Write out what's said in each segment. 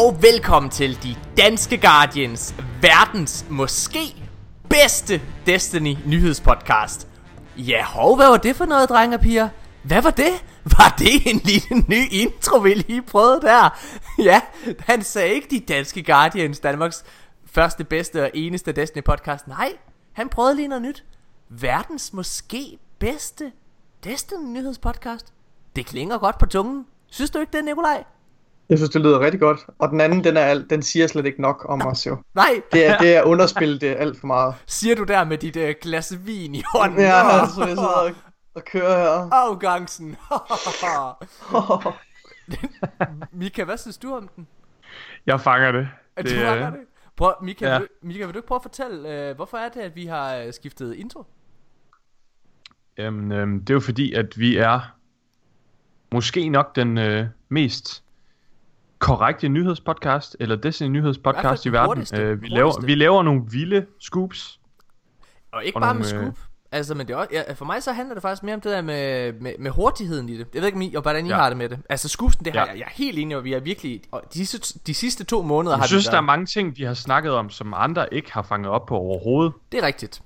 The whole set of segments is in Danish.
Og velkommen til de danske Guardians, verdens måske bedste Destiny nyhedspodcast. Ja, hov, hvad var det for noget, drenge og piger? Hvad var det? Var det en lille ny intro, vi lige prøvede der? Ja, han sagde ikke de danske Guardians, Danmarks første, bedste og eneste Destiny podcast. Nej, han prøvede lige noget nyt. Verdens måske bedste Destiny nyhedspodcast. Det klinger godt på tungen. Synes du ikke det, Nikolaj? Jeg synes, det lyder rigtig godt. Og den anden, den, er, alt- den siger slet ikke nok om os jo. Nej, Det er, det er underspillet det er alt for meget. siger du der med dit uh, glas vin i hånden. Ja, altså, jeg sidder og, og kører her. Afgangsen. Mika, hvad synes du om den? Jeg fanger det. Det du er- det? Prøv, Mika, Ja. vil, du- Mika, vil du ikke prøve at fortælle, uh, hvorfor er det, at vi har uh, skiftet intro? Jamen, øhm, det er jo fordi, at vi er måske nok den øh, mest korrekte nyhedspodcast, eller Destiny nyhedspodcast I i, verden. hurtigste. Øh, vi, laver, vi laver nogle vilde scoops. Og ikke Og bare nogle, med øh, scoop. Altså, men det er også, ja, for mig så handler det faktisk mere om det der med, med, med hurtigheden i det. Jeg ved ikke, om I, og hvordan I Ja. har det med det. Altså, scoopsen, det har Ja. jeg, jeg er helt enig, og vi er virkelig, og de sidste, de sidste to måneder har Jeg synes, der er mange ting, de har snakket om, som andre ikke har fanget op på overhovedet. Det er rigtigt.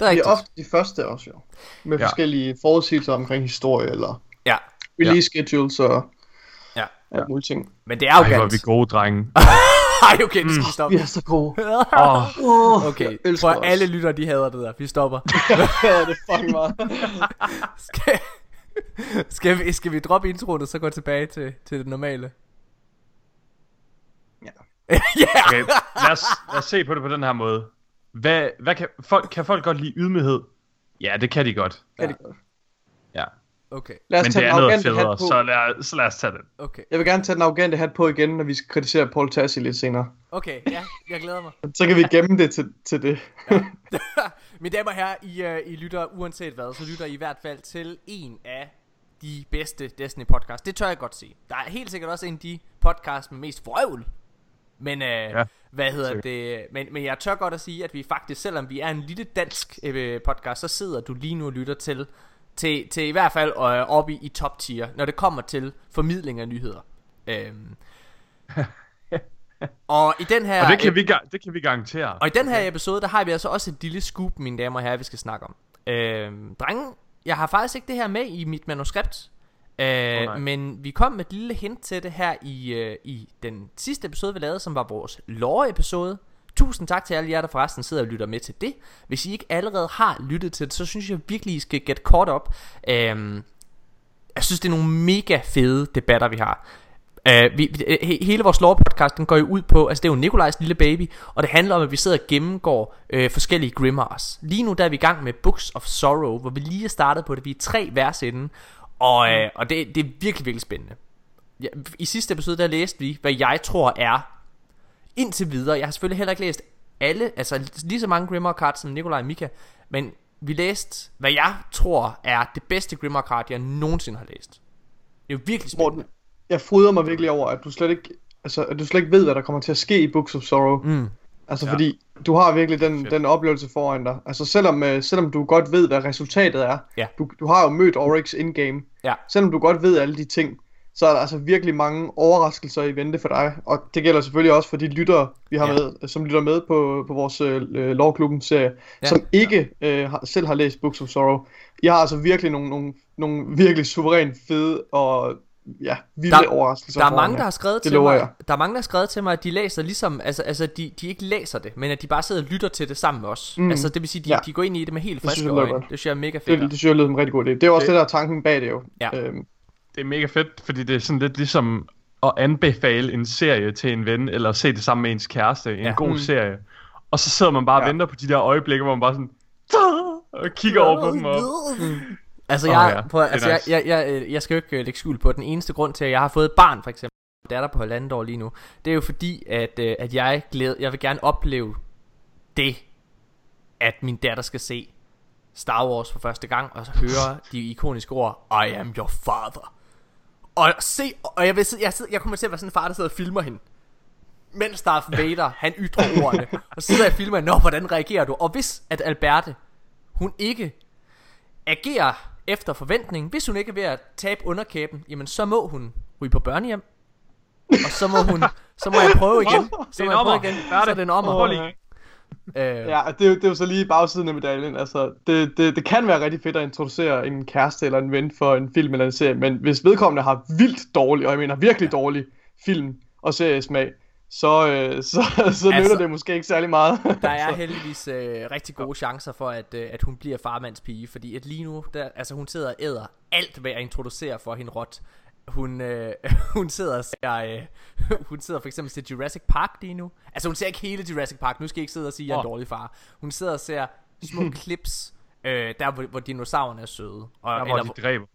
Det er rigtigt. er ofte de første også jo. Med Ja. forskellige forudsigelser omkring historie, eller Ja, release schedules og ja. alt mulige ting. Men det er jo Ej, hvor er vi gode, drenge. Ej, okay, det skal vi stoppe. Vi er så gode. Åh, Oh, Okay, elsker for os. alle lytter, de hader det der. Vi stopper. ja, det er fucking meget. skal, skal, vi, skal vi droppe introen og så gå tilbage til, til det normale? Ja. ja. okay, lad os, lad os se på det på den her måde. Hvad, hvad kan, folk, kan folk godt lide ydmyghed? Ja, det kan de godt. Ja, det er godt. Okay, Lad os Men tage det er noget federe, på. så lad, så lad os tage den. okay, Jeg vil gerne tage den arrogante hat på igen, når vi skal kritisere Paul Tassi lidt senere. okay, ja, jeg glæder mig. Så kan vi gemme det til, til det. Mine damer og herrer, I, uh, I lytter uanset hvad, så lytter I i hvert fald til en af de bedste Destiny podcast. Det tør jeg godt sige. Der er helt sikkert også en af de podcasts med mest vrøvl. Men uh, ja, hvad hedder sikkert. det? Men, men jeg tør godt at sige, at vi faktisk, selvom vi er en lille dansk øh, podcast, så sidder du lige nu og lytter til, til, til i hvert fald øh, oppe i, i top tier, når det kommer til formidling af nyheder. Øhm. og i den her Og det kan, vi, det kan vi garantere. og i den her episode, der har vi altså også et lille scoop, mine damer og herrer, vi skal snakke om. Øhm, drenge, jeg har faktisk ikke det her med i mit manuskript. Øh, nej. men vi kom med et lille hint til det her i, øh, i den sidste episode, vi lavede, som var vores lore-episode. Tusind tak til alle jer, der forresten sidder og lytter med til det. Hvis I ikke allerede har lyttet til det, så synes jeg virkelig, I skal get caught up. Øhm, jeg synes, det er nogle mega fede debatter, vi har. Uh, vi, øh, he, hele vores lore podcast den går jo ud på Altså det er jo Nikolajs lille baby Og det handler om at vi sidder og gennemgår uh, Forskellige Grimmars Lige nu der er vi i gang med Books of Sorrow Hvor vi lige er startet på det Vi er tre vers inden Og, uh, og det, det er virkelig virkelig spændende ja, I sidste episode der læste vi Hvad jeg tror er Indtil videre Jeg har selvfølgelig heller ikke læst alle Altså lige så mange Grimmar cards som Nikolaj og Mika Men vi læste Hvad jeg tror er det bedste Grimmar card Jeg nogensinde har læst Det er jo virkelig spændende Morten, jeg fryder mig virkelig over, at du slet ikke, altså, at du slet ikke ved, hvad der kommer til at ske i Books of Sorrow. Mm. Altså Ja. fordi, du har virkelig den, den oplevelse foran dig. Altså selvom, øh, selvom du godt ved, hvad resultatet er. Ja. Du, du har jo mødt Oryx in-game. Ja. Selvom du godt ved alle de ting, så er der altså virkelig mange overraskelser i vente for dig. Og det gælder selvfølgelig også for de lyttere, vi har Ja. med, som lytter med på, på vores øh, Lovklubben serie, Ja. ja. som ikke øh, har, selv har læst Books of Sorrow. Jeg har altså virkelig nogle, nogle, nogle virkelig suverænt fede og ja, vilde Der- overraskelser Der er mange, der har skrevet Det til mig, jeg. der er mange, der har skrevet til mig, at de læser ligesom, altså, altså de, de ikke læser det, men at de bare sidder og lytter til det sammen med os. Mm. Altså det vil sige, de, Ja. de går ind i det med helt Det friske øjne. Det synes jeg er mega Det, fedt. det synes jeg lyder som en rigtig god idé. Det er også Det- det, der er tanken bag det jo. Ja. Øhm, Det er mega fedt, fordi det er sådan lidt ligesom at anbefale en serie til en ven, eller se det sammen med ens kæreste, en Ja. ja. god Mm. serie. Og så sidder man bare og Ja. venter på de der øjeblikke, hvor man bare sådan... Og kigger over på dem og... Altså, jeg, ja. prøv, Det er altså jeg, nice. jeg, jeg, øh, jeg skal jo ikke øh, lægge skjul på, den eneste grund til, at jeg har fået et barn, for eksempel, datter på halvandet år lige nu, det er jo fordi, at, øh, at jeg, glæder, jeg vil gerne opleve det, at min datter skal se Star Wars for første gang, og så høre de ikoniske ord, I am your father. Og se, og jeg vil sidde, jeg, sidder, jeg kommer til at være sådan en far, der sidder og filmer hende. Mens Darth Vader, han ytrer ordene. Og så sidder jeg og filmer, nå, hvordan reagerer du? Og hvis at Alberte, hun ikke agerer efter forventning, hvis hun ikke er ved at tabe underkæben, jamen så må hun ryge på børnehjem. og så må hun, så må jeg prøve igen. Så må jeg prøve igen. Så er det? det en ommer. Øh, Ja, det er, jo, det er jo så lige bagsiden af medaljen. Altså, det, det, det kan være rigtig fedt at introducere en kæreste eller en ven for en film eller en serie, men hvis vedkommende har vildt dårlig, og jeg mener virkelig dårlig film og seriesmag, så, øh, så, så altså, nytter det måske ikke særlig meget. Der er heldigvis øh, rigtig gode chancer for, at, øh, at hun bliver farmandspige, fordi at lige nu, der, altså hun sidder og æder alt ved at introducere for hende rot. Hun, øh, hun sidder og ser, øh, hun sidder for eksempel til Jurassic Park lige nu. Altså hun ser ikke hele Jurassic Park, nu skal jeg ikke sidde og sige, at jeg er en dårlig far. Hun sidder og ser små clips, øh, der hvor, hvor dinosaurerne er søde. Og, Der hvor de dræber.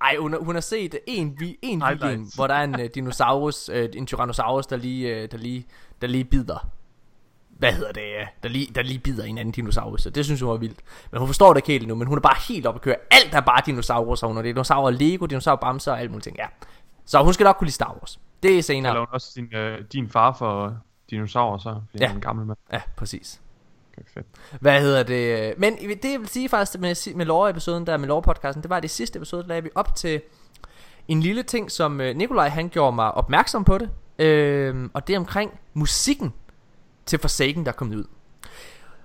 ej, hun, har- hun har set en, vi- en video, hvor der er en uh, dinosaurus, uh, en tyrannosaurus, der lige, uh, der lige, der lige bider. Hvad hedder det? Der, lige, der lige bider en anden dinosaurus. Og det synes hun var vildt. Men hun forstår det ikke helt endnu, men hun er bare helt oppe at køre. Alt er bare dinosaurus, og hun er dinosaurer Lego, dinosaurer Bamser og alt muligt ting. Ja. Så hun skal nok kunne lide Star Wars. Det er senere. Eller hun også din, øh, din far for dinosaurer, så. Fordi Ja. han er en gammel mand. Ja, præcis. Fedt. Hvad hedder det? Men det jeg vil sige faktisk med, med lore-episoden der, med lore-podcasten, det var det sidste episode, der lagde vi op til en lille ting, som øh, Nikolaj han gjorde mig opmærksom på det. Øh, og det er omkring musikken til Forsaken, der er kommet ud.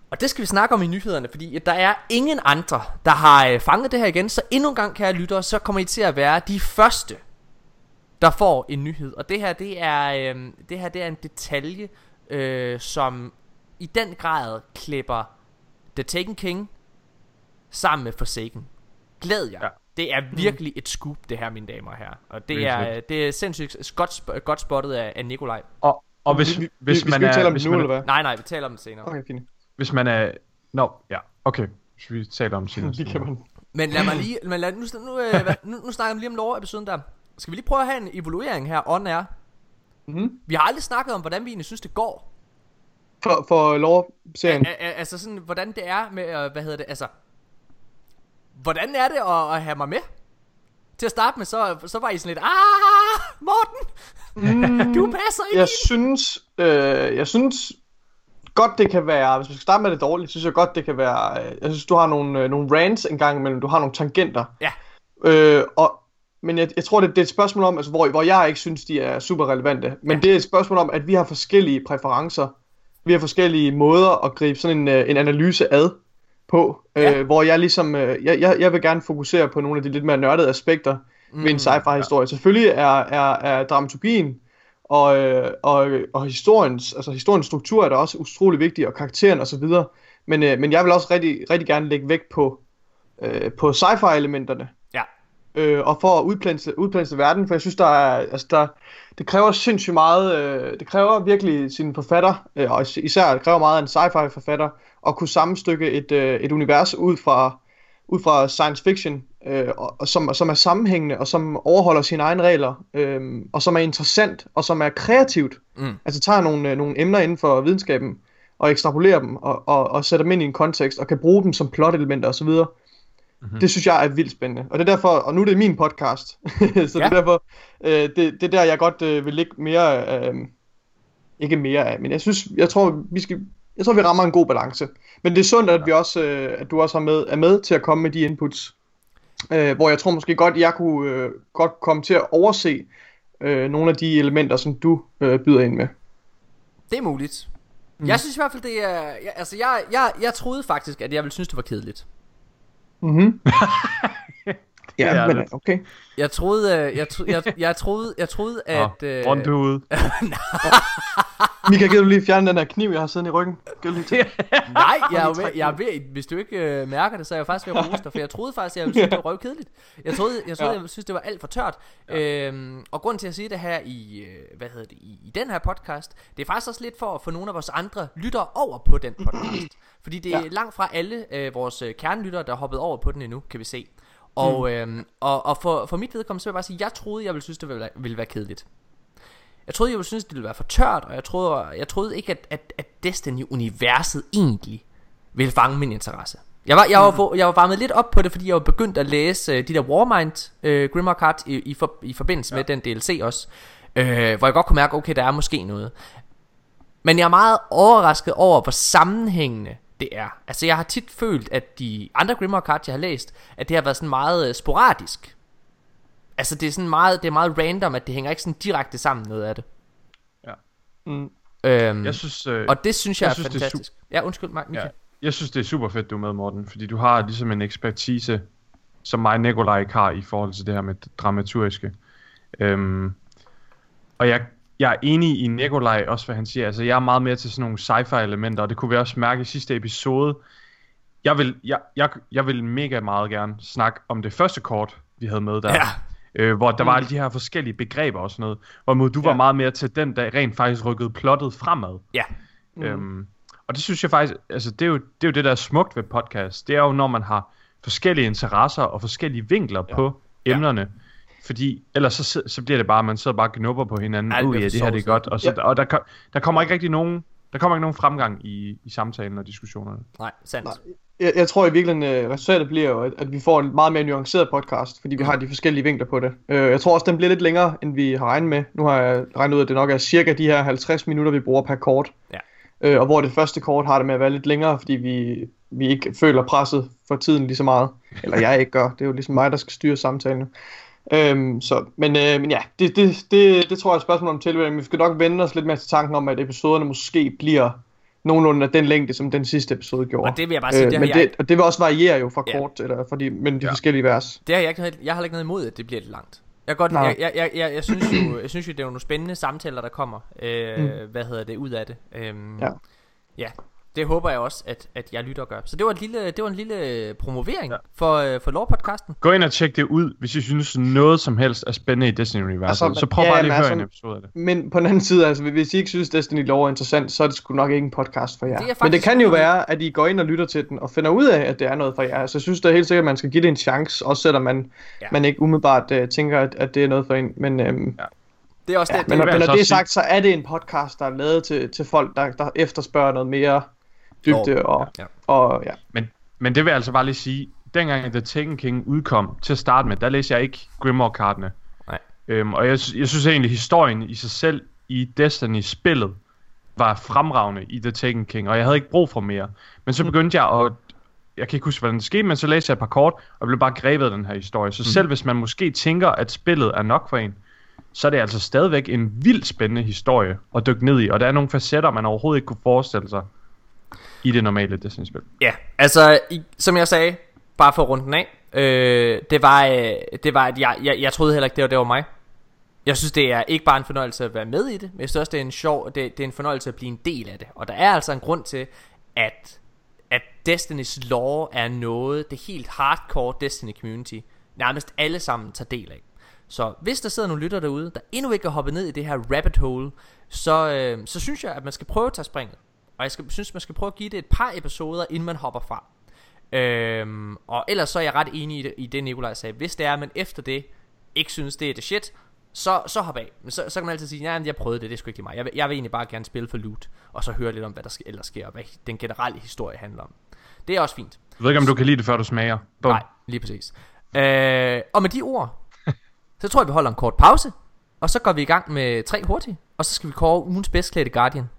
Og det skal vi snakke om i nyhederne, fordi der er ingen andre, der har øh, fanget det her igen. Så endnu en gang, kære lyttere, så kommer I til at være de første, der får en nyhed. Og det her, det er, øh, det her, det er en detalje, øh, som i den grad klipper The Taken King sammen med Forsaken. Glæd jer. Ja. Det er virkelig et scoop, det her, mine damer og herrer. Og det er, det er sindssygt godt, sp- godt spottet af, af Nikolaj. Og, og hvis, vi, vi, hvis vi, man vi skal er... tale om det nu, man, eller hvad? Nej, nej, vi taler om det senere. Okay, fint. Hvis man er... Nå, ja. Okay. Hvis vi taler om senere. Det kan man. Men lad mig lige, men lad, nu, nu, øh, nu, nu snakker vi lige om lore-episoden der. Skal vi lige prøve at have en evaluering her, on air? Mm-hmm. Vi har aldrig snakket om, hvordan vi egentlig synes, det går. For, for lore-serien. Altså sådan, hvordan det er med, hvad hedder det, altså... Hvordan er det at, at have mig med? Til at starte med, så, så var I sådan lidt, ah, Morten, Mm, du passer ikke jeg synes, øh, jeg synes godt det kan være, hvis vi skal starte med det dårligt, synes jeg godt det kan være, øh, jeg synes du har nogle, øh, nogle rants en gang imellem, du har nogle tangenter. Ja. Øh, og, men jeg, jeg tror det, det er et spørgsmål om, altså, hvor, hvor jeg ikke synes de er super relevante, men Ja. ja. det er et spørgsmål om, at vi har forskellige præferencer, vi har forskellige måder at gribe sådan en, øh, en analyse ad på, Ja. øh, hvor jeg ligesom, øh, jeg, jeg, jeg vil gerne fokusere på nogle af de lidt mere nørdede aspekter mm, ved en sci-fi historie. Selvfølgelig er, er, er dramaturgien og, øh, og, og historiens, altså historiens struktur er da også utrolig vigtig, og karakteren og så videre. Men, øh, men jeg vil også rigtig, rigtig gerne lægge vægt på, øh, på sci-fi elementerne. Ja. Øh, og for at udpensle, udpensle verden, for jeg synes, der er, altså der, det kræver sindssygt meget, øh, det kræver virkelig sin forfatter, øh, og is- især det kræver meget af en sci-fi forfatter, at kunne sammenstykke et, øh, et univers ud fra, ud fra science fiction, øh, og, og som, som er sammenhængende, og som overholder sine egne regler, øh, og som er interessant, og som er kreativt. Mm. Altså tager nogle, øh, nogle emner inden for videnskaben, og ekstrapolerer dem, og, og, og sætter dem ind i en kontekst, og kan bruge dem som plot-elementer osv. Mm-hmm. Det synes jeg er vildt spændende. Og det er derfor, og nu er det min podcast, så ja. det er derfor, øh, det, det er der, jeg godt øh, vil lægge mere, øh, ikke mere af, men jeg synes, jeg tror, vi skal, jeg tror, vi rammer en god balance. Men det er sundt, at vi også, øh, at du også er med, er med til at komme med de inputs, øh, hvor jeg tror måske godt, jeg kunne øh, godt komme til at overse øh, nogle af de elementer, som du øh, byder ind med. Det er muligt. Mm. Jeg synes i hvert fald, det er... Jeg, altså, jeg, jeg, jeg troede faktisk, at jeg ville synes, det var kedeligt. Mhm. Det er ja, men det. okay. Jeg troede, øh, jeg, tro, jeg, jeg troede, jeg troede, at... Nå, rundt ud. Mika, kan du lige fjerne den her kniv, jeg har siddende i ryggen? Du lige tage? Nej, jeg er, ved, jeg er ved, hvis du ikke øh, mærker det, så er jeg faktisk ved at rose dig, for jeg troede faktisk, at jeg ville synes, det var røvkedeligt. Jeg troede, jeg, troede, Ja. jeg synes, det var alt for tørt. Øhm, og grunden til at sige det her i, øh, hvad hedder det, i, i den her podcast, det er faktisk også lidt for at få nogle af vores andre lyttere over på den podcast. Fordi det er Ja. langt fra alle øh, vores øh, kernelyttere, der er hoppet over på den endnu, kan vi se. Og, øhm, og, og for, for mit vedkommende, så vil jeg bare sige, jeg troede, jeg ville synes, det ville, ville være kedeligt. Jeg troede, jeg ville synes, det ville være for tørt, og jeg troede, jeg troede ikke, at, at, at Destiny-universet egentlig ville fange min interesse. Jeg var, jeg, var, for, jeg var varmet lidt op på det, fordi jeg var begyndt at læse uh, de der Warmind uh, Grimrock Card i, i, for, i forbindelse ja. med den DLC også. Uh, hvor jeg godt kunne mærke, okay, der er måske noget. Men jeg er meget overrasket over, hvor sammenhængende det er. Altså jeg har tit følt, at de andre Grimrock Cards, jeg har læst, at det har været sådan meget uh, sporadisk. Altså det er sådan meget, det er meget random, at det hænger ikke sådan direkte sammen noget af det. Mm. Øhm, Jeg synes, øh, og det synes jeg, jeg er synes, det er fantastisk. ja, undskyld mig, Michael. Ja. Jeg synes, det er super fedt, du er med, Morten, fordi du har ligesom en ekspertise, som mig og Nikolaj ikke har i forhold til det her med det dramaturgiske. Øhm, og jeg, jeg er enig i Nikolaj også, hvad han siger. Altså, jeg er meget mere til sådan nogle sci-fi elementer, og det kunne vi også mærke i sidste episode. Jeg vil, jeg, jeg, jeg vil mega meget gerne snakke om det første kort, vi havde med der. Ja. Øh, hvor der var Mm. alle de her forskellige begreber og sådan noget. Hvorimod du var Ja. meget mere til den, der rent faktisk rykkede plottet fremad. Ja. Mm. Øhm, og det synes jeg faktisk, altså det er, jo, det er jo det, der er smukt ved podcast. Det er jo, når man har forskellige interesser og forskellige vinkler ja. på emnerne. Fordi ellers så, så bliver det bare, at man sidder bare og knupper på hinanden. Ja, det Ja, bliver uh, ja, det her det er godt. Og, så, Ja. og der, der kommer ikke rigtig nogen, der kommer ikke nogen fremgang i, i samtalen og diskussionerne. Nej, sandt. Nej. Jeg, jeg tror i virkeligheden, uh, resultatet bliver jo, at, at vi får en meget mere nuanceret podcast, fordi vi har de forskellige vinkler på det. Uh, jeg tror også, den bliver lidt længere, end vi har regnet med. Nu har jeg regnet ud, at det nok er cirka de her 50 minutter, vi bruger per kort. Ja. Uh, og hvor det første kort har det med at være lidt længere, fordi vi, vi ikke føler presset for tiden lige så meget. Eller jeg ikke gør. Det er jo ligesom mig, der skal styre samtalen. Øhm, så, men, øh, men ja, det, det, det, det tror jeg er et spørgsmål om tilvænning. Vi skal nok vende os lidt mere til tanken om, at episoderne måske bliver nogenlunde af den længde, som den sidste episode gjorde. Og det vil jeg bare sige, Øh, det men jeg, det, og det vil også variere jo fra Ja. kort, eller fra de, mellem de Ja. forskellige vers. det har jeg ikke, jeg har ikke noget imod, at det bliver lidt langt. Jeg, godt, Nej. jeg, jeg, jeg, jeg, jeg, synes jo, jeg synes jo, det er jo nogle spændende samtaler, der kommer, øh, Mm. hvad hedder det, ud af det. Øhm, Ja. ja, det håber jeg også, at, at jeg lytter og gør. Så det var, et lille, det var en lille promovering ja. Ja. for, øh, for lovpodcasten. Gå ind og tjek det ud, hvis I synes noget som helst er spændende i Destiny-universet. Altså, Altså, så prøv ja, bare lige at høre altså- en episode af det. Men på den anden side, altså, hvis I ikke synes, Destiny Lore er interessant, så er det sgu nok ikke en podcast for jer. Det Men det kan jo være, at I går ind og lytter til den, og finder ud af, at det er noget for jer. Så jeg synes da helt sikkert, at man skal give det en chance, også selvom man, Ja. ja. man ikke umiddelbart uh, tænker, at, at det er noget for en. Men, øhm, Det er også ja, det, men, det, men når jeg det er sagt, så er det en podcast, der er lavet til, til folk, der, der efterspørger noget mere dybde. Lore. Og, Ja. og ja. Men, men det vil jeg altså bare lige sige, dengang The Taken King udkom til at starte med, der læste jeg ikke Grimoire-kartene. Nej. Øhm, og jeg, jeg synes egentlig, historien i sig selv i Destiny-spillet var fremragende i The Taken King, og jeg havde ikke brug for mere. Men så begyndte jeg at... Jeg kan ikke huske, hvordan det skete, men så læste jeg et par kort, og jeg blev bare grebet af den her historie. Så selv hvis man måske tænker, at spillet er nok for en, så er det altså stadigvæk en vildt spændende historie at dykke ned i, og der er nogle facetter, man overhovedet ikke kunne forestille sig i det normale Destiny-spil. Ja, altså, i, som jeg sagde, bare for at af, øh, det var, øh, det var at jeg, jeg, jeg troede heller ikke, det var, det var mig. Jeg synes, det er ikke bare en fornøjelse at være med i det, men jeg synes også, det er en sjov, det, det er en fornøjelse at blive en del af det. Og der er altså en grund til, at, at Destiny's lore er noget, det helt hardcore Destiny community, nærmest alle sammen tager del af. Så hvis der sidder nogle lytter derude, der endnu ikke er hoppet ned i det her rabbit hole, så, øh, så synes jeg, at man skal prøve at tage springet. Og jeg skal, synes, man skal prøve at give det et par episoder, inden man hopper fra. Øhm, og ellers så er jeg ret enig i det, i det Nikolaj sagde. Hvis det er, at man efter det ikke synes, det er det shit, så, så hop af. Men så, så kan man altid sige, ja, jeg prøvede det, det er sgu ikke lige mig. Jeg vil, jeg vil egentlig bare gerne spille for loot, og så høre lidt om, hvad der ellers sker, og hvad den generelle historie handler om. Det er også fint. Jeg ved ikke, om du kan lide det, før du smager. Bum. Nej, lige præcis. Øh, og med de ord, så tror jeg, vi holder en kort pause, og så går vi i gang med tre hurtige, og så skal vi kåre ugens bedst klædte Guardian.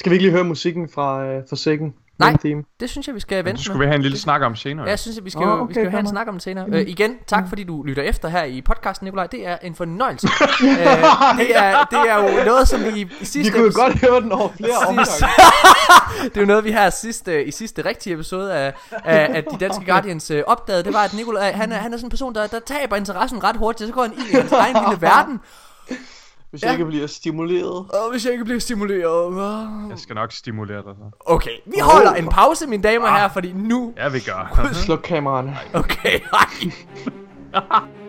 Skal vi ikke lige høre musikken fra, øh, fra Sækken? Nej. Theme? Det synes jeg, vi skal vente det skulle vi have en lille snak om senere. Ja, jeg synes, at vi skal, Åh, jo, vi okay, skal have en snak om det senere. Øh, igen, tak fordi du lytter efter her i podcasten, Nikolaj. Det er en fornøjelse. øh, det, er, det er jo noget, som vi i Vi sidste kunne jo episode- godt høre den over flere omgange. det er jo noget, vi her sidste, i sidste rigtige episode af, af, af de danske Guardians øh, opdagede. Det var, at Nikolaj, han er, han er sådan en person, der, der taber interessen ret hurtigt. Så går han ind i hans egen lille verden. Hvis Ja. jeg ikke bliver stimuleret. Og hvis jeg ikke bliver stimuleret... Jeg skal nok stimulere dig så. Okay, vi holder en pause, mine damer og herrer, fordi nu... Ja, vi gør. Sluk kameraerne. Okay, hej.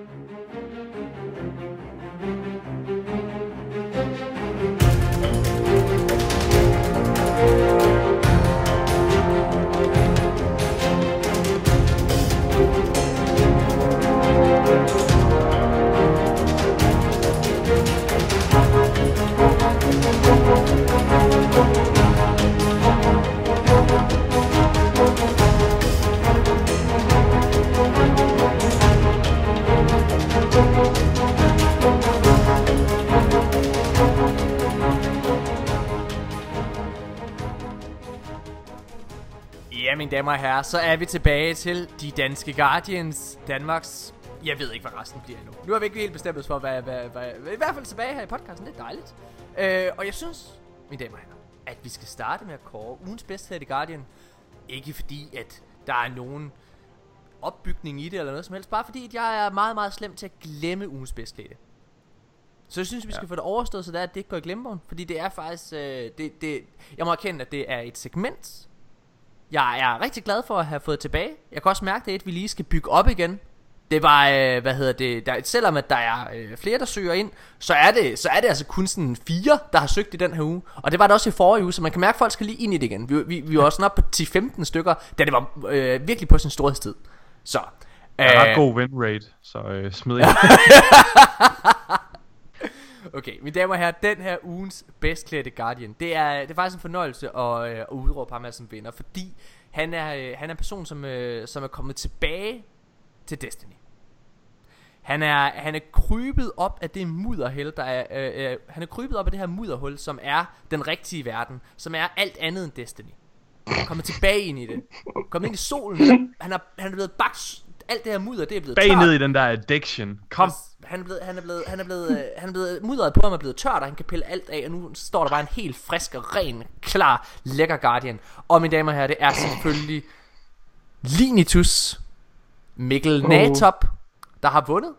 mine damer og herrer, så er vi tilbage til de danske Guardians, Danmarks Jeg ved ikke, hvad resten bliver endnu. Nu har vi ikke helt bestemt os for, hvad, hvad, hvad, hvad, i hvert fald tilbage her i podcasten. Det er dejligt. Øh, og jeg synes, mine damer og herrer, at vi skal starte med at kåre ugens bedste i Guardian. Ikke fordi, at der er nogen opbygning i det eller noget som helst. Bare fordi, at jeg er meget, meget slem til at glemme ugens bedste så jeg synes, vi skal ja. få det overstået, så det er, at det ikke går i glemmebogen. Fordi det er faktisk... Øh, det, det, jeg må erkende, at det er et segment, jeg er rigtig glad for at have fået tilbage. Jeg kan også mærke, det er et, vi lige skal bygge op igen. Det var, øh, hvad hedder det, der, selvom at der er øh, flere, der søger ind, så er, det, så er det altså kun sådan fire, der har søgt i den her uge. Og det var det også i forrige uge, så man kan mærke, at folk skal lige ind i det igen. Vi, vi, vi var også op på 10-15 stykker, da det var øh, virkelig på sin storhedstid. Så. Øh, jeg har ret god win rate, så øh, smid ind. Okay, mine damer og herrer, den her ugens bedst klædte Guardian, det er, det er faktisk en fornøjelse at, øh, at udråbe ham som vinder, fordi han er, øh, han er en person, som, øh, som er kommet tilbage til Destiny. Han er, han er krybet op af det mudderhul, der er, øh, øh, han er krybet op af det her mudderhul, som er den rigtige verden, som er alt andet end Destiny. Kommet tilbage ind i det. Kommet ind i solen. Han er, han er blevet bagt alt det her mudder, det er blevet Bag tørt. ned i den der addiction. Kom. Han er blevet, han er blevet, han er blevet, øh, han er blevet mudderet på ham er blevet tørt, og han kan pille alt af, og nu står der bare en helt frisk og ren, klar, lækker Guardian. Og mine damer og herrer, det er selvfølgelig Linitus Mikkel oh. Natop, der har vundet.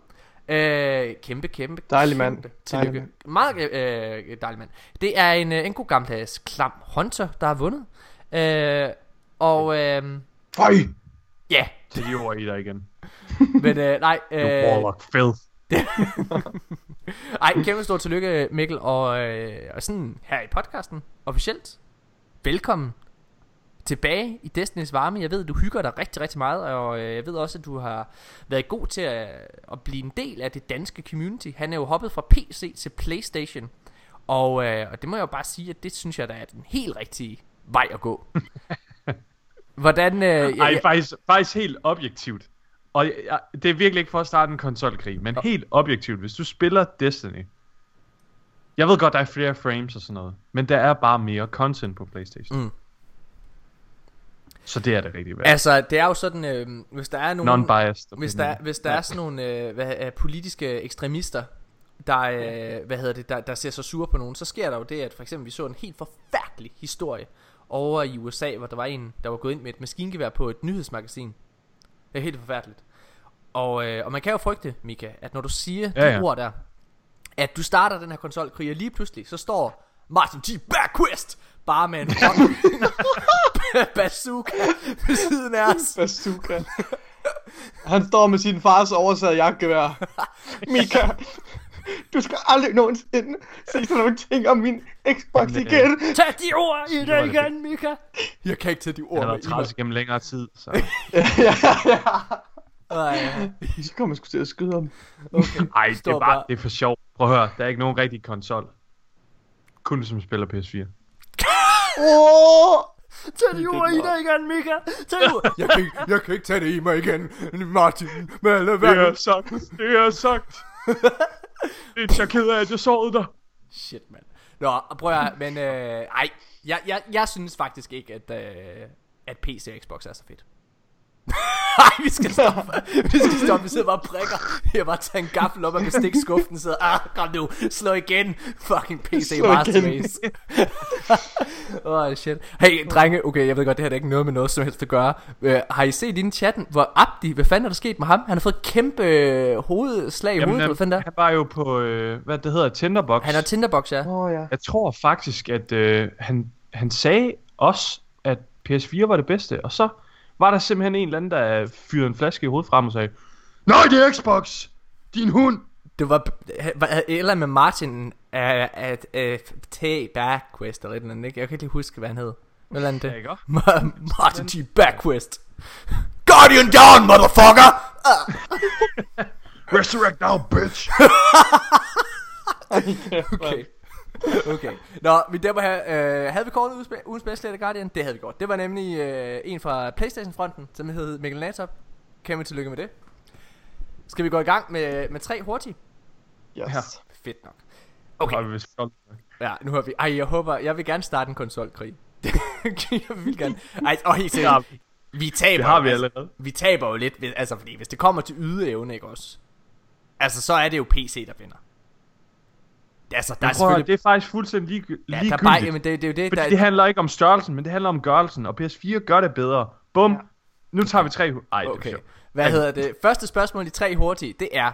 Øh, kæmpe, kæmpe, Dejlig mand. Tillykke. Dejlig. Meget øh, dejlig mand. Det er en, øh, en god gammeldags klam Hunter, der har vundet. Øh, og... Øh, Føj! Ja. Til de ord i dig igen. Men øh, nej. Øh, Warlock filth. Ej, kæmpe stort tillykke Mikkel og, øh, og sådan her i podcasten officielt. Velkommen tilbage i Destiny's varme. Jeg ved, du hygger dig rigtig, rigtig meget, og øh, jeg ved også, at du har været god til at, at blive en del af det danske community. Han er jo hoppet fra PC til Playstation, og, øh, og det må jeg jo bare sige, at det synes jeg, der er den helt rigtige vej at gå. Hvordan... Øh, Ej, faktisk, faktisk helt objektivt. Og ja, det er virkelig ikke for at starte en konsolkrig, men helt objektivt, hvis du spiller Destiny, jeg ved godt, der er flere frames og sådan noget, men der er bare mere content på Playstation. Mm. Så det er det rigtig værd. Altså, det er jo sådan, øh, hvis der er nogle... Non-biased. Hvis der, hvis der ja. er sådan nogle øh, hvad, er, politiske ekstremister, der, øh, hvad hedder det, der, der ser så sure på nogen, så sker der jo det, at for eksempel vi så en helt forfærdelig historie over i USA, hvor der var en, der var gået ind med et maskingevær på et nyhedsmagasin. Det er helt forfærdeligt. Og, øh, og man kan jo frygte, Mika, at når du siger ja, de ja. ord der, at du starter den her konsolkrig, og lige pludselig, så står Martin G. Bergquist bare med en bazooka ved siden af os. Bazooka. Han står med sin fars oversaget jagtgevær. Mika, du skal aldrig nogensinde sige sådan nogle ting om min Xbox Jamen, igen. Tag de ord i dig igen, Mika. Jeg kan ikke tage de ord med i mig. gennem længere tid, så... ja, ja, ja. Ej, så kommer man sgu til at skyde ham. Okay. Ej, det er, bare, det er for sjov. Prøv at høre, der er ikke nogen rigtig konsol. Kun som spiller PS4. oh! Tag det ord i dig igen, Mika. Tag det jeg, kan ikke, jeg kan ikke tage det i mig igen, Martin. Lad være. Det er sagt. Det er sagt det er jeg ked af, at jeg sårede dig. Shit, mand. Nå, prøv at men øh, ej, jeg, jeg, jeg synes faktisk ikke, at, øh, at PC og Xbox er så fedt. Nej, vi skal stoppe. Vi skal stoppe. Vi sidder bare og prikker. Jeg bare tager en gaffel op af bestikskuffen. Så ah, kom nu. Slå igen. Fucking PC Slå Master Race. Åh, oh, shit. Hey, drenge. Okay, jeg ved godt, det her er ikke noget med noget som helst at gøre. Uh, har I set i din chatten, hvor Abdi, hvad fanden er der sket med ham? Han har fået et kæmpe øh, hovedslag i Jamen, hovedet. Hvad fanden der? Han var jo på, uh, hvad det hedder, Tinderbox. Han har Tinderbox, ja. Oh, ja. Jeg tror faktisk, at uh, han, han sagde også, at PS4 var det bedste. Og så var der simpelthen en eller anden, der fyrede en flaske i hovedet frem og sagde, Nej, det er Xbox! Din hund! Det var, var eller med Martin at at at T Backquest eller et eller andet, ikke? Jeg kan ikke lige huske, hvad han hed. Hvad er det? Martin T Backquest. Guardian down, motherfucker! Resurrect now, bitch! okay. Okay. Nå, vi der her. Øh, havde vi kåret ugens bedste Guardian? Det havde vi godt. Det var nemlig øh, en fra Playstation-fronten, som hed Mikkel Natop. Kan vi tillykke med det. Skal vi gå i gang med, med tre hurtigt? Yes. Ja. Fedt nok. Okay. Ja, nu har vi... Ej, jeg håber... Jeg vil gerne starte en konsolkrig. jeg vil gerne... Ej, oh, helt Vi taber, Det har vi altså, allerede. vi taber jo lidt, ved- altså fordi hvis det kommer til ydeevne, ikke også? Altså, så er det jo PC, der vinder. Altså, der er selvfølgelig... det er faktisk fuldstændig lige, Ja, der er ligegyldigt. bare, jamen, det, det er jo det, Fordi der, det handler ikke om størrelsen, men det handler om gørelsen, og PS4 gør det bedre. Bum. Nu tager vi tre... Ej, det er Okay. Hvad hedder det? Første spørgsmål i tre hurtige, det er...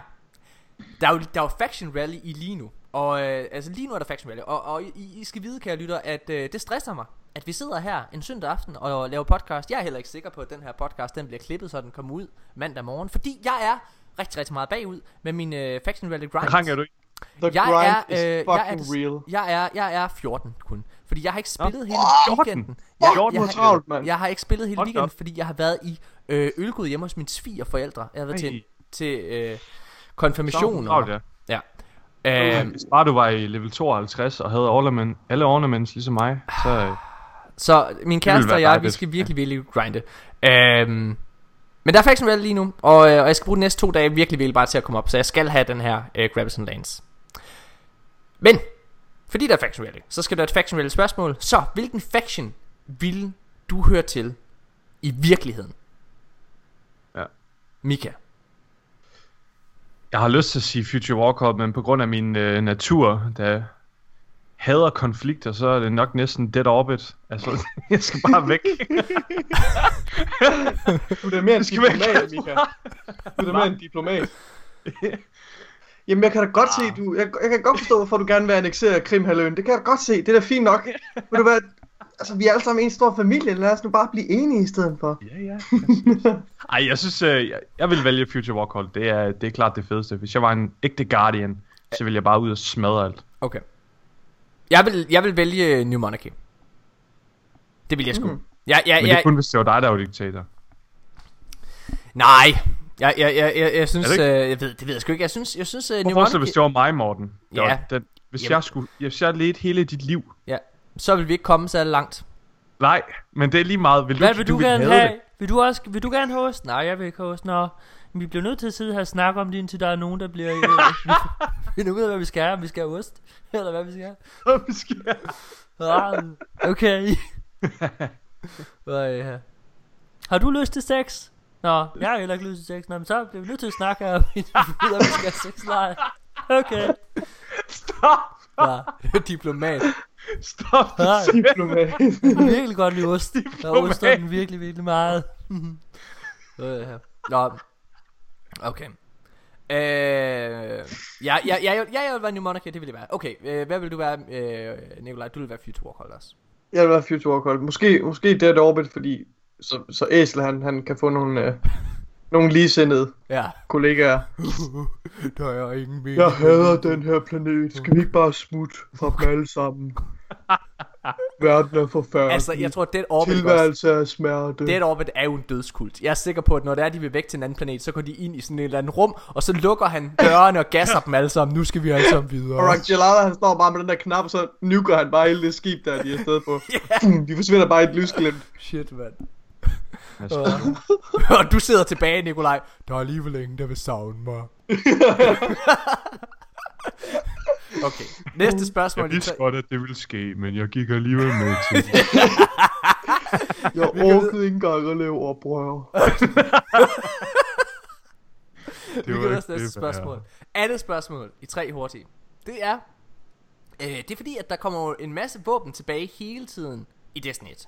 Der er jo, der er jo Faction Rally i lige nu. Og øh, altså lige nu er der Faction Rally. Og, og I, I skal vide, kære lytter, at øh, det stresser mig, at vi sidder her en søndag aften og laver podcast. Jeg er heller ikke sikker på, at den her podcast den bliver klippet, så den kommer ud mandag morgen. Fordi jeg er rigtig, rigtig meget bagud med min øh, Faction Rally grind. Krang er du ikke? The Jeg grind er, is øh, jeg er, fucking real. jeg er, jeg er 14 kun. Fordi jeg har ikke spillet hele 14? weekenden. Jeg, du jeg, har har, travlt, mand. jeg har ikke spillet hele Hold weekenden, fordi jeg har været i øh, ølgud hjemme hos mine svigerforældre. Jeg har været til, Ej. til øh, Så konfirmationer. travlt, ja. Ja. Øhm, Hvis bare du var i level 52 og havde ornament, alle ornaments ligesom mig, så... øh, Så min kæreste og jeg, vi skal virkelig, virkelig grinde. Øhm, men der er Faction Rally lige nu, og, øh, og jeg skal bruge de næste to dage virkelig, virkelig bare til at komme op, så jeg skal have den her øh, Grabberson Lanes. Men, fordi der er Faction Rally, så skal der et Faction Rally spørgsmål. Så, hvilken faction vil du høre til i virkeligheden? Ja. Mika. Jeg har lyst til at sige Future Warcraft, men på grund af min øh, natur, der hader konflikter, så er det nok næsten dead orbit. Altså, jeg skal bare væk. Du er mere en diplomat, Mika. Du er mere en diplomat. Jamen, jeg kan da godt se, du, jeg, jeg kan godt forstå, hvorfor du gerne vil anneksere Krimhaløen. Det kan jeg da godt se. Det er da fint nok. Ved du hvad? Altså, vi er alle sammen en stor familie. Lad os nu bare blive enige i stedet for. ja, ja. Ej, jeg synes, øh, jeg, jeg vil vælge Future Warcraft. Det er, det er klart det fedeste. Hvis jeg var en ægte Guardian, så ville jeg bare ud og smadre alt. Okay. Jeg vil, jeg vil vælge New Monarchy. Det vil jeg sgu. Mhm. Ja, ja, Men det er kun, hvis det var dig, der var diktator. Nej, jeg, jeg, jeg, jeg, jeg synes, øh, jeg ved, det ved jeg sgu ikke. Jeg synes, jeg synes, uh, New dig, hvis det var mig, Morten. Der Ja. var Den, hvis, Jamen. jeg skulle, hvis jeg ledte hele dit liv. ja, så vil vi ikke komme så langt. Nej, men det er lige meget. Vil Hvad du, vil du, vil gerne have have? Vil du, også, vil du gerne hoste? Nej, jeg vil ikke hoste. Nå, vi bliver nødt til at sidde her og snakke om det, indtil der er nogen, der bliver... Øh, finder ud af, hvad vi skal have. Om vi skal have ost, eller hvad vi skal have. Vi skal- Ah, Okay. Øh, ja. Har du lyst til sex? Nå, jeg har heller ikke lyst til sex. Nå, men så bliver vi nødt til at snakke om vi ved, om vi skal have sex. Nej. Okay. Stop! ja, diplomat. Stop! Nej. Diplomat. Jeg kan virkelig godt lide ost. Jeg oster den virkelig, virkelig meget. Øh. Nå, okay. Øh, ja, ja, ja, ja, jeg vil være New Monarchy, det vil jeg være. Okay, øh, hvad vil du være, øh, Nikolaj? Du vil være Future Warcraft også. Jeg vil være Future Warcraft. Måske, måske Dead Orbit, fordi så, så Æsel han, han kan få nogle, øh, nogle ligesindede Ja. kollegaer. Der er ingen mening. Jeg hader den her planet. Skal vi ikke bare smutte fra dem alle sammen? Verden er forfærdelig. Altså, jeg tror, Dead Orbit også, Tilværelse er smerte. Dead Orbit er jo en dødskult. Jeg er sikker på, at når det er, de vil væk til en anden planet, så går de ind i sådan et eller andet rum, og så lukker han dørene og gasser dem alle sammen. Nu skal vi alle sammen videre. Og Gelada, han står bare med den der knap, og så nuker han bare hele det skib, der de er afsted på. Boom, de forsvinder bare i et lysglimt. Shit, mand. Og du sidder tilbage, Nikolaj. Der er alligevel ingen, der vil savne mig. okay, næste jeg spørgsmål. i vidste godt, at det ville ske, men jeg gik alligevel med til det. Jeg orkede ikke engang at lave oprør. Det Vi var kan ikke også næste det, spørgsmål. Andet spørgsmål i tre hurtige. Det er, øh, det er fordi, at der kommer en masse våben tilbage hele tiden i Destiny 1.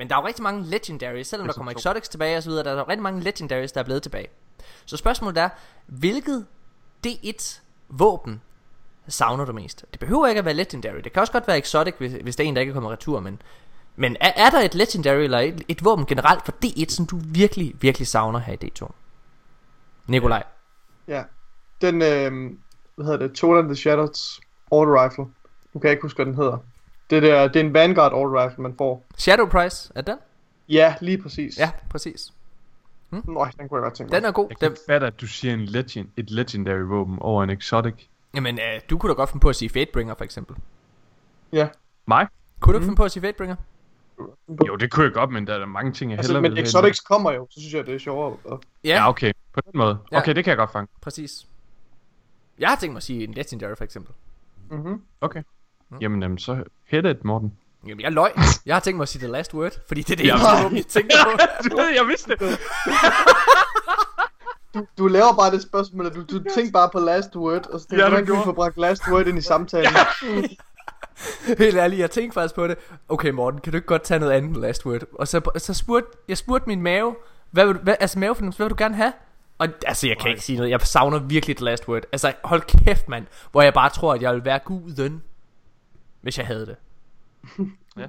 Men der er jo rigtig mange legendaries, selvom der kommer 2. exotics tilbage og så videre, der er jo rigtig mange legendaries, der er blevet tilbage. Så spørgsmålet er, hvilket D1 våben savner du mest? Det behøver ikke at være legendary. Det kan også godt være exotic, hvis, hvis det er en, der ikke kommer retur, men men er, er der et legendary eller et, et våben generelt for D1, som du virkelig, virkelig savner her i D2? Nikolaj. Ja. Den, øh, hvad hedder det, Total the Shadows Auto Rifle. Nu kan jeg ikke huske, hvad den hedder. Det, der, det er en Vanguard Auto Rifle, man får. Shadow Price, er den? Ja, lige præcis. Ja, præcis. Nå, den kunne jeg godt tænke mig. Den er god. Jeg kan Den, fatte, at du siger en legend, et legendary våben over en exotic. jamen, øh, du kunne da godt finde på at sige Fatebringer, for eksempel. Ja. Mig? Kunne du Mm. ikke finde på at sige Fatebringer? Jo, det kunne jeg godt, men der er mange ting, jeg Altså, hellere men vil have. Exotics kommer jo, så synes jeg, det er sjovere. Og, Ja, Ja, okay. På den måde. Ja. Okay, det kan jeg godt fange. præcis. Jeg har tænkt mig at sige en Legendary, for eksempel. mm-hmm. Okay. Mm. Jamen, jamen, så hit it, Morten. Jamen, jeg løg. Jeg har tænkt mig at sige the last word, fordi det er det Ja. eneste våben, jeg tænker på. Du ved, jeg vidste det. Du, du laver bare det spørgsmål, at du, du tænker bare på last word, og så tænker, Ja, ja, du hvordan kan vi gjorde. få bragt last word ind i samtalen? Helt ærligt, jeg tænkte faktisk på det. Okay Morten, kan du ikke godt tage noget andet last word? Og så, så spurgte, jeg spurgte min mave, hvad vil hvad, altså mavefornemmelse, hvad vil du gerne have? Og altså, jeg kan ikke sige noget. Jeg savner virkelig et last word. Altså, hold kæft, mand. Hvor jeg bare tror, at jeg ville være guden, hvis jeg havde det. Ja.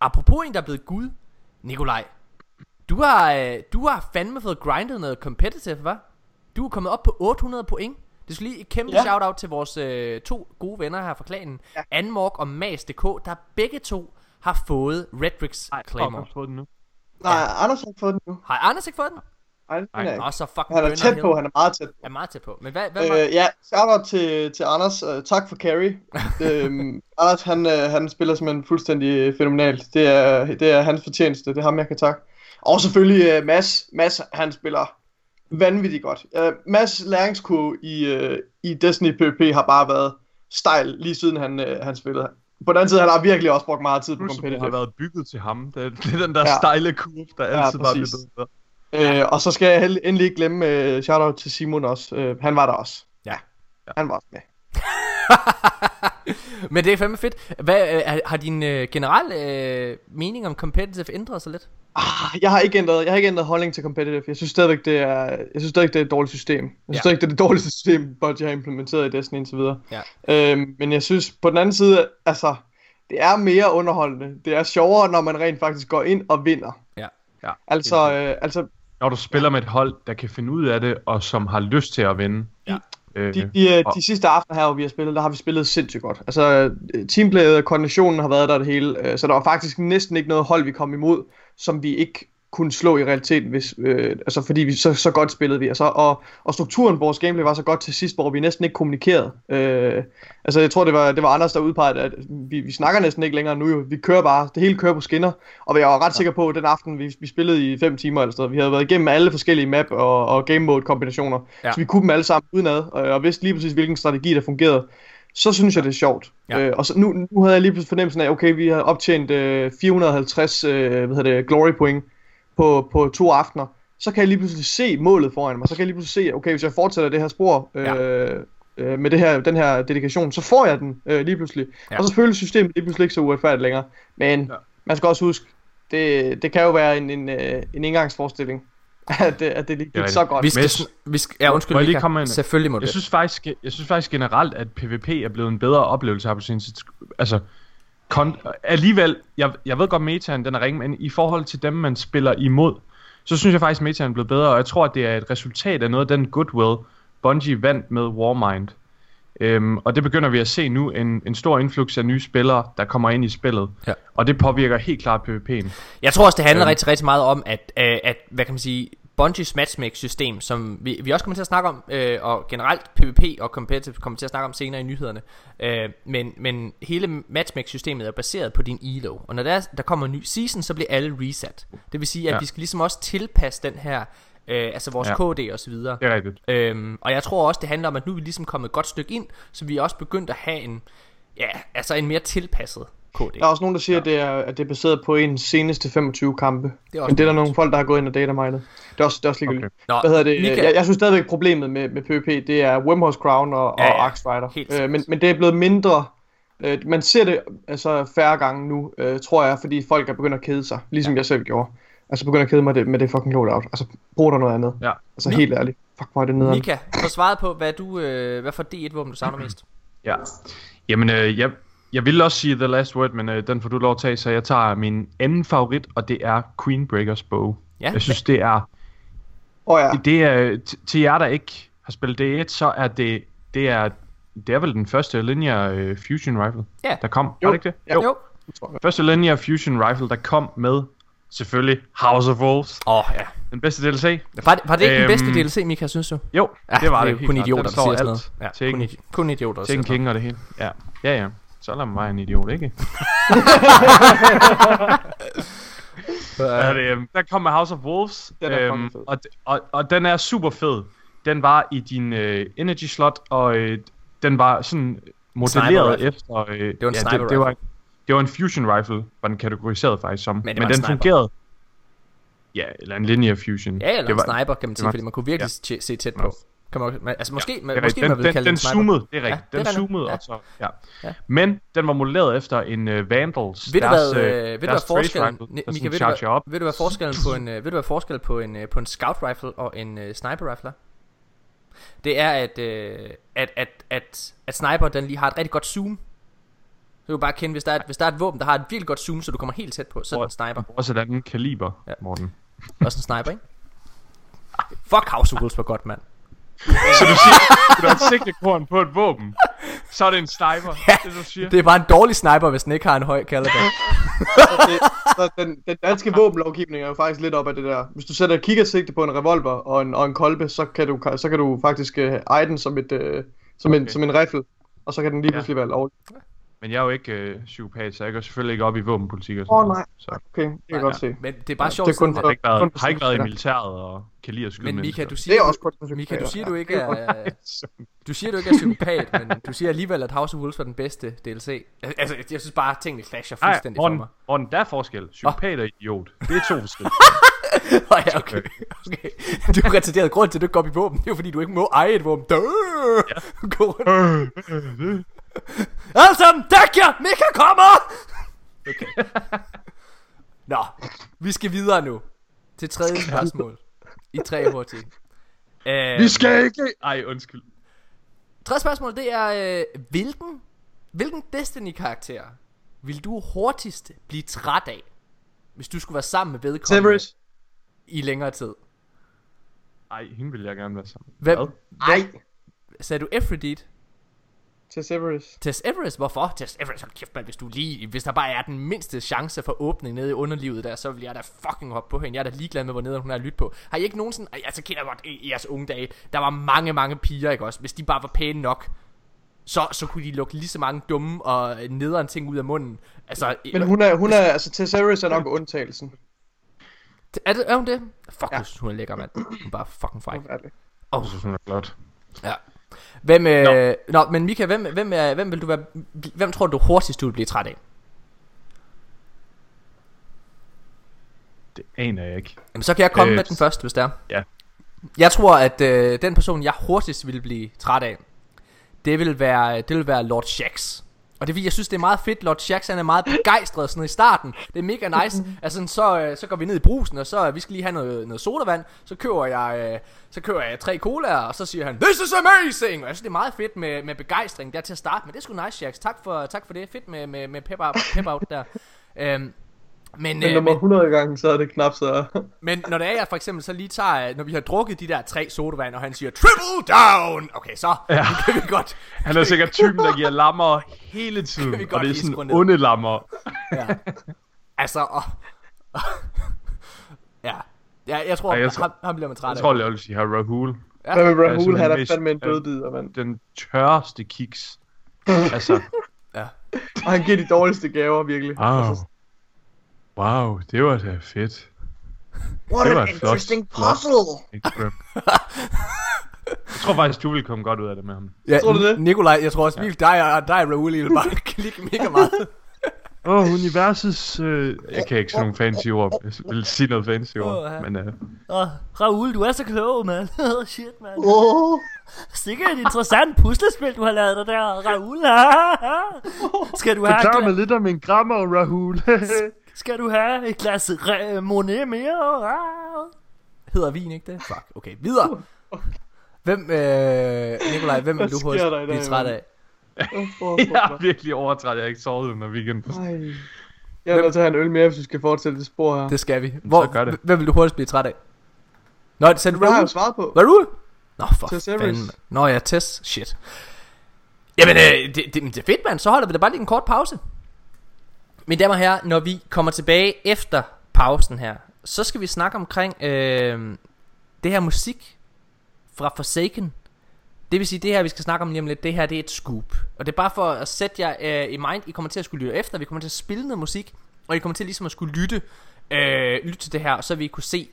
Apropos en, der er blevet gud. Nikolaj. Du har, øh, du har fandme fået grindet noget competitive, hva'? Du er kommet op på 800 point. Det skal lige et kæmpe ja. Ja. shout-out til vores øh, to gode venner her fra klanen. Ja. Anmork og Mas.dk, der begge to har fået Redrix Claymore. fuck, jeg har fået den nu. Nej, Anders har fået den nu. Har Anders ikke fået den? Nej, Nej. Nå, så fucking Han er tæt på, han er meget tæt på. er meget tæt på. Men hvad, hvad var... Øh, ja, shout til, til Anders. Uh, tak for carry. øhm, Anders, han, uh, han spiller simpelthen fuldstændig fænomenalt. Det er, det er hans fortjeneste. Det er ham, jeg kan takke. Og selvfølgelig uh, Mads. Mads, han spiller vanvittigt godt. Uh, Mads læringskurve i, uh, i Destiny PvP har bare været stejl, lige siden han, uh, han spillede. På den anden side, han har virkelig også brugt meget tid på Crucible har competitive. været bygget til ham. Det er, det er den der Ja. ja. stejle kurve, der Ja, altid bare bliver præcis. bedre. Øh, og så skal jeg endelig ikke glemme uh, shoutout til Simon også. Uh, han var der også. Ja. Han var også med. Men det er fandme fedt. Hvad, øh, har- har din øh, generelle øh, mening om competitive ændret sig lidt? Ah, jeg har ikke ændret, jeg har ikke ændret holdning til competitive. Jeg synes stadigvæk det er, jeg synes stadigvæk det er et dårligt system. Jeg synes Ja. stadigvæk det er det dårligste system, Bungie har implementeret i Destiny indtil videre. Ja. Øhm, men jeg synes på den anden side, altså det er mere underholdende. Det er sjovere, når man rent faktisk går ind og vinder. Ja. Ja. Altså, øh, altså Når du spiller med et hold, der kan finde ud af det, og som har lyst til at vinde. Ja. Øh, de, de, øh, og- de sidste aftener her, hvor vi har spillet, der har vi spillet sindssygt godt. Altså øh, teamplayet og koordinationen har været der det hele, øh, så der var faktisk næsten ikke noget hold, vi kom imod, som vi ikke kunne slå i realiteten, hvis, øh, altså fordi vi så, så godt spillede vi. Altså, og, og strukturen på vores gameplay var så godt til sidst, hvor vi næsten ikke kommunikerede. Øh, altså jeg tror, det var, det var Anders, der udpegede, at vi, vi snakker næsten ikke længere nu jo. Vi kører bare, det hele kører på skinner. Og jeg var ret sikker på, at den aften, vi, vi spillede i 5 timer eller sådan vi havde været igennem alle forskellige map og, og game mode kombinationer. Ja. Så vi kunne dem alle sammen udenad, og, og vidste lige præcis, hvilken strategi, der fungerede. Så synes jeg, det er sjovt. Ja. Øh, og så nu, nu havde jeg lige pludselig fornemmelsen af, okay, vi har optjent øh, 450 øh, hvad hedder det, glory point på, på to aftener. Så kan jeg lige pludselig se målet foran mig. Så kan jeg lige pludselig se, okay, hvis jeg fortsætter det her spor øh, Ja. øh, med det her, den her dedikation, så får jeg den øh, lige pludselig. Ja. Og så føles systemet lige pludselig ikke så uretfærdigt længere. Men Ja. man skal også huske, det, det kan jo være en, en, øh, en indgangsforestilling, at det, at det lige er gik så godt. Vi skal, sn- vi skal, ja, undskyld, Må jeg lige komme ind? Selvfølgelig må Jeg det. synes faktisk, jeg synes faktisk generelt, at PvP er blevet en bedre oplevelse her på sin. Altså, kon- alligevel, jeg, jeg ved godt, metaen den er ringe, men i forhold til dem, man spiller imod, så synes jeg faktisk, metaen er blevet bedre, og jeg tror, at det er et resultat af noget af den goodwill, Bungie vandt med Warmind. Øhm, og det begynder vi at se nu, en, en stor influx af nye spillere, der kommer ind i spillet. Ja. Og det påvirker helt klart PvP'en. Jeg tror også, det handler Øhm. rigtig, rigtig meget om, at, øh, at hvad kan man sige, Bungies matchmake-system, som vi, vi også kommer til at snakke om, øh, og generelt PvP og competitive kommer til at snakke om senere i nyhederne. Øh, men, men hele matchmake-systemet er baseret på din elo, og når der, er, der kommer en ny season, så bliver alle reset. Det vil sige, at Ja. vi skal ligesom også tilpasse den her, øh, altså vores Ja. KD og så videre. Det er rigtigt. Øhm, og jeg tror også, det handler om, at nu er vi ligesom kommet et godt stykke ind, så vi er også begyndt at have en, ja, altså en mere tilpasset KD. Der er også nogen, der siger, ja. at, det er, at det er baseret på en seneste 25 kampe. Det er også Men det er der nogle folk, der har gået ind og datamined. Det er også, det er også ligegyldigt. Okay. Nå, Hvad hedder det? Mika- Jeg, jeg synes stadigvæk, problemet med, med PvP, det er Wormhouse Crown og, Ja, ja. og Axe Rider. Helt Øh, sikkert. men, men det er blevet mindre... Øh, man ser det altså færre gange nu, øh, tror jeg, fordi folk er begyndt at kede sig. Ligesom ja. jeg selv gjorde. Altså begyndt at kede mig det, med det fucking loadout. Altså brug der noget andet. Ja. Altså helt ærligt. Fuck, hvor er det nederen. Mika, få svaret på, hvad, du, øh, hvad for D1-våben du savner mest. Ja. Jamen, øh, jeg, jeg vil også sige The Last Word, men øh, den får du lov at tage, så jeg tager min anden favorit, og det er Queenbreakers Bow. Ja, Jeg synes, det er, Åh oh, ja. det er til jer, der ikke har spillet D1, så er det, det er, det er vel den første linear øh, Fusion Rifle, Ja. der kom. Jo. Var det ikke det? jo. jo. Første linear Fusion Rifle, der kom med, selvfølgelig, House of Wolves. Åh, oh, ja. Den bedste DLC. Var det, var det ikke den bedste Øhm, DLC, Mika, synes du? Jo, Ja, det var det. er helt kun idioter, der siger sådan alt noget. Ja, kun, kun idioter, der siger sådan King og det hele. Ja, ja, ja. Så lad mig en idiot, ikke? Ja, det, øhm, der kom med House of Wolves, Den er øhm, fed. og, og, og den er super fed. Den var i din øh, energy slot, og øh, den var sådan modelleret efter... Øh, Det var en ja, sniper det, det, var. Det var en fusion rifle, var den kategoriseret faktisk som. Men det Men, den sniper. fungerede... Ja, eller en linear fusion. Ja, eller det en var, sniper, kan man sige, fordi man kunne virkelig ja. se tæt på. Kan man, altså måske, Det man, er måske rigtigt. man vil den, kalde den, det den en zoomede, det er rigtigt. Ja, det den rigtigt. zoomede, Ja. og så, ja. Ja. Men den var modelleret efter en uh, Vandals. Ved du deres, hvad, øh, øh, ved du hvad forskellen, rifle, Mika, sådan ved du op. ved du hvad forskellen på en, øh, ved du hvad forskellen på en, på en scout rifle og en øh, sniper rifle? Det er, at, øh, at, at, at, at sniper den lige har et rigtig godt zoom. Du kan bare kende, hvis der, er, et- hvis der er et våben, der har et virkelig godt zoom, så du kommer helt tæt på, så er det en sniper. Også andet kaliber, Ja. Morten. Også en sniper, ikke? Fuck House of Wolves var godt, mand. Så du siger, du har et sigtekorn på et våben, så er det en sniper, Ja, det du siger. Det er bare en dårlig sniper, hvis den ikke har en høj caliber. Så det, så den, den danske våbenlovgivning er jo faktisk lidt op af det der. Hvis du sætter kikkersigte på en revolver og en, og en kolbe, så kan du, så kan du faktisk uh, eje den som, et, uh, som, en, Okay. som en rifle. Og så kan den lige Ja. pludselig være lovlig. Men jeg er jo ikke øh, psykopat, så jeg går selvfølgelig ikke op i våbenpolitik og sådan Åh, noget. nej. Så Okay, det kan jeg godt se. Men det er bare Ja, sjovt, det er kun jeg har ikke været, Kun- har ikke været i militæret og kan lide at skyde men Mika, du Det siger, er også kun for Mika, du siger, du ikke Ja. er, du siger, du ikke er psykopat, men du siger alligevel, at House of Wolves var den bedste DLC. Altså, jeg synes bare, at tingene clasher fuldstændig for Morten, mig. Morten, der er forskel. Psykopat og idiot. Det er to forskellige. Ja, okay. okay. Du er retarderet grund til, at du ikke går op i våben. Det er jo fordi, du ikke må eje et våben. Dø! Gå rundt. Alle sammen, dæk jer! Mika kommer! Okay. Nå, vi skal videre nu. Til tredje spørgsmål. I tre hurtige. Øh, Vi skal ikke... Ej, undskyld. Tredje spørgsmål, det er, øh, hvilken, hvilken Destiny-karakter vil du hurtigst blive træt af, hvis du skulle være sammen med vedkommende Severus. i længere tid? Ej, hende vil jeg gerne være sammen. Hvem, Hvad? Ej. sagde du Aphrodite? Til Severus. Tess Everest, hvorfor? Tess Everest, hold kæft, man, hvis du lige, hvis der bare er den mindste chance for åbning nede i underlivet der, så vil jeg da fucking hoppe på hende. Jeg er da ligeglad med, hvor nede hun er at lytte på. Har I ikke nogen sådan, Ej, altså kender godt i, jeres unge dage, der var mange, mange piger, ikke også? Hvis de bare var pæne nok, så, så kunne de lukke lige så mange dumme og nederen ting ud af munden. Altså, Men hun er, hun er, altså til Severus er nok undtagelsen. er, det, er hun det? Fuck, Ja. hun er lækker, mand. Hun er bare fucking fræk. Forfærdeligt. Oh. Jeg synes, hun er flot. Ja. Hvem, øh, nå. nå, men Mika, hvem, hvem, er, hvem vil du være, hvem tror du hurtigst, du vil blive træt af? Det aner jeg ikke. Jamen, så kan jeg komme Øh, med den første, hvis det er. ja. Jeg tror, at øh, den person, jeg hurtigst ville blive træt af, det vil være, det vil være Lord Shax. Og det jeg synes, det er meget fedt. Lord Shax, han er meget begejstret sådan i starten. Det er mega nice. Altså, så, øh, så går vi ned i brusen, og så øh, vi skal lige have noget, noget sodavand. Så køber jeg, øh, så køber jeg tre colaer, og så siger han, This is amazing! Og jeg synes, det er meget fedt med, med begejstring der til at starte med. Det er sgu nice, Shax. Tak for, tak for det. Fedt med, med, med pep, out, pep out der. Øhm, men, Men øh, nummer men, 100 gange, så er det knap så... men når det er, jeg for eksempel så lige tager, øh, når vi har drukket de der tre sodavand, og han siger, triple down! Okay, så ja. Ja. kan vi godt. Han er sikkert typen, der giver lammer hele tiden. vi godt Og det er sådan ned. onde lammer. Ja. Altså, og, ja. ja, jeg tror, Ej, jeg tror- ham, ham bliver man træt Jeg af. tror, jeg vil sige her Rahul. Ja. Hvad med Ja, Rahul, han den er fandme en ja. dødbider, mand. Den tørreste kiks. altså, Ja. Og han giver de dårligste gaver, virkelig. wow. Altså, Wow, det var da fedt. What Det an flot- interesting flot- puzzle! Grim. Jeg tror faktisk, du vil komme godt ud af det med ham. Ja, Tror du det? Nikolaj, jeg tror også virkelig, dig og dig Raoul, I vil bare klikke mega meget. Åh, oh, universets... Øh... Jeg kan ikke sige nogle fancy ord. Jeg vil sige noget fancy ord. Ja. Men øh, Åh, Raoul, du er så klog, mand. Åh, Shit, mand. Oh, Sikkert et interessant puslespil, du har lavet dig der, Raoul. Skal du have, forklar mig lidt om en grammer, Rahul. Skal du have et glas Monet mere? Ah. Hedder vin ikke det? Fuck, okay, videre. Hvem, øh, Nikolaj, hvem vil Hvad du i blive træt af? jeg er virkelig overtræt. Jeg har ikke sovet under weekenden. Ej. Jeg er nødt til at have en øl mere, hvis vi skal fortsætte det spor her. Det skal vi. Hvor, gør det. Hvem vil du hurtigst blive træt af? Nå, sagde du Det har jeg svaret på. Raoul? Nå, for fanden. Nå ja, Tess. Shit. Jamen, øh, det, det, det er fedt, mand. Så holder vi da bare lige en kort pause. Mine damer og herrer, når vi kommer tilbage efter pausen her, så skal vi snakke omkring øh, det her musik fra Forsaken. Det vil sige, det her, vi skal snakke om lige om lidt, det her, det er et scoop. Og det er bare for at sætte jer øh, i mind, I kommer til at skulle lytte efter, vi kommer til at spille noget musik, og I kommer til ligesom at skulle lytte, øh, lytte til det her, og så vi kunne se,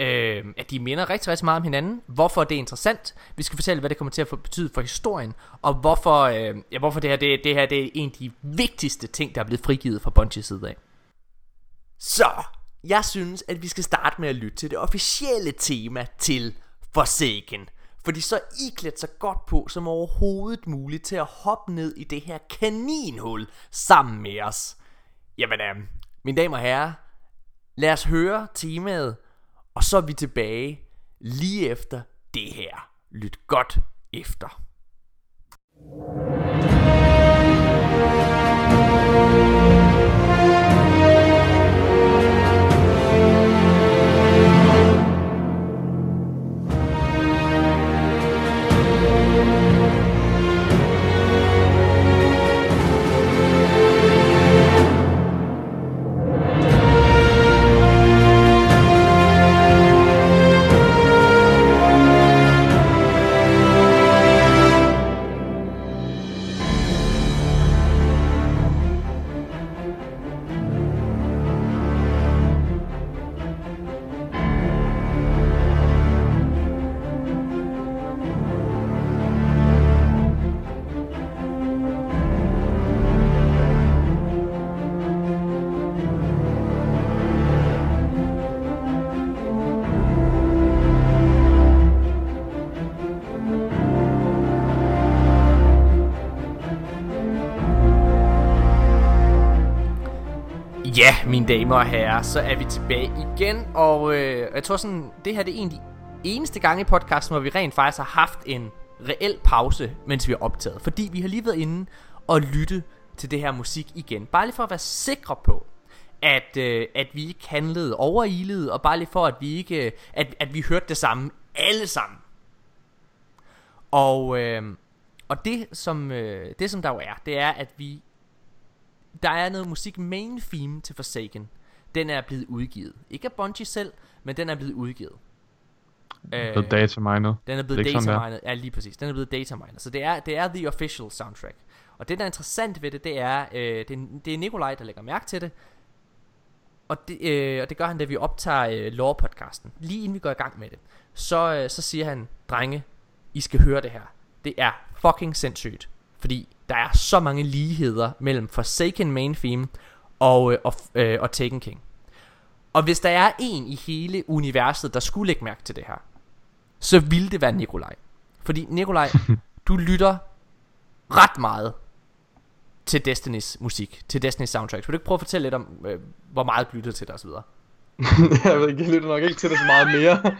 Øh, at de minder rigtig, rigtig meget om hinanden. Hvorfor det er interessant. Vi skal fortælle, hvad det kommer til at få betyde for historien. Og hvorfor, øh, ja, hvorfor det her, det, det her det er en af de vigtigste ting, der er blevet frigivet fra Bungies side af. Så, jeg synes, at vi skal starte med at lytte til det officielle tema til Forsaken. Fordi så er I klædt så godt på som overhovedet muligt til at hoppe ned i det her kaninhul sammen med os. Jamen, øh, mine damer og herrer, lad os høre temaet, og så er vi tilbage lige efter det her. Lyt godt efter. thank you damer og herrer, så er vi tilbage igen, og øh, jeg tror sådan, det her det er en af de eneste gange i podcasten, hvor vi rent faktisk har haft en reel pause, mens vi har optaget. Fordi vi har lige været inde og lytte til det her musik igen. Bare lige for at være sikre på, at, øh, at vi ikke handlede overilede, og bare lige for, at vi ikke, øh, at, at vi hørte det samme alle sammen. Og, øh, og det, som, øh, det som der jo er, det er, at vi der er noget musik main theme til Forsaken. Den er blevet udgivet. Ikke af Bungie selv, men den er blevet udgivet. Øh, the data mined. Den er blevet data mined. Ja, lige præcis. Den er blevet data mined. Så det er, det er the official soundtrack. Og det, der er interessant ved det, det er, øh, det, det er Nikolaj, der lægger mærke til det. Og det, øh, og det gør han, da vi optager øh, lore-podcasten. Lige inden vi går i gang med det. Så, øh, så siger han, drenge, I skal høre det her. Det er fucking sindssygt. Fordi der er så mange ligheder mellem Forsaken main theme og, øh, og, øh, og Taken King. Og hvis der er en i hele universet, der skulle lægge mærke til det her, så ville det være Nikolaj. Fordi Nikolaj, du lytter ret meget til Destinys musik, til Destinys soundtracks. Vil du ikke prøve at fortælle lidt om, øh, hvor meget du lytter til det osv.? jeg ved ikke, jeg lytter nok ikke til det så meget mere.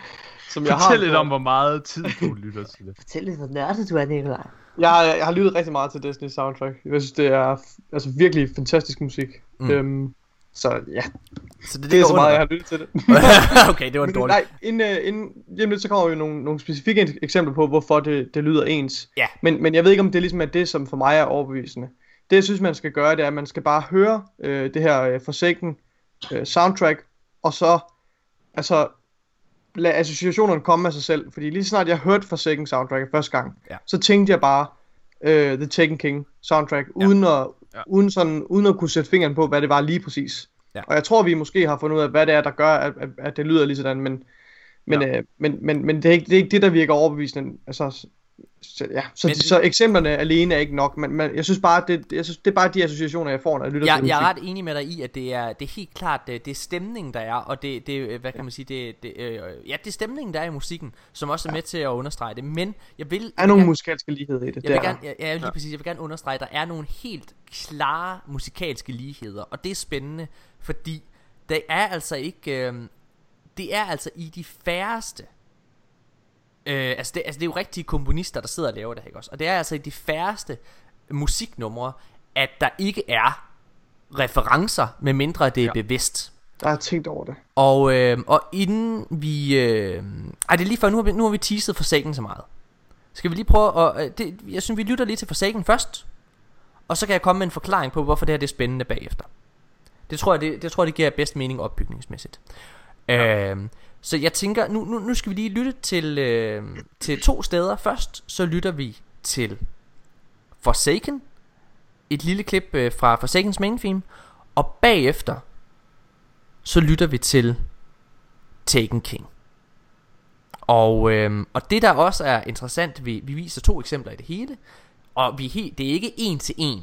Som jeg Fortæl har lidt om, hvor meget tid du lytter til det. Fortæl lidt, hvor nørdet du er, Nikolaj. Jeg, har, jeg har lyttet rigtig meget til Disney soundtrack. Jeg synes, det er altså, virkelig fantastisk musik. Mm. Øhm, så ja, så det, det er så meget, jeg har lyttet til det. okay, det var en dårlig. Nej, inden, uh, inden, jamen, så kommer jo nogle, nogle specifikke eksempler på, hvorfor det, det lyder ens. Ja. Men, men jeg ved ikke, om det ligesom er det, som for mig er overbevisende. Det, jeg synes, man skal gøre, det er, at man skal bare høre øh, det her øh, Forsaken øh, soundtrack, og så altså lade associationerne komme af sig selv. Fordi lige snart jeg hørte Forsaken soundtrack første gang, ja. så tænkte jeg bare uh, The Taken King soundtrack, ja. uden, at, ja. uden, sådan, uden at kunne sætte fingeren på, hvad det var lige præcis. Ja. Og jeg tror, vi måske har fundet ud af, hvad det er, der gør, at, at, at det lyder lige sådan, men, men, ja. øh, men, men, men det, er ikke, det er ikke det, der virker overbevisende. Altså, så, ja, så, men, så eksemplerne alene er ikke nok, men, men jeg synes bare, det, jeg synes, det er bare de associationer, jeg får, når jeg lytter jeg, til Jeg er ret enig med dig i, at det er, det er helt klart, det, det er stemningen, der er, og det, det hvad kan man sige, det, det, øh, ja, det er stemningen, der er i musikken, som også er med til at understrege det, men jeg vil... Der er nogle musikalske ligheder i det, jeg vil gerne, ja, ja, lige ja. præcis, jeg vil gerne understrege, at der er nogle helt klare musikalske ligheder, og det er spændende, fordi det er altså ikke, øh, det er altså i de færreste Øh, altså, det, altså det er jo rigtige komponister, der sidder og laver det, ikke også? Og det er altså i de færreste musiknumre, at der ikke er referencer, med mindre det er ja. bevidst. Der er tænkt over det. Og, øh, og inden vi... Øh, ej, det er lige før, nu har vi, nu har vi teaset Forsaken så meget. Skal vi lige prøve at... Øh, det, jeg synes, vi lytter lige til Forsaken først. Og så kan jeg komme med en forklaring på, hvorfor det her det er spændende bagefter. Det tror jeg, det, det, tror jeg, det giver bedst mening opbygningsmæssigt. Ja. Øh, så jeg tænker, nu, nu, nu skal vi lige lytte til, øh, til to steder. Først så lytter vi til Forsaken. Et lille klip øh, fra Forsakens main theme. Og bagefter så lytter vi til Taken King. Og, øh, og det der også er interessant, vi, vi viser to eksempler i det hele, og vi he, det er ikke en til en,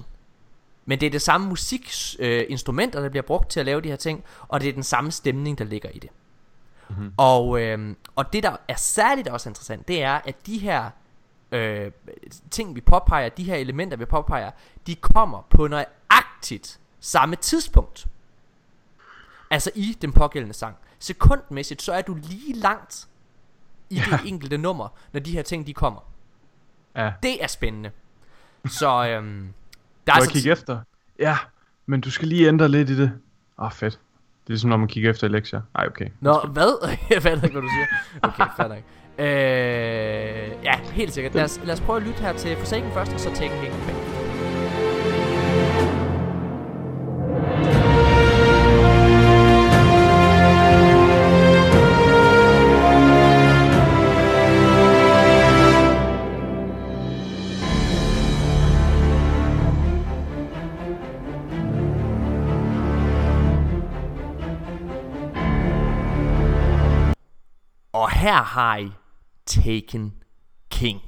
men det er det samme musikinstrumenter, øh, der bliver brugt til at lave de her ting, og det er den samme stemning, der ligger i det. Mm-hmm. Og, øh, og det der er særligt også interessant, det er, at de her øh, ting, vi påpeger, de her elementer, vi påpeger, de kommer på nøjagtigt samme tidspunkt. Altså i den pågældende sang. Sekundmæssigt, så er du lige langt i ja. det enkelte nummer, når de her ting, de kommer. Ja. Det er spændende. Så øhm, der er jeg kigge efter? Ja, men du skal lige ændre lidt i det. Åh, oh, fedt. Det er ligesom når man kigger efter lektier. Nej, okay. Nå, hvad? jeg fatter ikke, hvad du siger. Okay, fatter ikke. Øh, ja, helt sikkert. Lad os, lad os prøve at lytte her til Forsaken først, og så Taken King her har I Taken King.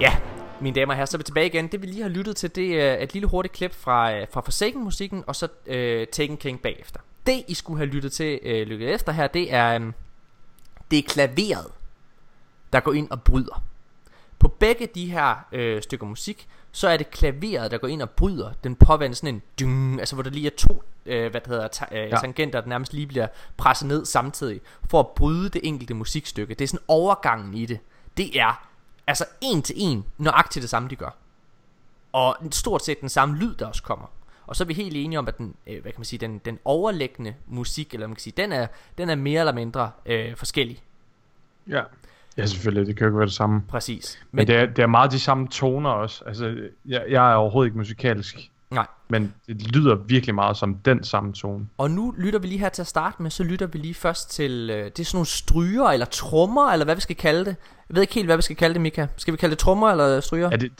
Ja, mine damer og herrer, så er vi tilbage igen. Det vi lige har lyttet til, det er et lille hurtigt klip fra, øh, fra Forsaken-musikken, og så øh, Taken King bagefter. Det I skulle have lyttet til, øh, lyttet efter her, det er, øh, det er klaveret der går ind og bryder. På begge de her øh, stykker musik, så er det klaveret, der går ind og bryder. Den påvender sådan en dyng, altså hvor der lige er to øh, hvad det hedder, ta- øh, ja. tangenter, der nærmest lige bliver presset ned samtidig, for at bryde det enkelte musikstykke. Det er sådan overgangen i det. Det er altså en til en nøjagtigt det samme, de gør. Og stort set den samme lyd, der også kommer. Og så er vi helt enige om, at den, øh, hvad kan man sige, den, den overlæggende musik, eller man kan sige, den er, den er mere eller mindre øh, forskellig. Ja. Ja, selvfølgelig. Det kan jo ikke være det samme. Præcis. Men, men det, er, det er meget de samme toner også. Altså, jeg, jeg er overhovedet ikke musikalsk. Nej. Men det lyder virkelig meget som den samme tone. Og nu lytter vi lige her til at starte med, så lytter vi lige først til, øh, det er sådan nogle stryger, eller trommer, eller hvad vi skal kalde det. Jeg ved ikke helt, hvad vi skal kalde det, Mika. Skal vi kalde det trommer eller stryger? Ja, det,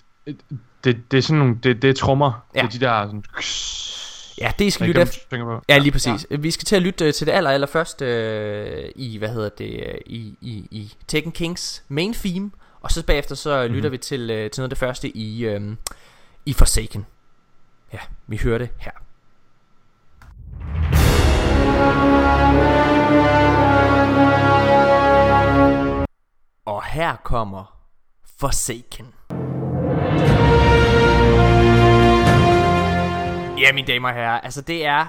det, det er sådan nogle, det, det er trommer. Ja. Det er de der sådan... Ja, det skal lytte efter. Ja, lige præcis. Ja. Vi skal til at lytte øh, til det aller, aller første øh, i, hvad hedder det, øh, i, i, i Tekken Kings main theme. Og så bagefter så mm-hmm. lytter vi til, øh, til noget af det første i, øh, i Forsaken. Ja, vi hører det her. Og her kommer Forsaken. Ja, mine damer og herrer, altså det er,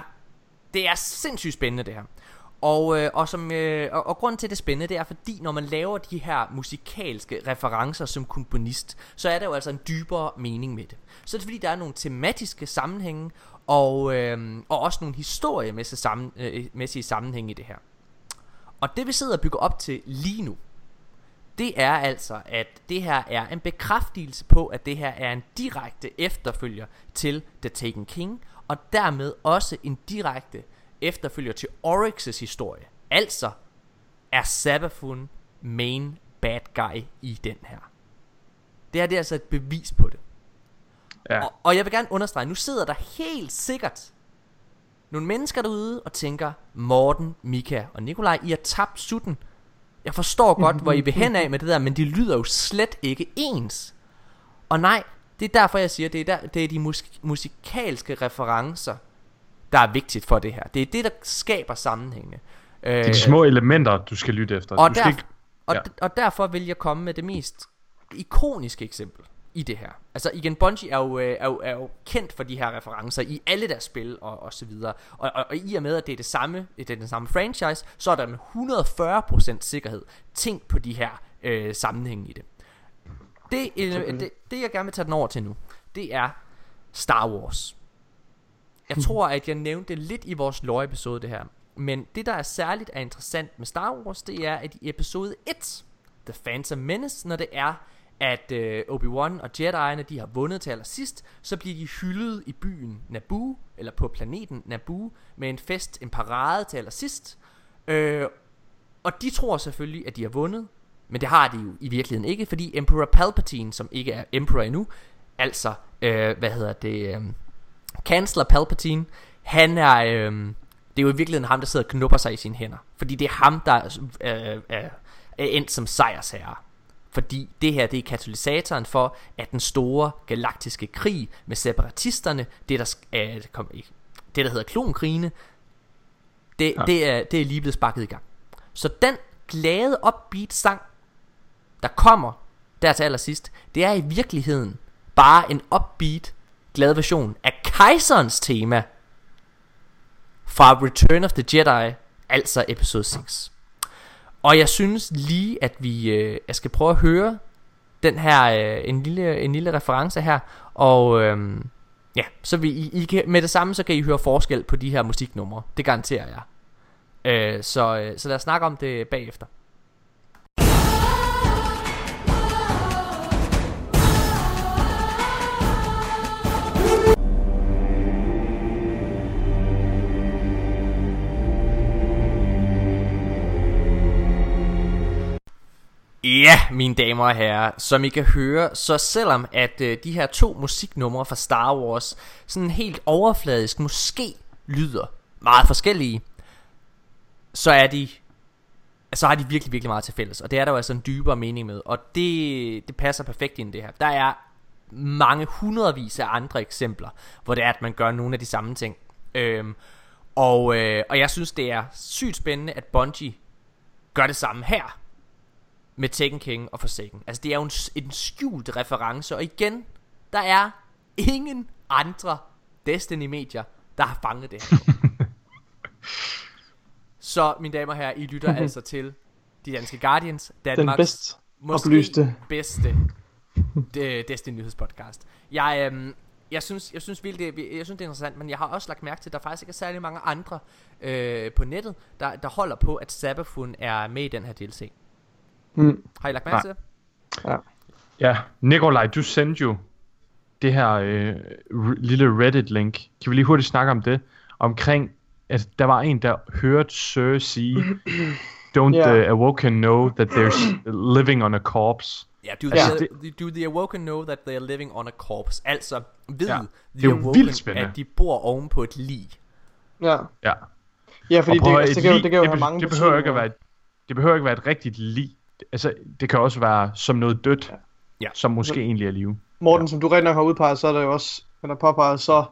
det er sindssygt spændende det her. Og, øh, og, som, øh, og, og grunden til det spændende, det er fordi, når man laver de her musikalske referencer som komponist, så er der jo altså en dybere mening med det. Så er det fordi, der er nogle tematiske sammenhænge, og, øh, og også nogle historiemæssige sammen, øh, sammenhænge i det her. Og det vi sidder og bygger op til lige nu, det er altså, at det her er en bekræftelse på, at det her er en direkte efterfølger til The Taken King, og dermed også en direkte efterfølger til Oryx's historie. Altså er Sabafun main bad guy i den her. Det her det er altså et bevis på det. Ja. Og, og jeg vil gerne understrege, nu sidder der helt sikkert nogle mennesker derude og tænker, Morten, Mika og Nikolaj, I har tabt sutten jeg forstår godt, hvor I vil hen af med det der, men de lyder jo slet ikke ens. Og nej, det er derfor, jeg siger, det er, der, det er de musik- musikalske referencer, der er vigtigt for det her. Det er det, der skaber sammenhængene. Det er de små elementer, du skal lytte efter. Og, du der, skal ikke... og, ja. og derfor vil jeg komme med det mest ikoniske eksempel i det her. Altså igen, Bungie er jo, øh, er, jo, er jo kendt for de her referencer i alle deres spil og, og så videre. Og, og, og i og med, at det er det samme, det er den samme franchise, så er der med 140% sikkerhed tænkt på de her øh, sammenhænge i det. Det, øh, det. det, jeg gerne vil tage den over til nu, det er Star Wars. Jeg tror, at jeg nævnte det lidt i vores lore-episode, det her. Men det, der er særligt er interessant med Star Wars, det er, at i episode 1, The Phantom Menace, når det er, at øh, Obi-Wan og Jedi'erne de har vundet til allersidst, så bliver de hyldet i byen Naboo, eller på planeten Naboo, med en fest, en parade til allersidst. Øh, og de tror selvfølgelig, at de har vundet, Men det har de jo i virkeligheden ikke, fordi Emperor Palpatine, som ikke er Emperor endnu, altså, øh, hvad hedder det, øh, Kansler Palpatine, han er, øh, det er jo i virkeligheden ham, der sidder og knupper sig i sine hænder. Fordi det er ham, der øh, er, er endt som sejrsherre. Fordi det her, det er katalysatoren for, at den store galaktiske krig med separatisterne, det der, øh, kom, ikke, det der hedder klonkrigene, det, ja. det, er, det er lige blevet sparket i gang. Så den glade upbeat sang, der kommer der til allersidst, det er i virkeligheden bare en upbeat glad version af kejserens tema fra Return of the Jedi, altså episode 6. Og jeg synes lige, at vi øh, jeg skal prøve at høre den her, øh, en, lille, en lille reference her, og øh, ja, så vi, I, I kan, med det samme, så kan I høre forskel på de her musiknumre, det garanterer jeg. Øh, så, øh, så lad os snakke om det bagefter. Ja, mine damer og herrer, som I kan høre, så selvom at øh, de her to musiknumre fra Star Wars sådan helt overfladisk måske lyder meget forskellige, så er de så har de virkelig, virkelig meget til fælles. Og det er der jo altså en dybere mening med. Og det, det passer perfekt ind i det her. Der er mange hundredvis af andre eksempler, hvor det er, at man gør nogle af de samme ting. Øhm, og, øh, og jeg synes, det er sygt spændende, at Bungie gør det samme her med Tekken King og Forsaken. Altså det er jo en, en skjult reference, og igen, der er ingen andre Destiny-medier, der har fanget det her. Så, mine damer og herrer, I lytter altså til De Danske Guardians, Danmarks Den bedst måske oplyste. bedste Destiny nyhedspodcast. Jeg, øhm, jeg synes, jeg synes virkelig, det, jeg synes det er interessant, men jeg har også lagt mærke til, at der faktisk ikke er særlig mange andre øh, på nettet, der, der holder på, at Sabafun er med i den her DLC. Mm. Har I lagt mærke til det? Ja. Ja, Nikolaj, du sendte jo det her øh, r- lille Reddit-link. Kan vi lige hurtigt snakke om det? Omkring, at der var en, der hørte Sir sige, Don't Ja. the Awoken know that they're living on a corpse? Ja, do, Altså, the, do the Awoken know that they are living on a corpse? Altså, ved Ja, the er Awoken, vildt spændende. at de bor oven på et lig. Ja. Ja. ja, fordi det, altså, et det, kan jo, det kan jo det, have mange det behøver ikke at være et, det behøver ikke at være et rigtigt lig. Altså, det kan også være som noget dødt, Ja. som måske egentlig er live. Morten, som du rigtig nok har udpeget, så er der jo også, eller påpeget, så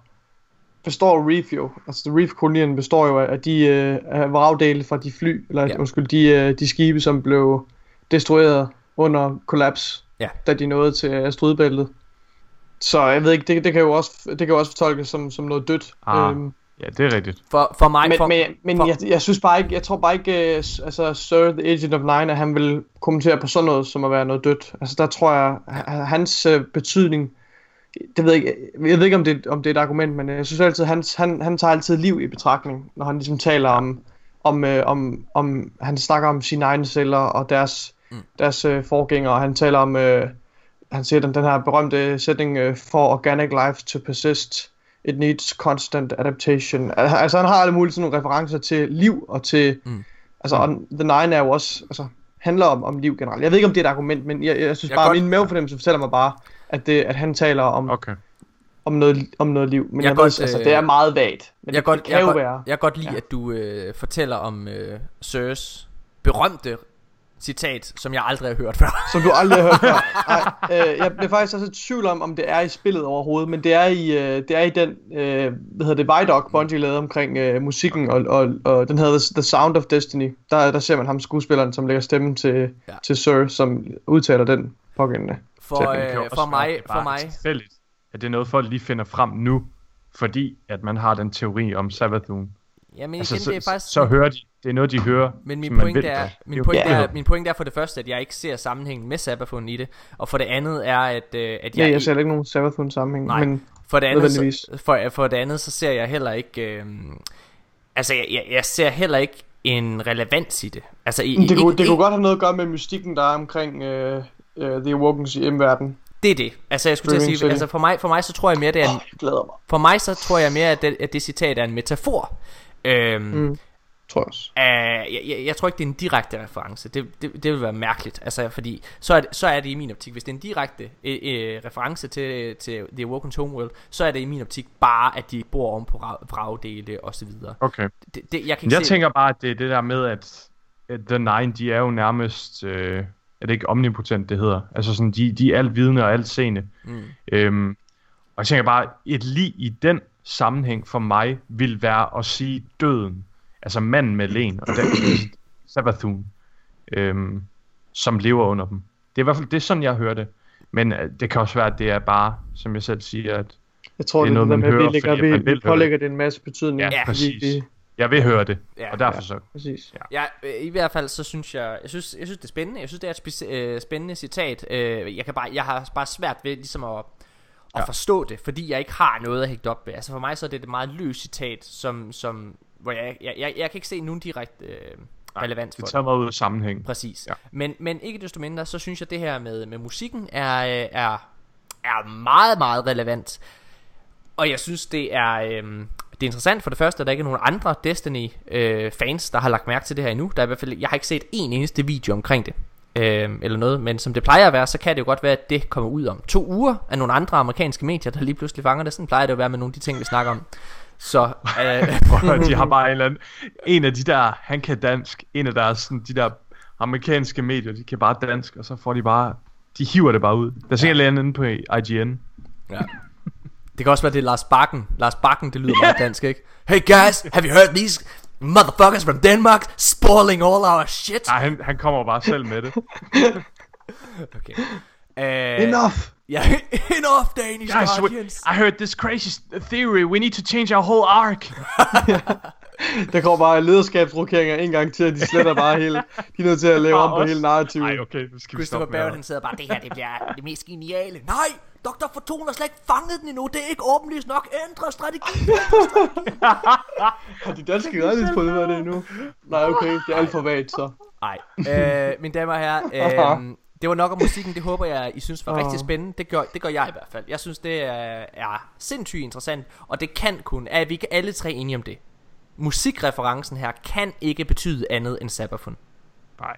består Reef jo, altså Reef-kolonien består jo af de øh, af vragdele fra de fly, eller Ja. ja. undskyld, de, øh, de skibe, som blev destrueret under kollaps, Ja. da de nåede til asteroidebæltet. Så jeg ved ikke, det, det kan jo også, det kan jo også fortolkes som, som noget dødt. Ah, Øhm, Ja, det er rigtigt. For, for mig, men for, men, men for- jeg, jeg synes bare ikke, jeg tror bare ikke, øh, s- altså Sir the Agent of Nine, at han vil kommentere på sådan noget, som at være noget dødt. Altså der tror jeg, hans øh, betydning, det ved jeg ikke, jeg ved ikke om det, om det er et argument, men jeg synes altid, hans, han, han tager altid liv i betragtning, når han ligesom taler om, om, øh, om, om han snakker om sine egne celler og deres, Mm. deres øh, forgængere, og han taler om, øh, han siger den, den her berømte sætning, øh, for organic life to persist, it needs constant adaptation. Al- Altså han har alle mulige sådan nogle referencer til liv og til, Mm. mm. altså og The Nine er jo også, altså handler om, om liv generelt. Jeg ved ikke om det er et argument, men jeg, jeg synes Jeg bare, godt- min mavefornemmelse fortæller mig bare, at, det, at han taler om, okay. Om, noget, om noget liv. Men Jeg jeg, godt, ved, altså, øh, det er meget vagt. Men jeg, det, godt, det kan jeg, jo godt, være. jeg kan godt lide, ja. At du øh, fortæller om øh, Sirs berømte citat, som jeg aldrig har hørt før. Som du aldrig har hørt før. Nej, øh, jeg bliver faktisk også i tvivl om, om det er i spillet overhovedet, men det er i, øh, det er i den, øh, hvad hedder det, Vidoc Bungie lavede omkring øh, musikken, og, og, og den hedder The Sound of Destiny. Der, der ser man ham skuespilleren, som lægger stemmen til, Ja. til Sir, som udtaler den pågældende. For, øh, for mig, for mig, er tilfældigt, at det er noget, folk lige finder frem nu, fordi at man har den teori om Savathun. Jamen igen, Altså, det er så, faktisk... så hører de, det er noget, de hører, Men min pointe, er, min, er pointe er, min pointe er for det første, at jeg ikke ser sammenhængen med Sabafun i det. Og for det andet er, at, øh, at Ja, jeg, jeg ser ikke nogen Savathun sammenhæng, Nej. men for, det andet, så, for, for det andet, så ser jeg heller ikke... Øh, altså, jeg, jeg, jeg ser heller ikke en relevans i det. Altså, i, det, kunne, ikke, det kunne godt have noget at gøre med mystikken, der er omkring øh, øh, The Awokens i M-verden. Det er det. Altså, jeg skulle til at sige, altså for mig, for mig så tror jeg mere, det er en, Jeg glæder mig. for mig så tror jeg mere, at det, at det citat er en metafor. Øhm, mm. Tror jeg også. Uh, jeg, jeg, jeg tror ikke, det er en direkte reference. Det, det, det vil være mærkeligt. Altså, fordi så er, det, så er det i min optik, hvis det er en direkte øh, øh, reference til, til The Awoken Homeworld, så er det i min optik bare, at de bor oven på ra- vragdele og så videre. Okay. Det, det, jeg kan ikke Jeg se tænker bare, at det er det der med, at, at The Nine, de er jo nærmest, øh, er det ikke omnipotent, det hedder? Altså sådan, de, de er alt vidne og alt seende. Mm. Øhm, og jeg tænker bare, et lig i den sammenhæng for mig vil være at sige døden. Altså manden med len, og den Sabathun, øhm, som lever under dem. Det er i hvert fald det er sådan, jeg hører det. Men øh, det kan også være, at det er bare, som jeg selv siger, at Jeg tror, Det er noget, det, man med, at hører, vi, lægger, fordi vi, man vi pålægger det en masse betydning. Ja, fordi præcis. Vi, jeg vil høre det. Ja. og derfor Ja. så præcis. Ja, øh, i hvert fald så synes jeg, jeg synes, jeg synes det er spændende. Jeg synes det er et øh, spændende citat. Jeg kan bare, jeg har bare svært ved ligesom at, at Ja. forstå det, fordi jeg ikke har noget at hægte op ved. Altså for mig så er det et meget løst citat, som, som hvor jeg, jeg, jeg, jeg kan ikke se nogen direkte øh, relevans for det tager mig ud af sammenhæng. Præcis. Ja. Men, men ikke desto mindre, så synes jeg, det her med, med musikken er, øh, er, er meget, meget relevant. Og jeg synes, det er, øh, det er interessant for det første, at der ikke er nogen andre Destiny-fans, der har lagt mærke til det her endnu. Der er i hvert fald, jeg har ikke set en eneste video omkring det. Øh, eller noget, men som det plejer at være, så kan det jo godt være, at det kommer ud om to uger af nogle andre amerikanske medier, der lige pludselig fanger det. Sådan plejer det jo at være med nogle af de ting, vi snakker om. Så øh, Prøv de har bare en eller anden, en af de der, han kan dansk, en af deres, sådan, de der amerikanske medier, de kan bare dansk, og så får de bare, de hiver det bare ud. Der er ja. inde på IGN. Ja. Det kan også være, det er Lars Bakken. Lars Bakken, det lyder meget dansk, ikke? Hey guys, have you heard these motherfuckers from Denmark spoiling all our shit? Nej, han, han kommer bare selv med det. Okay. Uh, Enough! Ja, enough Danish Guys, we, Guardians. I heard this crazy theory, we need to change our whole arc. Der kommer bare lederskabsrokeringer en gang til, at de sletter bare hele... De er nødt til at lave om på hele narrativet. Nej, okay, nu skal vi Christopher Barrett, han sidder bare, det her det bliver det mest geniale. Nej, Dr. Fortuna har slet ikke fanget den endnu. Det er ikke åbenlyst nok. Ændre strategi. Har de danske af det endnu? Nej, okay, det er alt for vagt, så. Nej, øh, mine damer og herrer, øh, det var nok om musikken. Det håber jeg, I synes var rigtig spændende. Det gør, det gør jeg i hvert fald. Jeg synes, det er, er sindssygt interessant, og det kan kun, er vi ikke alle tre enige om det. Musikreferencen her kan ikke betyde andet end Sabafun. Nej.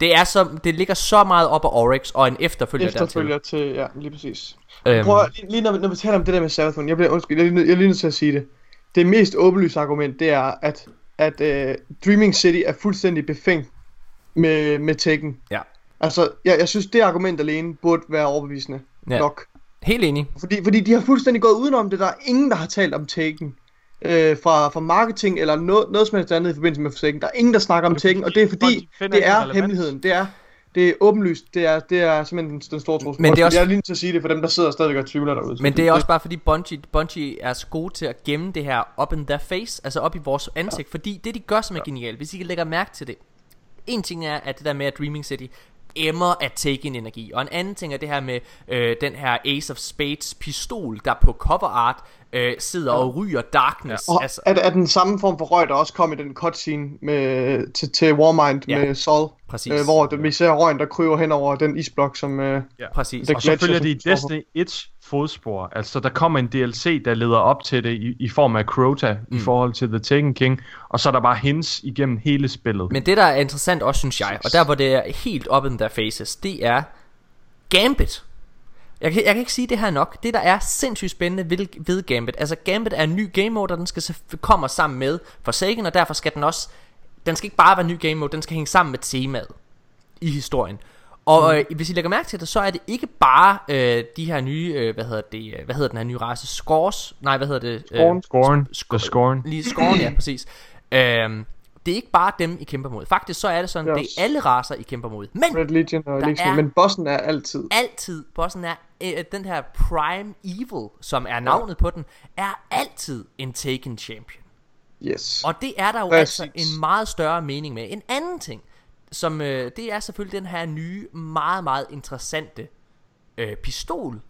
Det, er så, det ligger så meget op af Oryx og en efterfølger, Efterfølger til, ja, lige præcis. dertil. Prøv at, lige, lige når, når vi taler om det der med Savathun, jeg bliver, undskyld, jeg, lige nødt- jeg er lige nødt til at sige det. Det mest åbenlyse argument, det er, at, at uh, Dreaming City er fuldstændig befængt med, med Tekken. Ja. Altså, jeg, jeg synes, det argument alene burde være overbevisende Ja. nok. Helt enig. Fordi, fordi de har fuldstændig gået udenom det. Der er ingen, der har talt om Tekken. Øh, fra, fra marketing eller noget, noget som helst andet i forbindelse med Tekken. Der er ingen, der snakker om Tekken, og det er fordi, det er hemmeligheden. Det er, det er åbenlyst. Det er, det er simpelthen den, den store trussel. Men det er også- Jeg er lige til at sige det for dem, der sidder stadigvæk og tvivler derude. Men det er også bare fordi Bungie, Bungie er så gode til at gemme det her up in their face, altså op i vores ansigt, fordi det de gør som er genialt, hvis I lægger mærke til det. En ting er, at det der med at Dreaming City emmer at take in energi, og en anden ting er det her med øh, den her Ace of Spades pistol, der på cover art øh, sidder og ryger darkness. Og Altså, er, er den samme form for røg, der også kom i den cutscene med, til, til Warmind Ja. ja. med Sol, præcis. øh, hvor det, vi ser røgen, der kryber hen over den isblok, som... Øh, præcis. det- Og så følger de Destiny 1 fodspor. Altså, der kommer en DLC, der leder op til det i, i form af Crota mm. i forhold til The Taken King. Og så er der bare hints igennem hele spillet. Men det der er interessant også synes jeg Og der hvor det er helt up in their faces Det er Gambit jeg kan, jeg kan ikke sige det her nok Det der er sindssygt spændende ved, ved Gambit Altså Gambit er en ny game mode Og den skal kommer sammen med Forsaken Og derfor skal den også Den skal ikke bare være en ny game mode Den skal hænge sammen med temaet I historien og øh, hvis I lægger mærke til det, så er det ikke bare øh, de her nye, øh, hvad hedder det, øh, hvad hedder den her nye race, Scores, nej, hvad hedder det? Scorn. Scorn. Sk- The Scorn. Lige Scorn, ja, præcis. Øhm, det er ikke bare dem, I kæmper mod. Faktisk så er det sådan, Det er det er alle racer, I kæmper mod. Men Red Legion og Legion, men bossen er altid. altid, bossen er, øh, den her Prime Evil, som er navnet på den, er altid en Taken Champion. Yes. Og det er der jo Præcis. altså en meget større mening med. En anden ting, som øh, det er selvfølgelig den her nye, meget, meget interessante øh, pistol.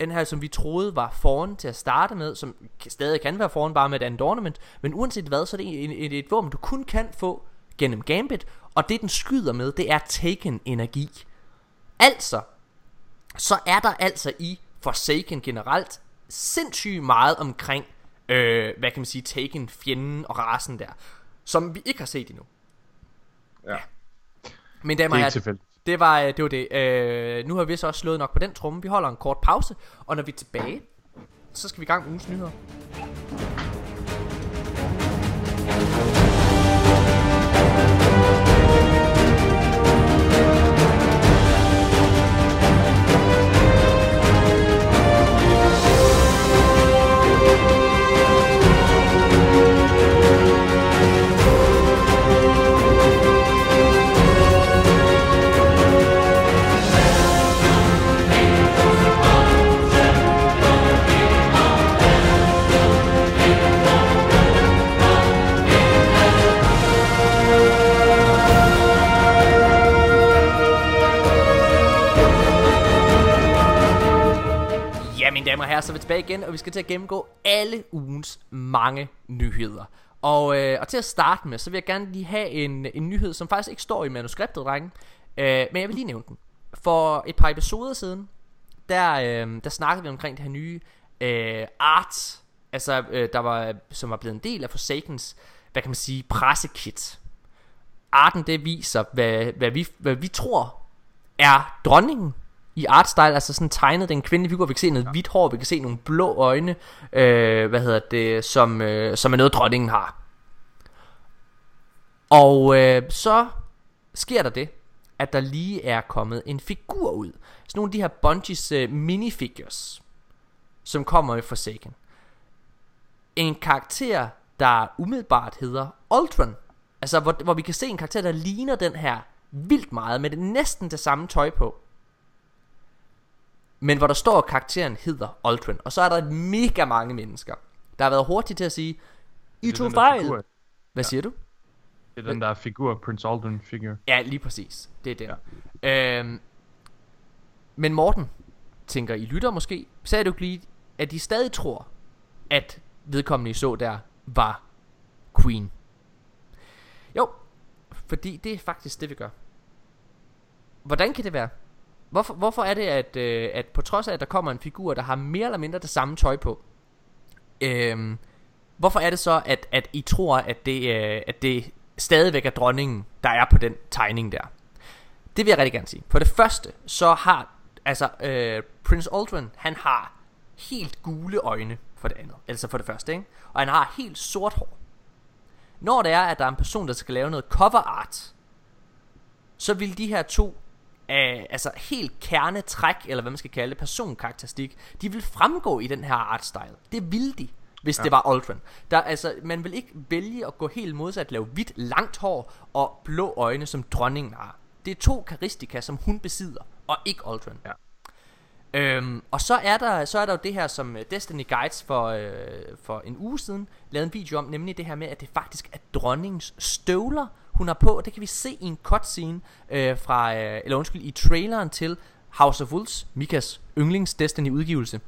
Den her, som vi troede var foran til at starte med, som stadig kan være foran bare med et andet ornament. Men uanset hvad, så er det et, et, et våben, du kun kan få gennem Gambit. Og det den skyder med, det er Taken energi. Altså, så er der altså i Forsaken generelt sindssygt meget omkring, øh, hvad kan man sige, Taken fjenden og rasen der. som vi ikke har set endnu. Ja. Men damer Det er ikke det var øh, det. Var det. Øh, nu har vi så også slået nok på den tromme. Vi holder en kort pause, og når vi er tilbage, så skal vi i gang med ugens nyheder. Damer og herrer, så er vi tilbage igen, og vi skal til at gennemgå alle ugens mange nyheder. Og, øh, og til at starte med, så vil jeg gerne lige have en, en nyhed, som faktisk ikke står i manuskriptet, drenge. Øh, men jeg vil lige nævne den. For et par episoder siden, der, øh, der snakkede vi omkring det her nye øh, art, altså øh, der var, som var blevet en del af Forsakens, hvad kan man sige, pressekit. Arten det viser, hvad, hvad, vi, hvad vi tror er dronningen i artstyle, altså sådan tegnet den kvindelige figur, vi kan se noget hvidt hår, vi kan se nogle blå øjne, øh, hvad hedder det, som, øh, som er noget dronningen har. Og øh, så sker der det, at der lige er kommet en figur ud. Sådan nogle af de her Bungies øh, minifigures, som kommer i Forsaken. En karakter, der umiddelbart hedder Ultron. Altså, hvor, hvor vi kan se en karakter, der ligner den her vildt meget, med det næsten det samme tøj på. Men hvor der står, at karakteren hedder Ultron. Og så er der mega mange mennesker, der har været hurtige til at sige, I tog den fejl. Hvad siger du? Det er den der figur, Prince Aldrin figur. Ja, lige præcis. Det er det. Ja. Øhm, men Morten, tænker I lytter måske, sagde du ikke lige, at de stadig tror, at vedkommende I så der var Queen. Jo, fordi det er faktisk det, vi gør. Hvordan kan det være? Hvorfor, hvorfor er det, at, øh, at på trods af, at der kommer en figur, der har mere eller mindre det samme tøj på, øh, hvorfor er det så, at, at I tror, at det, øh, at det stadigvæk er dronningen, der er på den tegning der? Det vil jeg rigtig gerne sige. For det første, så har, altså, øh, Prince Aldrin, han har helt gule øjne for det andet. Altså for det første, ikke? Og han har helt sort hår. Når det er, at der er en person, der skal lave noget cover art, så vil de her to øh, altså helt kernetræk, eller hvad man skal kalde det, personkarakteristik, de vil fremgå i den her artstyle. Det vil de, hvis ja. det var Ultron. Der, altså, man vil ikke vælge at gå helt modsat, lave hvidt, langt hår og blå øjne, som dronningen har. Det er to karistika, som hun besidder, og ikke Ultron. Ja. Øhm, og så er der så er der jo det her som øh, Destiny Guides for øh, for en uge siden lavede en video om, nemlig det her med at det faktisk er dronningens støvler hun har på. Det kan vi se i en cutscene øh, fra øh, eller undskyld i traileren til House of Wolves, Mikas yndlings Destiny udgivelse.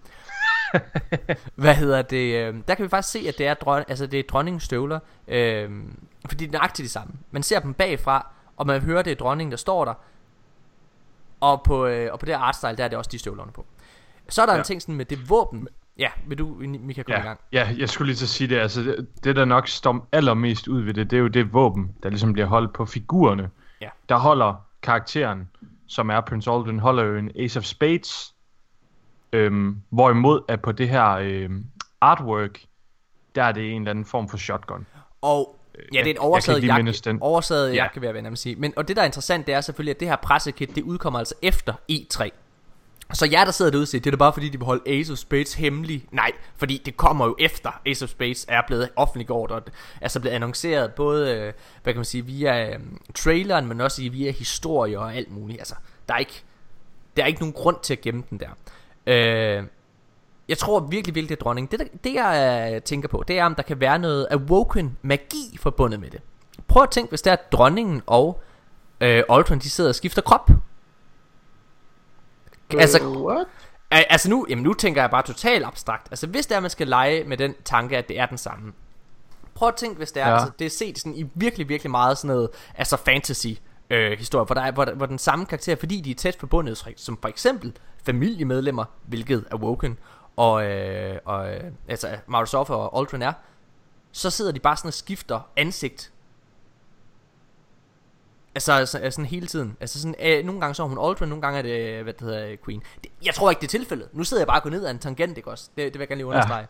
Hvad hedder det? Øh, der kan vi faktisk se at det er dron, altså det er dronningens støvler, øh, fordi det er nøjagtigt det samme. Man ser dem bagfra, og man hører det er dronningen der står der. Og på, øh, og på det artstyle, der er det også de støvlerne på. Så er der. Ja. en ting sådan med det våben. Ja, vil du, Mika, komme i Ja, gang? ja, jeg skulle lige til at sige det. Altså, det, det der nok står allermest ud ved det, det er jo det våben, der ligesom bliver holdt på figurerne. Ja. Der holder karakteren, som er Prince Aldrin, holder jo en Ace of Spades. Øhm, hvorimod at på det her øhm, artwork, der er det en eller anden form for shotgun. Og ja, det er et jeg kan oversaget lige mindes jakke, oversaget Ja. jakke, vil jeg vende sige. Men, og det der er interessant, det er selvfølgelig, at det her pressekit, det udkommer altså efter E3. Så jer, der sidder derude og siger, det er da bare fordi, de vil holde Ace of Spades hemmelig. Nej, fordi det kommer jo efter Ace of Spades er blevet offentliggjort, og altså blevet annonceret både, øh, hvad kan man sige, via øh, traileren, men også via historier og alt muligt. Altså, der er ikke, der er ikke nogen grund til at gemme den der. Øh, jeg tror virkelig, virkelig, det er dronning. Det, det jeg øh, tænker på, det er, om der kan være noget awoken magi forbundet med det. Prøv at tænke, hvis der er dronningen og øh, Ultron, de sidder og skifter krop. Altså, what? Al- Altså nu, jamen nu tænker jeg bare totalt abstrakt. Altså hvis det er, man skal lege med den tanke, at det er den samme. Prøv at tænke, hvis det er, ja. Altså, det er set sådan i virkelig, virkelig meget sådan noget, altså fantasy øh, historie, hvor, der er, hvor, hvor den samme karakter, fordi de er tæt forbundet, som for eksempel familiemedlemmer, hvilket er Woken, og, øh, og øh, altså Microsoft og Ultron er, så sidder de bare sådan og skifter ansigt Altså, altså, altså sådan hele tiden. Altså sådan, øh, nogle gange så er hun Aldrin, nogle gange er det, hvad det hedder, Queen. Det, jeg tror ikke, det er tilfældet. Nu sidder jeg bare og går ned ad en tangent, ikke også? Det, det vil jeg gerne lige understrege.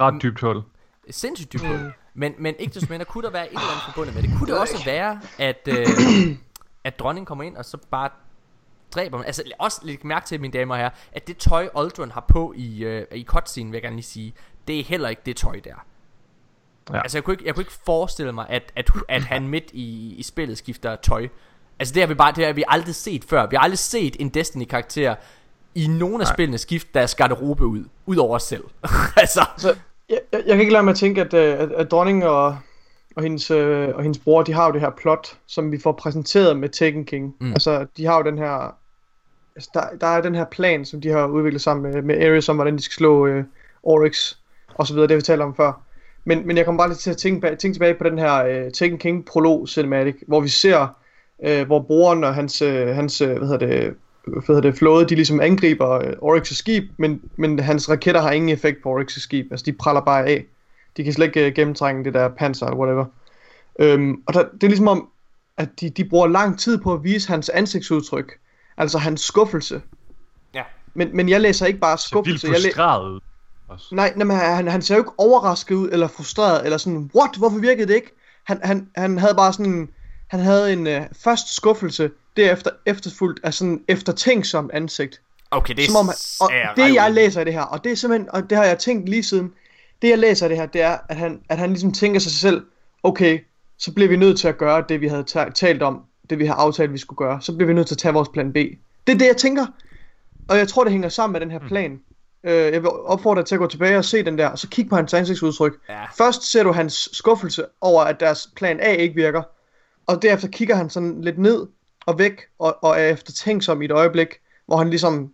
Ja. Ret dybt hul. Sindssygt dybt hul. Men, men ikke desto mindre, kunne der være et eller andet forbundet med det. Kunne det også være, at, øh, at dronningen kommer ind og så bare dræber man. Altså også læg mærke til, mine damer og herrer, at det tøj, Aldrin har på i, øh, i cutscene, vil jeg gerne lige sige, det er heller ikke det tøj der. Ja. Altså jeg kunne, ikke, jeg kunne ikke forestille mig at, at, at han midt i, i spillet skifter tøj. Altså det har vi bare det har vi aldrig set før. Vi har aldrig set en Destiny karakter I nogle af Nej. spillene skifte deres garderobe ud Udover os selv. Altså. Altså, jeg, jeg, jeg kan ikke lade mig at tænke at, øh, at, at dronningen og, og, hendes, øh, og hendes bror De har jo det her plot Som vi får præsenteret med Taken King. Mm. Altså de har jo den her altså, der, der er den her plan Som de har udviklet sammen med, med Ares Om hvordan de skal slå øh, Oryx Og så videre. Det vi talte om før men, men jeg kommer bare lidt til at tænke, tænke tilbage på den her uh, Taken King prolog cinematic, hvor vi ser, uh, hvor broren og hans, uh, hans uh, hvad hedder det, hvad hedder det, flåde, de ligesom angriber uh, Oryx' skib, men, men hans raketter har ingen effekt på Oryx' skib. Altså, de praller bare af. De kan slet ikke uh, gennemtrænge det der panser eller whatever. Um, og der, det er ligesom om, at de, de bruger lang tid på at vise hans ansigtsudtryk. Altså hans skuffelse. Ja. Men, men jeg læser ikke bare skuffelse. Er vildt frustreret ud. Også. Nej, nej men han, han ser jo ikke overrasket ud, eller frustreret, eller sådan, what, hvorfor virkede det ikke? Han, han, han havde bare sådan, han havde en uh, først skuffelse, derefter efterfulgt af sådan eftertænksom ansigt. Okay, det er Som om, og det jeg læser i det her, og det er simpelthen, og det har jeg tænkt lige siden, det jeg læser i det her, det er, at han, at han ligesom tænker sig selv, okay, så bliver vi nødt til at gøre det, vi havde talt om, det vi har aftalt, vi skulle gøre. Så bliver vi nødt til at tage vores plan B. Det er det, jeg tænker. Og jeg tror, det hænger sammen med den her mm. plan. Øh, jeg vil opfordre dig til at gå tilbage og se den der, og så kigge på hans ansigtsudtryk. Ja. Først ser du hans skuffelse over, at deres plan A ikke virker, og derefter kigger han sådan lidt ned og væk, og, og er eftertænksom i et øjeblik, hvor han ligesom,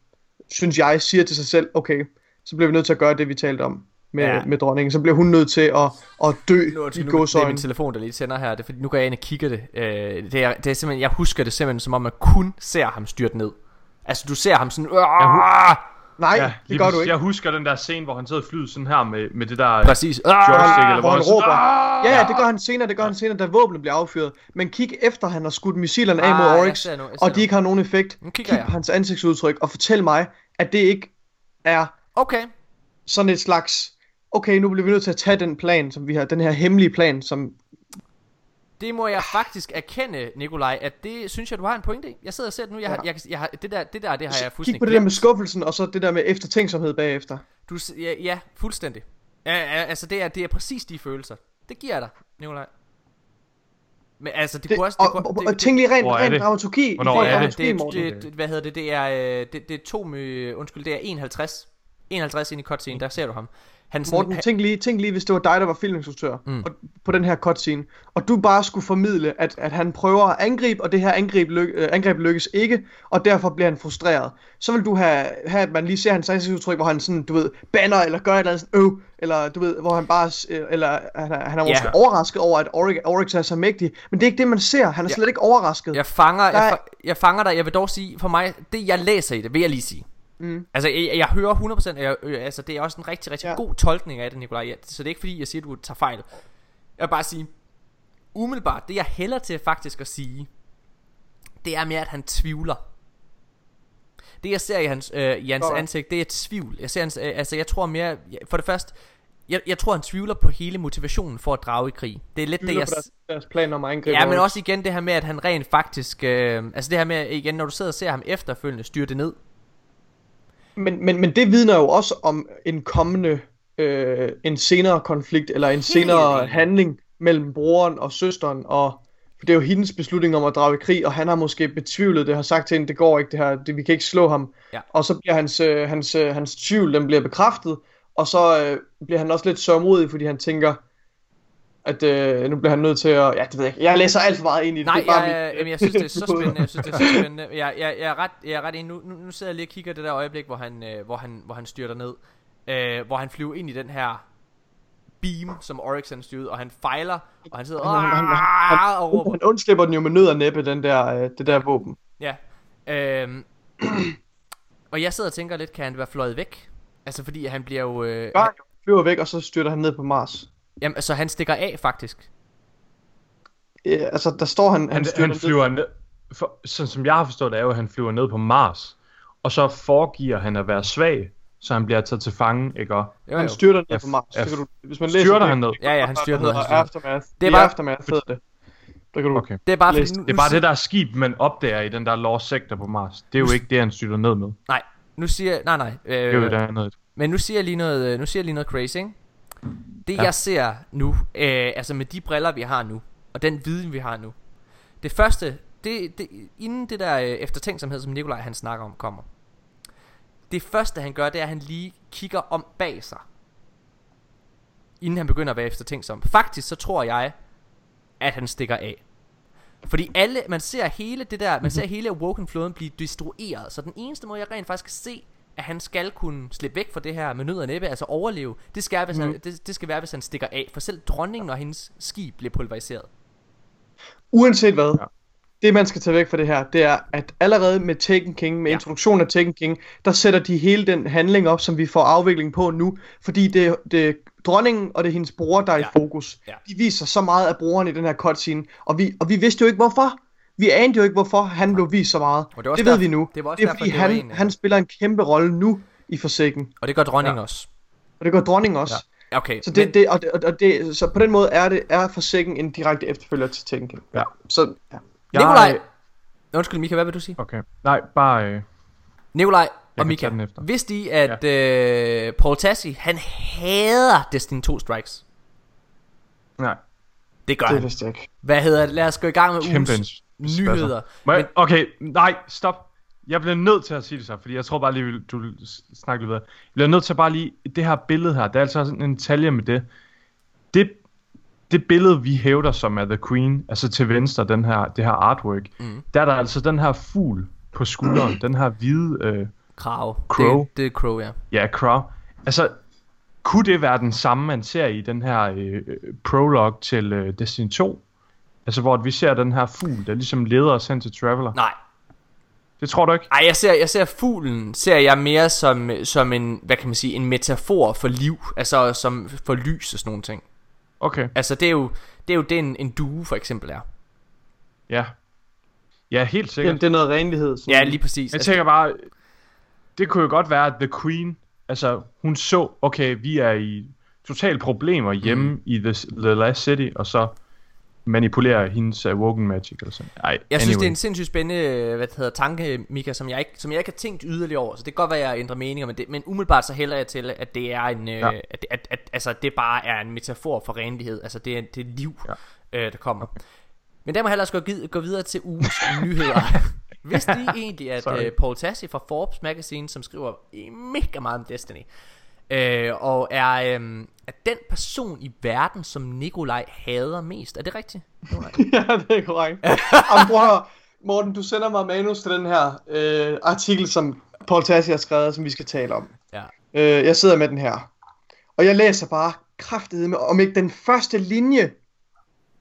synes jeg, siger til sig selv, okay, så bliver vi nødt til at gøre det, vi talte om med, ja. med dronningen. Så bliver hun nødt til at, at dø nu, i godsøjne. Det er min telefon, der lige sender her. Det er, fordi, nu går jeg ind og kigger det. Øh, det, er, det er simpelthen, jeg husker det simpelthen, som om man kun ser ham styrt ned. Altså, du ser ham sådan... Ja, Nej, ja, det gør du ikke. Jeg husker den der scene, hvor han sidder i flyet sådan her med, med det der Præcis. joystick, ah, eller hvor, han råber. Ah! Ja, ja, det gør han senere, det gør han senere, da våbnet bliver affyret. Men kig efter, han har skudt missilerne af mod ah, Oryx, og de ikke har nogen effekt. Kig på hans ansigtsudtryk, og fortæl mig, at det ikke er okay. sådan et slags, okay, nu bliver vi nødt til at tage den plan, som vi har, den her hemmelige plan, som det må jeg faktisk erkende, Nikolaj, at det synes jeg, du har en pointe i. Jeg sidder og ser det nu. Jeg har, ja. jeg, jeg har, det, der, det der, det har jeg fuldstændig Kig på det der med skuffelsen, og så det der med eftertænksomhed bagefter. Du, ja, ja fuldstændig. Ja, altså, det er, det er præcis de følelser. Det giver jeg dig, Nikolaj. Men altså, det, det kunne også... Det, og, og, og tænk lige rent, rent dramaturgi. Hvornår er det? Det, det, det, hvad hedder det? Det er, øh, det, det er to... Undskyld, det er 51. 51 ind i cutscene, der ser du ham. Han sådan, Morten, tænk lige, tænk lige, hvis det var dig, der var filminstruktør mm. og, på den her cutscene, og du bare skulle formidle, at, at han prøver at angribe, og det her angreb, lyk, øh, angreb lykkes ikke, og derfor bliver han frustreret. Så vil du have, have at man lige ser hans ansigtsudtryk, hvor han sådan, du ved, banner, eller gør et eller andet sådan, øv, eller du ved, hvor han bare, øh, eller han, han er måske yeah. overrasket over, at Oryx, Oryx er så mægtig, men det er ikke det, man ser, han er ja. slet ikke overrasket. Jeg fanger, der jeg, jeg fanger dig, jeg vil dog sige, for mig, det jeg læser i det, vil jeg lige sige, Mm. Altså, jeg, jeg hører 100%, jeg, øh, altså, det er også en rigtig, rigtig ja. god tolkning af det, Nikolaj. Så det er ikke fordi, jeg siger, at du tager fejl. Jeg vil bare sige, umiddelbart, det jeg hælder til faktisk at sige, det er mere, at han tvivler. Det jeg ser i hans, øh, i hans ansigt, det er tvivl. Jeg ser hans, øh, altså jeg tror mere, for det første, jeg, jeg tror han tvivler på hele motivationen for at drage i krig. Det er lidt det jeg deres, deres plan om at. Ja, men også igen det her med at han rent faktisk øh, altså det her med igen når du sidder og ser ham efterfølgende styre det ned. Men, men, men det vidner jo også om en kommende, øh, en senere konflikt, eller en senere Helt handling mellem broren og søsteren, og for det er jo hendes beslutning om at drage i krig, og han har måske betvivlet det, har sagt til hende, det går ikke det her, det, vi kan ikke slå ham. Ja. Og så bliver hans, øh, hans, øh, hans tvivl, den bliver bekræftet, og så øh, bliver han også lidt sørmodig, fordi han tænker, at øh, nu bliver han nødt til at... Ja, det ved jeg ikke. Jeg læser alt for meget ind i det. Nej, det er bare jeg, mit, jeg, jeg synes, det er så spændende. Jeg synes, det er så spændende. Jeg, jeg, jeg, er, ret, jeg er ret enig. Nu, nu, nu sidder jeg lige og kigger det der øjeblik, hvor han, øh, hvor han, hvor han styrter ned. Øh, hvor han flyver ind i den her beam, som Oryx han styrer og han fejler, og han sidder han, han, han, han, og råber. Han undslipper den jo med nød og næppe, den der, øh, det der våben. Ja. Øh, og jeg sidder og tænker lidt, kan han være fløjet væk? Altså fordi han bliver jo... Øh, han flyver væk, og så styrter han ned på Mars. Jamen, så han stikker af faktisk. øh, altså der står han, han, Han, styrter han flyver ned, for, sådan som jeg har forstået det, er jo, at han flyver ned på Mars, og så foregiver han at være svag, så han bliver taget til fange, ikke? Og Jo, Han jo. styrter ned Ja, på Mars. ja, Det kan du, hvis man styrter læser han ned? Ja, ja, han styrter ned. styrter. Aftermath. Det er bare- Aftermath hedder det. Der kan du Okay. Det er bare Læs fordi, nu, Det er bare det der skib, man opdager i den der Lost Sector på Mars. Det er jo ikke det, han styrter ned med. Nej, nu siger nej nej, Det er jo øh, det andet. men nu siger jeg lige noget, øh, nu siger jeg lige noget crazy, ikke? Det Ja. jeg ser nu, øh, altså med de briller vi har nu, og den viden vi har nu. Det første, det, det, inden det der øh, eftertænksomhed, som Nikolaj han snakker om, kommer. Det første han gør, det er at han lige kigger om bag sig. Inden han begynder at være eftertænksom. Faktisk så tror jeg, at han stikker af. Fordi alle, man ser hele det der, man ser hele Awoken-flåden blive destrueret. Så den eneste måde, jeg rent faktisk kan se, at han skal kunne slippe væk fra det her med nød og næppe, altså overleve, det skal, hvis han, det, det skal være, hvis han stikker af. For selv dronningen og hendes skib bliver pulveriseret. Uanset hvad, Ja. det man skal tage væk fra det her, det er, at allerede med Taken King, med Ja. introduktionen af Taken King, der sætter de hele den handling op, som vi får afvikling på nu, fordi det, det er dronningen og det er hendes bror, der er Ja. i fokus. Ja. De viser så meget af broren i den her cutscene, og vi, og vi vidste jo ikke hvorfor. Vi anede jo ikke, hvorfor han blev vist så meget. Og det det ved derfor- vi nu. det var også det er derfor, fordi, det var han, en, han spiller en kæmpe rolle nu i Forsaken. Og det gør dronningen ja. også. Og det gør dronningen også. Ja. Okay, Så, det, men, det, og det, og det, så på den måde er det er Forsaken en direkte efterfølger til King. Ja. Så ja. Nikolaj! Undskyld Mika, hvad vil du sige? Okay. Nej, bare... Øh, Nikolaj og Mika, vidste I, at ja. øh, Paul Tassi, han hader Destiny 2 Strikes? nej. Det gør Det han. vidste jeg ikke. Hvad hedder det? Lad os gå i gang med Kæmpe ugens. Nyheder. Jeg, Men, okay, nej, stop. Jeg bliver nødt til at sige det så, fordi jeg tror bare lige, du vil s- snakke lidt videre. Jeg bliver nødt til bare lige, det her billede her, der er altså sådan en detalje med det. Det, det billede, vi hævder som er The Queen, altså til venstre, den her, det her artwork, Mm. der er der altså den her fugl på skulderen, den her hvide, øh, Krav. Crow. Det, det er Crow, ja. ja, crow. Altså, kunne det være den samme, man ser i den her øh, prologue til øh, Destiny 2? Altså, hvor vi ser den her fugl, der ligesom leder os hen til Traveler. Nej, Det tror du ikke? Ej, jeg ser, jeg ser fuglen, ser jeg mere som, som en, hvad kan man sige, en metafor for liv, altså som for lys og sådan nogle ting. Okay, Altså det er jo, det er jo det en, en due for eksempel er. ja. Ja, helt sikkert. Det, det er noget renlighed. Sådan. Ja, lige præcis. Jeg Altså, tænker bare, det kunne jo godt være, at The Queen, altså hun så, okay, vi er i totale problemer hjemme mm. i the, the Last City, og så manipulerer hendes uh, Woken Magic eller sådan. Ej, jeg synes, anyway. det er en sindssygt spændende øh, hvad det hedder, tanke, Mika, som jeg, ikke, som jeg ikke har tænkt yderligere over. Så det kan godt være, at jeg ændrer meninger, men, det, men umiddelbart så hælder jeg til, at det er en, øh, Ja. at, det- at, at, altså, det bare er en metafor for renlighed. Altså det er, det er liv, ja. øh, der kommer. Men der må hellere gå, vid- gå videre til ugens nyheder. Vidste I egentlig, at øh, Paul Tassi fra Forbes Magazine, som skriver mega meget om Destiny, øh, og er, øh, er den person i verden, som Nikolaj hader mest. Er det rigtigt? Ja, det er korrekt. Jamen, prøv at. Morten, du sender mig manus til den her øh, artikel, som Paul Tassi har skrevet, som vi skal tale om. Ja. Øh, jeg sidder med den her. Og jeg læser bare kraftedet med, om ikke den første linje,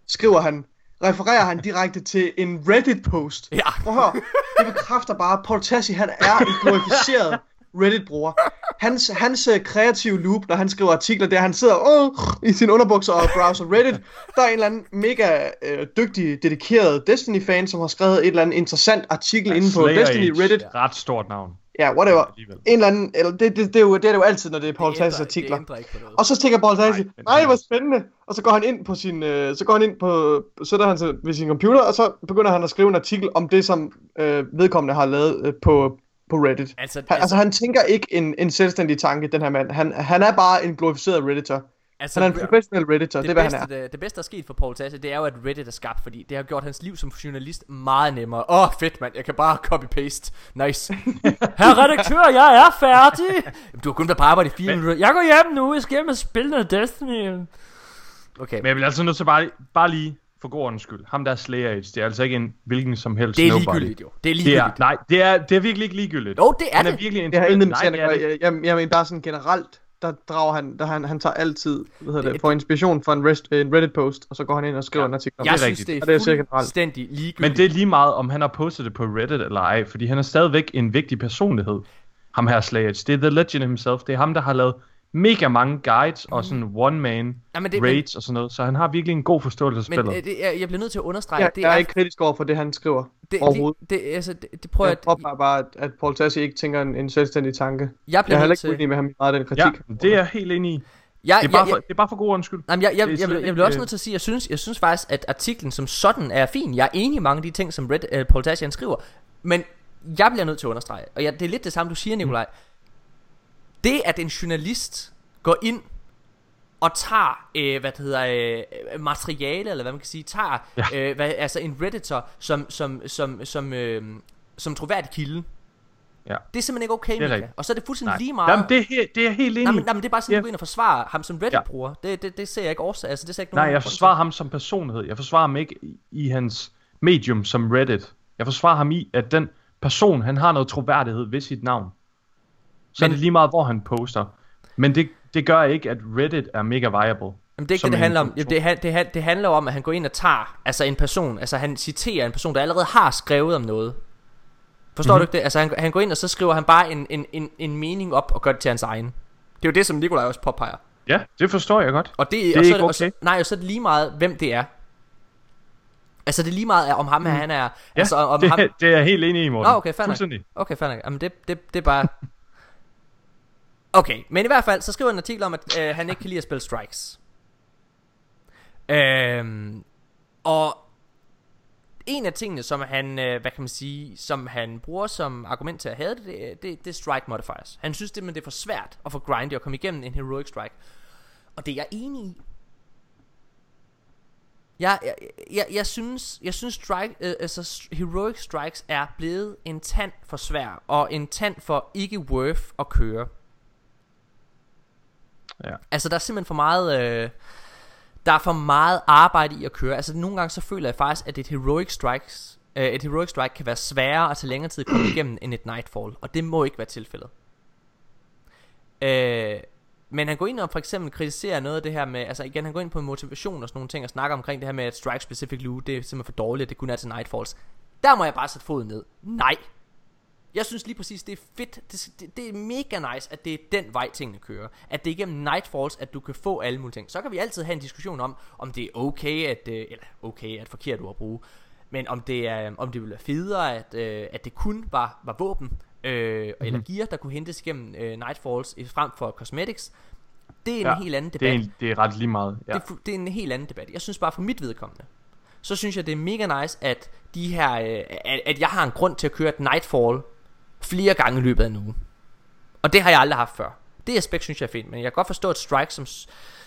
skriver han, refererer han direkte til en Reddit-post. Ja. Prøv at høre, det bekræfter bare, at Paul Tassi, han er en glorificeret Reddit-bruger. Hans, hans øh, kreative loop, når han skriver artikler, der han sidder åh, i sin underbukser og browser Reddit. Der er en eller anden mega øh, dygtig, dedikeret Destiny-fan, som har skrevet et eller andet interessant artikel ja, inde på Slayer Destiny Age, Reddit. Ret stort navn. Ja, whatever. Alligevel. En eller anden, eller det, det, det, er jo, det er det jo altid, når det er Paul ændrer- artikler. Det ændrer ikke på noget. Og så tænker Paul Tassi, nej, hvor spændende. Og så går han ind på sin, øh, så går han ind på, sætter han sig ved sin computer, og så begynder han at skrive en artikel om det, som øh, vedkommende har lavet øh, på, på Reddit. Altså, Han, altså, han tænker ikke en, en selvstændig tanke, den her mand. Han, han er bare en glorificeret redditor. altså, Han er en professionel redditor, det, det, er, hvad bedste, han er. det, det bedste, der er sket for Paul Tassi, det er jo, at Reddit er skabt, fordi det har gjort hans liv som journalist meget nemmere. Åh, oh, fedt mand, jeg kan bare copy-paste. Nice. Herre redaktør, jeg er færdig. Du har kun været på arbejde i fire minutter. Jeg går hjem nu, jeg skal hjem og spille noget Destiny. Okay, Men jeg vil altså nødt til bare, bare lige, for god ordens skyld, ham der er Slayer Age, det er altså ikke en hvilken som helst det er nobody. ligegyldigt jo. Det er Det er, ligegyldigt. nej, det er, det er virkelig ikke ligegyldigt. Jo, det er Han er det. virkelig Det har intet med det er det. Jeg, jeg, jeg mener bare sådan generelt, der drager han, der han, han tager altid, hvad hedder det, Det- får inspiration fra en, rest, en Reddit-post, og så går han ind og skriver Ja. en artikel om Jeg det. er synes, rigtigt. Det det er er sikkert generelt. fuldstændig ligegyldigt. Men det er lige meget, om han har postet det på Reddit eller ej, fordi han er stadigvæk en vigtig personlighed. Ham her Slayer Age. Det er The Legend himself. Det er ham, der har lavet mega mange guides og sådan one-man Jamen, det- raids og sådan noget, så han har virkelig en god forståelse af Men spillet. øh, det, jeg, jeg bliver nødt til at understrege, Jeg, at det jeg er er, ikke kritisk over for det, han skriver. det, overhovedet. det, det, altså, det, det prøver Jeg jeg, påpeger bare, at, at Paul Tassi ikke tænker en, en selvstændig tanke. jeg Jeg bliver er heller ikke uenig med ham i meget af den ja, kritik. det er jeg helt enig i. Jeg, Det er bare, jeg, for, det er bare for god undskyld. Nej, men jeg, jeg, jeg, jeg, jeg, jeg bliver også øh, nødt til at sige, jeg synes, jeg synes faktisk, at artiklen som sådan er fin. Jeg er enig i mange af de ting, som Red, uh, Paul Tassi han skriver. Men jeg bliver nødt til at understrege, og jeg, det er lidt det samme, du siger, Nikolaj. Det, at en journalist går ind og tager, øh, hvad det hedder, øh, materiale, eller hvad man kan sige, tager, Ja. øh, hvad, altså en redditor som, som, som, som, øh, som troværdig kilde. Ja. Det er simpelthen ikke okay, Mika. rigtigt. Og så er det fuldstændig Nej. lige meget. Jamen, det er, det er jeg helt enig Nej, men, nej, men det er bare sådan, Ja. du går ind og forsvarer ham som Reddit Ja. Det, det, det ser jeg ikke årsag. Altså, det ser jeg ikke Nej, nogen jeg grund til. forsvarer ham som personlighed. Jeg forsvarer ham ikke i, i hans medium som Reddit. Jeg forsvarer ham i, at den person, han har noget troværdighed ved sit navn. Så Men- er det lige meget, hvor han poster. Men det, det gør ikke, at Reddit er mega viable. Jamen, det er ikke det, det handler om. Det, han- det, han- det handler om, at han går ind og tager altså en person, altså han citerer en person, der allerede har skrevet om noget. Forstår mm-hmm. du ikke det? Altså han, han går ind, og så skriver han bare en, en, en, en mening op og gør det til hans egen. Det er jo det, som Nikolaj også påpeger. Ja, det forstår jeg godt. Og det, Det er og så, ikke og så, okay. nej, og så er det lige meget, hvem det er. Altså det er lige meget, om ham her, han er... Ja, altså, om det, ham, det er jeg helt enig i, Morten. Nå, okay, fair. Fuldstændig. Okay, fair nok. Jamen det, det, det er bare... Okay, men i hvert fald, så skriver han en artikel om, at øh, han ikke kan lide at spille strikes. Øhm, og en af tingene, som han, øh, hvad kan man sige, som han bruger som argument til at have det, det, det, det er strike modifiers. Han synes det, men det er for svært at få grindy og komme igennem en heroic strike. Og det er jeg enig i. Jeg, jeg, jeg, jeg synes, jeg synes strike, øh, altså heroic strikes er blevet en tand for svær og en tand for ikke worth at køre. Ja. Altså der er simpelthen for meget øh, Der er for meget arbejde i at køre. Altså nogle gange så føler jeg faktisk At et heroic strikes øh, Et heroic strike kan være sværere At tage længere tid at komme igennem End et nightfall Og det må ikke være tilfældet. Øh, Men han går ind og for eksempel kritiserer noget af det her med Altså igen han går ind på motivation og sådan nogle ting Og snakker omkring det her med At strike specific loot Det er simpelthen for dårligt At det kun er til nightfalls. Der må jeg bare sætte foden ned. Nej jeg synes lige præcis, det er fedt. Det, det, det er mega nice, at det er den vej, tingene kører. At det er igennem Nightfalls, at du kan få alle mulige ting. Så kan vi altid have en diskussion om, om det er okay, at, øh, eller okay, at forkert ord at bruge. Men om det, er, om det ville være federe, at, øh, at det kun var, var våben, øh, mm-hmm. eller gear, der kunne hentes igennem øh, Nightfalls frem for cosmetics. Det er en Ja, helt anden Det debat. er, en, det er ret lige meget. Ja. Det, er det er en helt anden debat. Jeg synes bare for mit vedkommende, så synes jeg det er mega nice, at de her, øh, at, at jeg har en grund til at køre et Nightfall flere gange i løbet af en uge. Og det har jeg aldrig haft før. Det aspekt synes jeg er fint, men jeg kan godt forstå, at Strike som,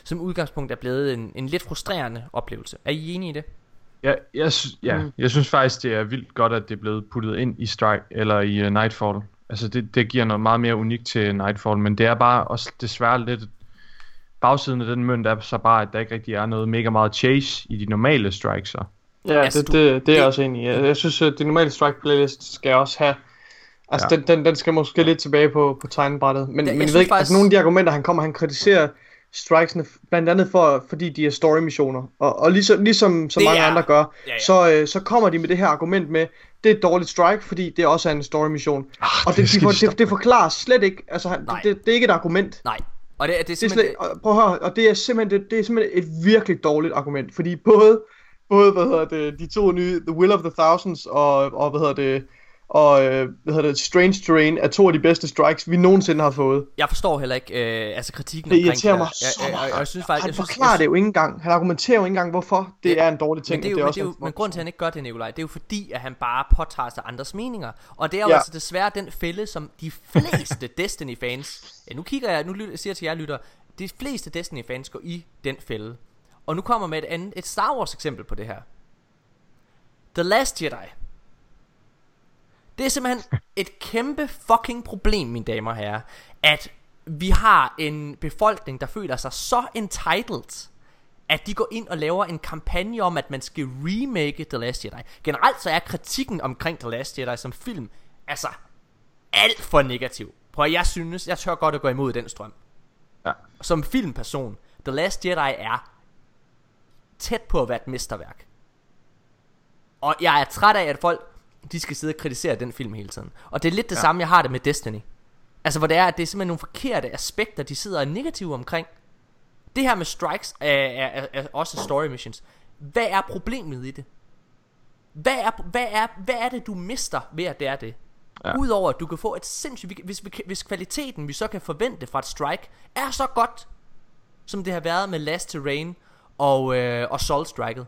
som udgangspunkt er blevet en, en lidt frustrerende oplevelse. Er I enige i det? Ja, jeg, ja, Mm. jeg synes faktisk, det er vildt godt, at det er blevet puttet ind i Strike, eller i uh, Nightfall. Altså, det, det giver noget meget mere unikt til Nightfall, men det er bare også desværre lidt... Bagsiden af den mønt er så bare, at der ikke rigtig er noget mega meget chase i de normale strikes. så. Ja, Altså, det, du- det, det er det- jeg også enig i. Jeg, jeg synes, at det normale strike playlist skal også have... Altså, Ja. den, den, den skal måske lidt tilbage på, på tegnebrættet. Men, jeg men jeg ved ikke, faktisk- altså nogle af de argumenter, han kommer, han kritiserer strikesene, blandt andet for, fordi de er story missioner. Og, og ligesom, ligesom så Det mange er- andre gør, Ja, ja. Så, øh, så kommer de med det her argument med, det er et dårligt strike, fordi det også er en story mission. Ah, Og det, de skal for, de stoppe det, det forklarer slet ikke, altså han, Nej. det, det, er ikke et argument. Nej. Og det, det er Det er simpelthen... slet, og, prøv at høre, og det er simpelthen, det, det er simpelthen et virkelig dårligt argument, fordi både, både hvad hedder det, de to nye, The Will of the Thousands og, og hvad hedder det, og øh, hvad hedder det, Strange Terrain er to af de bedste strikes, vi nogensinde har fået. Jeg forstår heller ikke øh, altså kritikken Det omkring irriterer her. mig Jeg, så jeg, jeg, jeg, jeg synes faktisk... Han jeg synes, forklarer jeg, det jo ikke engang, han argumenterer jo ikke engang, hvorfor det Det- er en dårlig ting. Men det er jo, men, også det er jo, en- men grunden til, at han ikke gør det, Nikolaj, det er jo fordi, at han bare påtager sig andres meninger. Og det er jo Ja. altså desværre den fælde, som de fleste Destiny-fans... Ja, nu kigger jeg, nu lytter, siger jeg til jer lytter, de fleste Destiny-fans går i den fælde. Og nu kommer med et andet, et Star Wars eksempel på det her. The Last Jedi. Det er simpelthen et kæmpe fucking problem, mine damer og herrer, at vi har en befolkning, der føler sig så entitled, at de går ind og laver en kampagne om, at man skal remake The Last Jedi. Generelt så er kritikken omkring The Last Jedi som film, altså, alt for negativ. Prøv at jeg synes, jeg tør godt at gå imod den strøm. Ja. Som filmperson, The Last Jedi er tæt på at være et mesterværk. Og jeg er træt af, at folk de skal sidde og kritisere den film hele tiden. Og det er lidt det ja. samme, jeg har det med Destiny. Altså hvor det er, at det er simpelthen nogle forkerte aspekter, de sidder og er negative omkring. Det her med strikes er, er, er, er også story missions. Hvad er problemet i det? Hvad er, hvad er, hvad er det, du mister ved, at det er det? Ja. Udover at du kan få et sindssygt... Hvis, hvis kvaliteten, vi så kan forvente fra et strike, er så godt, som det har været med Last Terrain og, øh, og Soul Striket.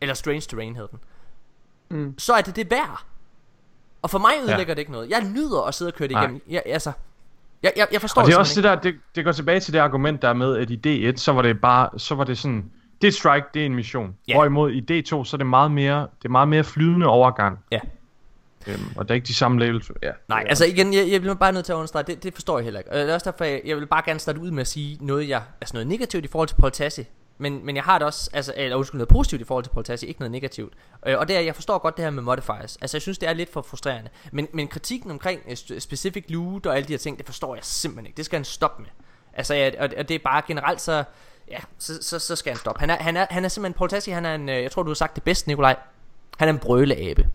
Eller Strange Terrain hed den. Mm. Så er det det værd. Og for mig ødelægger ja. det ikke noget. Jeg nyder at sidde og køre det igennem. Jeg, altså, jeg, jeg, jeg forstår Og det er det også det der, det, det går tilbage til det argument, der er med, at i D1, så var det bare, så var det sådan, det er strike, det er en mission. Ja. Hvorimod i D2, så er det meget mere, det er meget mere flydende overgang. Ja. Øhm, og der er ikke de samme levels. Ja. Nej, altså igen, jeg, jeg bliver bare nødt til at understrege, det, det forstår jeg heller ikke. Og det er også derfor, jeg, jeg vil bare gerne starte ud med at sige noget, jeg, altså noget negativt i forhold til Paul Tassi. Men, men jeg har det også, altså, eller undskyld, noget positivt i forhold til Paul Tassi, ikke noget negativt. Øh, og det er, jeg forstår godt det her med modifiers. Altså, jeg synes, det er lidt for frustrerende. Men, men kritikken omkring øh, specific loot og alle de her ting, det forstår jeg simpelthen ikke. Det skal han stoppe med. Altså, ja, og, og det er bare generelt så, ja, så, så, så skal han stoppe. Han er, han er, han er simpelthen, Paul Tassi, han er en, øh, jeg tror, du har sagt det bedst, Nikolaj. Han er en brøleabe.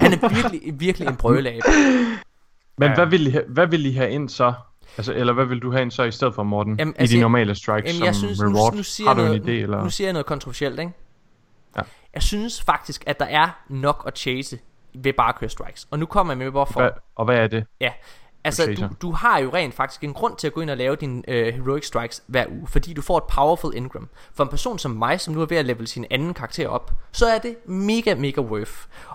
Han er virkelig, virkelig en brøleabe. Men Ja. hvad, vil I, hvad vil I have ind så? Altså, eller hvad vil du have ind så i stedet for, Morten? Jamen, I altså, de jeg- normale strikes Jamen, som jeg synes, nu, reward? nu siger Har du jeg en noget, idé? Eller? Nu siger jeg noget kontroversielt, ikke? Ja. Jeg synes faktisk, at der er nok at chase ved bare at køre strikes. Og nu kommer jeg med, hvorfor. Hvad, og hvad er det? Ja, altså du, du har jo rent faktisk en grund til at gå ind og lave dine øh, heroic strikes hver uge, fordi du får et powerful Ingram. For en person som mig, som nu er ved at level sin anden karakter op, så er det mega, mega worth.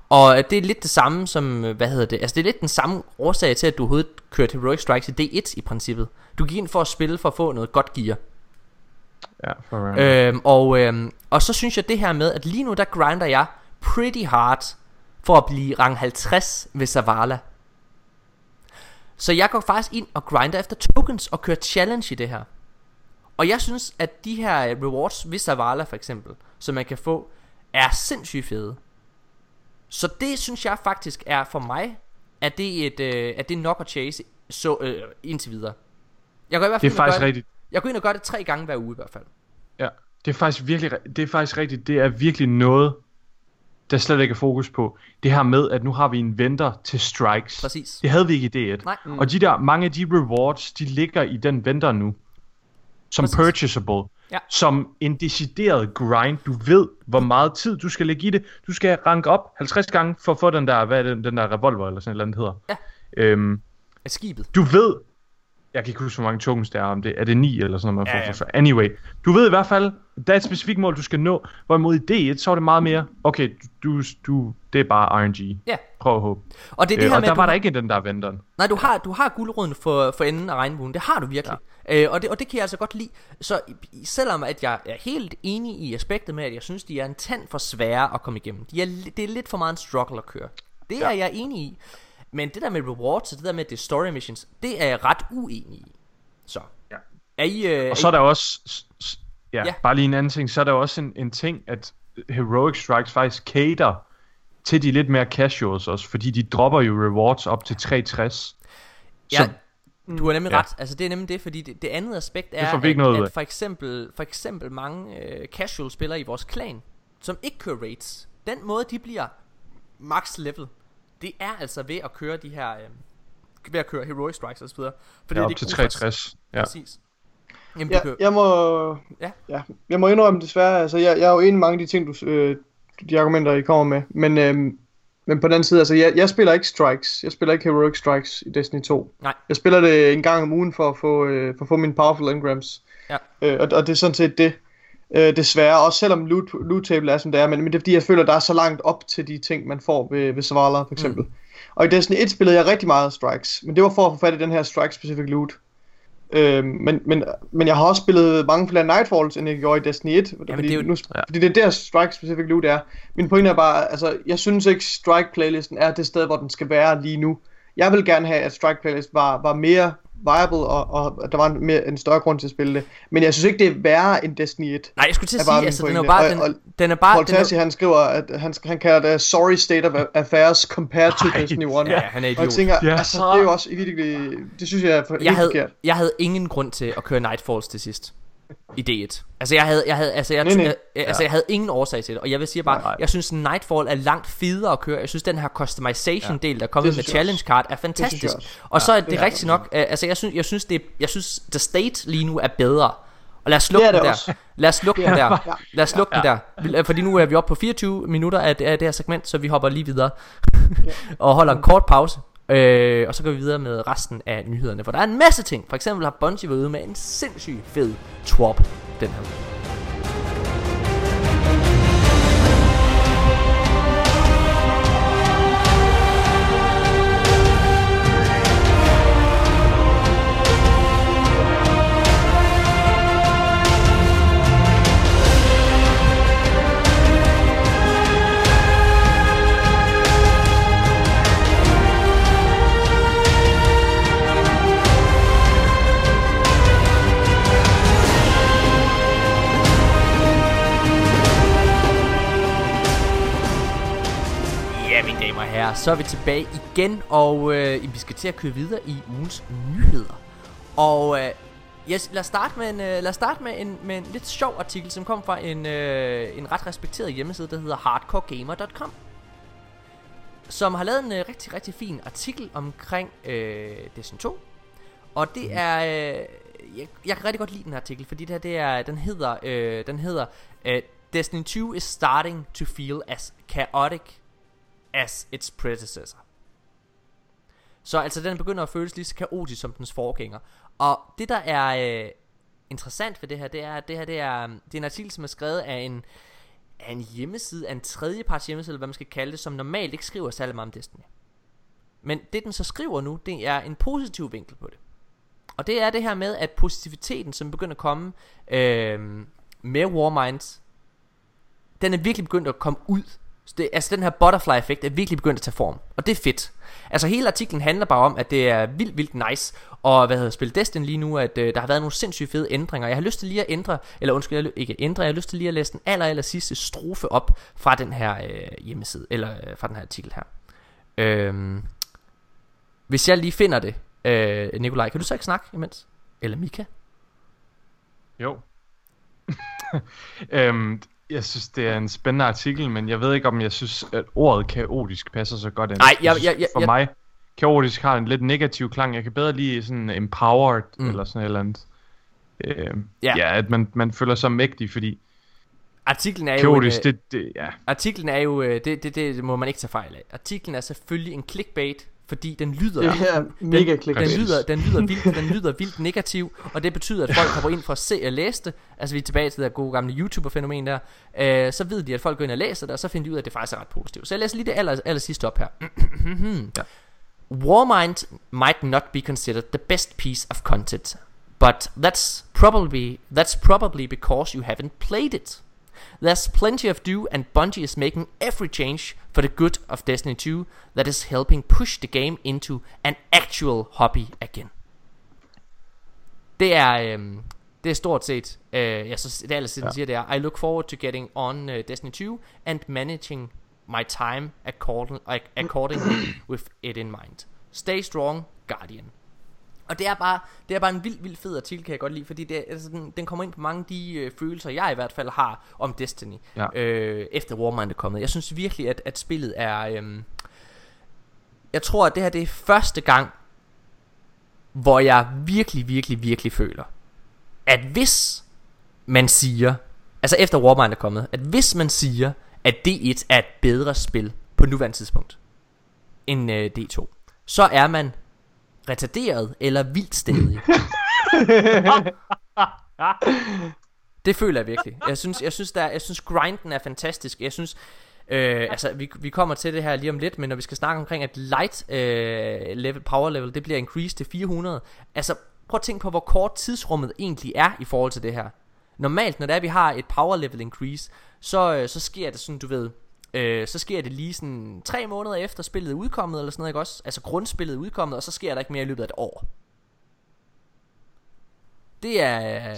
Og øh, det er lidt det samme som, øh, hvad hedder det, altså det er lidt den samme årsag til, at du overhovedet kørte heroic strikes i D1 i princippet. Du gik ind for at spille for at få noget godt gear. Ja, for øh, Øhm, og, øhm, og så synes jeg det her med, at lige nu der grinder jeg pretty hard for at blive rang 50 ved Zavala. Så jeg går faktisk ind og grinder efter tokens og kører challenge i det her. Og jeg synes, at de her rewards ved Zavala for eksempel, som man kan få, er sindssygt fede. Så det synes jeg faktisk er for mig, at det er, et, øh, at det er nok at chase så, øh, indtil videre. Jeg går i hvert det fald er ind og faktisk det- rigtigt. Jeg går ind og gør det tre gange hver uge i hvert fald. Ja, det er faktisk virkelig, det er faktisk rigtigt. Det er virkelig noget, der slet ikke er fokus på. Det her med, at nu har vi en venter til strikes. Præcis. Det havde vi ikke i D1. Nej. Mm. Og de der, mange af de rewards, de ligger i den venter nu. Som Præcis. purchasable. Ja. Som en decideret grind. Du ved, hvor meget tid du skal lægge i det. Du skal ranke op 50 gange for at få den der, hvad er det, den der revolver eller sådan et eller andet hedder. Ja. Øhm, Af skibet. du ved, jeg kan ikke huske, hvor mange tokens der er, om det er det 9 eller sådan noget. man Ja, får ja. for- for- Anyway, du ved i hvert fald, der er et specifikt mål, du skal nå, hvorimod i D1, så er det meget mere, okay, du, du, det er bare RNG. Ja. Prøv at håbe. Og det er det Øh, her og med, der var du, der ikke den der venteren. Nej, du har, du har guldråden for, for enden af regnbuen. Det har du virkelig. Ja. Øh, og, det, og det kan jeg altså godt lide. Så selvom at jeg er helt enig i aspektet med, at jeg synes, de er en tand for svære at komme igennem. De er, det er lidt for meget en struggle at køre. Det ja. er jeg enig i. Men det der med rewards og det der med det story missions, det er jeg ret uenig i. Så. Ja. Er I, øh, Og så er der også, ja, Ja. bare lige en anden ting, så er der også en, en ting, at Heroic Strikes faktisk cater til de lidt mere casuals også, fordi de dropper jo rewards op til 360. Ja, Så, du har nemlig Ja. ret. Altså det er nemlig det, fordi det, det andet aspekt er, at, noget at for eksempel, for eksempel mange øh, casual spillere i vores clan, som ikke kører raids, den måde de bliver max level, det er altså ved at køre de her, øh, ved at køre heroic strikes og så videre. For ja, er op det til ikke 360. Ja. Præcis. Jamen, Ja, jeg må, Ja. ja, jeg må indrømme desværre, altså jeg, jeg er jo enig i mange af de ting, du, øh, de argumenter, I kommer med, men, øh, men på den anden side, altså jeg, jeg spiller ikke Strikes, jeg spiller ikke Heroic Strikes i Destiny 2. Nej. Jeg spiller det en gang om ugen for at få, øh, for at få mine Powerful Engrams. Ja. Øh, og, og det er sådan set det. Øh, desværre, også selvom loot, loot table er som det er, men, men det er fordi, jeg føler, der er så langt op til de ting, man får ved, ved Zavala for eksempel. Mm. Og i Destiny 1 spillede jeg rigtig meget Strikes, men det var for at få fat i den her Strike-specific loot. Øh, men, men, men jeg har også spillet mange flere Nightfalls, end jeg gjorde i Destiny 1. fordi, det er jo- nu, Ja. fordi det er der Strike Specific Loot er. Min pointe er bare, altså, jeg synes ikke Strike Playlisten er det sted, hvor den skal være lige nu. Jeg vil gerne have, at Strike Playlist var, var mere viable, og, og at der var en, mere, en større grund til at spille det. Men jeg synes ikke, det er værre end Destiny 1. nej, jeg skulle til at sige, altså den er bare, Og- den, og den er bare, Paul den er, Tassi, han skriver, at han, han kalder det sorry state of affairs compared to Ej, Destiny 1. ja, han er Og jeg idiot. tænker, Ja, altså, så- det er jo også i virkelig, det synes jeg er for, Jeg havde, forkert. jeg havde ingen grund til at køre Nightfalls til sidst. I D1. Altså jeg havde, jeg havde, altså jeg, Nej, nej. jeg, altså jeg havde ingen årsag til det, og jeg vil sige bare, Nej, nej. jeg synes Nightfall er langt federe at køre. Jeg synes den her customization del, der er kommet med challenge card, er fantastisk. Og så er det det er rigtigt nok, øh, altså jeg synes, jeg synes det, jeg synes The State lige nu er bedre. Og lad os slukke Det er den der. også. Lad os slukke den Ja. der. Ja. Lad os slukke den der. Øh, Fordi nu er vi oppe på 24 minutter af det, af det her segment, så vi hopper lige videre. og holder en kort pause. Øh, og så går vi videre med resten af nyhederne, for der er en masse ting. For eksempel har Bungie været ude med en sindssygt fed twop den her. Herrer, så er vi tilbage igen, og øh, vi skal til at køre videre i ugens nyheder. Og øh, yes, lad os starte med en, øh, lad os starte med en, med en lidt sjov artikel, som kom fra en, øh, en ret respekteret hjemmeside, der hedder hardcoregamer.com som har lavet en øh, rigtig, rigtig fin artikel omkring øh, Destiny 2. Og det er... Øh, jeg, jeg kan rigtig godt lide den her artikel, fordi det her, det er, den hedder, øh, den hedder øh, Destiny 2 is starting to feel as chaotic as its predecessor. Så altså den begynder at føles lige så kaotisk som dens forgænger. Og det der er øh, interessant ved det her, det er, at det her det er, øh, det er en artikel, som er skrevet af en, af en hjemmeside, af en tredjeparts hjemmeside, eller hvad man skal kalde det, som normalt ikke skriver særlig meget om Destiny. Men det den så skriver nu, det er en positiv vinkel på det. Og det er det her med, at positiviteten, som begynder at komme øh, med Warminds, den er virkelig begyndt at komme ud. Så det, altså den her butterfly effekt er virkelig begyndt at tage form. Og det er fedt. Altså hele artiklen handler bare om, at det er vildt, vildt nice. Og hvad hedder spille Destiny lige nu, at øh, der har været nogle sindssygt fede ændringer. Jeg har lyst til lige at ændre, eller undskyld, jeg, ikke ændre, jeg har lyst til lige at læse den aller, aller sidste strofe op fra den her øh, hjemmeside, eller øh, fra den her artikel her. Øhm, hvis jeg lige finder det, øh, Nikolaj, kan du så ikke snakke imens? Eller Mika? Jo. øhm, jeg synes, det er en spændende artikel, men jeg ved ikke, om jeg synes, at ordet kaotisk passer så godt ind. Nej, jeg- jeg- jeg- For jeg- mig, kaotisk har en lidt negativ klang. Jeg kan bedre lide sådan empowered, Mm. eller sådan et eller andet. Øhm, Ja. ja. at man, man føler sig mægtig, fordi Artiklen er jo en, kaotisk, øh, det, det, ja. Artiklen er jo, øh, det, det, det må man ikke tage fejl af. Artiklen er selvfølgelig en clickbait, fordi den lyder, er mega den, den lyder, den lyder vildt, den lyder vildt negativ, og det betyder, at folk kommer ind for at se og læse det. Altså vi er tilbage til det der gode gamle YouTuber-fænomen der. Øh, så ved de, at folk går ind og læser det, og så finder de ud af, at det faktisk er ret positivt. Så jeg læser lige det aller, aller sidste op her. Ja. Warmind might not be considered the best piece of content, but that's probably that's probably because you haven't played it. There's plenty of do, and Bungie is making every change for the good of Destiny 2 that is helping push the game into an actual hobby again. Det er, øhm, det er stort set, øh, jeg så, det aller sidste, ja. Ja. siger, det er, I look forward to getting on uh, Destiny 2 and managing my time according, accordingly with it in mind. Stay strong, Guardian. Og det er bare, det er bare en vild, vild fed artikel, kan jeg godt lide, fordi det, altså, den, den kommer ind på mange af de øh, følelser, jeg i hvert fald har om Destiny, Ja. øh, efter Warmind er kommet. Jeg synes virkelig, at, at spillet er... øhm, jeg tror, at det her det er første gang, hvor jeg virkelig, virkelig, virkelig føler, at hvis man siger, altså efter Warmind er kommet, at hvis man siger, at D1 er et bedre spil på nuværende tidspunkt end øh, D2, så er man retarderet eller vildt stedig. det føler jeg virkelig. Jeg synes, jeg synes, der, er- jeg synes grinden er fantastisk. Jeg synes, øh, altså vi, vi kommer til det her lige om lidt, men når vi skal snakke omkring, at light øh, level, power level, det bliver increased til 400. Altså prøv at tænke på, hvor kort tidsrummet egentlig er i forhold til det her. Normalt, når det er, vi har et power level increase, så, øh, så sker det sådan, du ved, øh, så sker det lige sådan tre måneder efter spillet er udkommet, eller sådan noget, ikke også? Altså grundspillet er udkommet, og så sker der ikke mere i løbet af et år. Det er...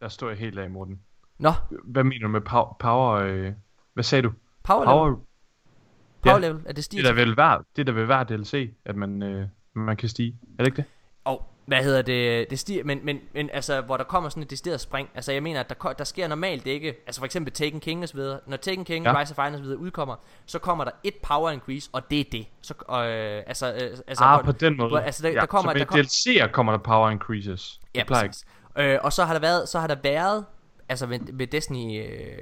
Der står jeg helt af, Morten. Nå, Hvad mener du med power? power øh, hvad sagde du? power, level. Power, Power ja. level, er det stiger det er der vel hver, det er vel hver DLC, at man, øh, man kan stige. Er det ikke det? Hvad hedder det, det stiger, men, men, men altså, hvor der kommer sådan et decideret spring, altså jeg mener, at der, der sker normalt ikke, altså for eksempel Taken King og så videre, når Taken King, Ja. Rise of Iron og så videre udkommer, så kommer der et power increase, og det er det. Så, øh, altså, øh, altså, ah, hvor- på den måde. hvor- altså, der- ja, der kommer- så der ved kom- DLC'er kommer der power increases. Ja, præcis. Øh, og så har der været, så har der været, altså ved, ved Destiny øh,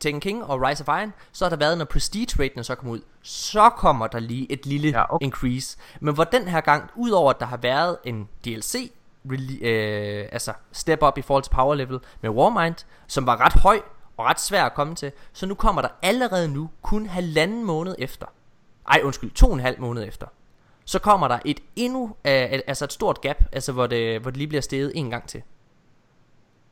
Taken King og Rise of Iron, så har der været, når Prestige raten så kommer ud, så kommer der lige et lille Ja, okay. increase. Men hvor den her gang, udover at der har været en DLC, rele- øh, altså step up i forhold til power level med Warmind, som var ret høj og ret svær at komme til, så nu kommer der allerede nu, kun halvanden måned efter, ej undskyld, to og en halv måned efter, så kommer der et endnu, øh, altså et stort gap, altså hvor det, hvor det lige bliver steget en gang til.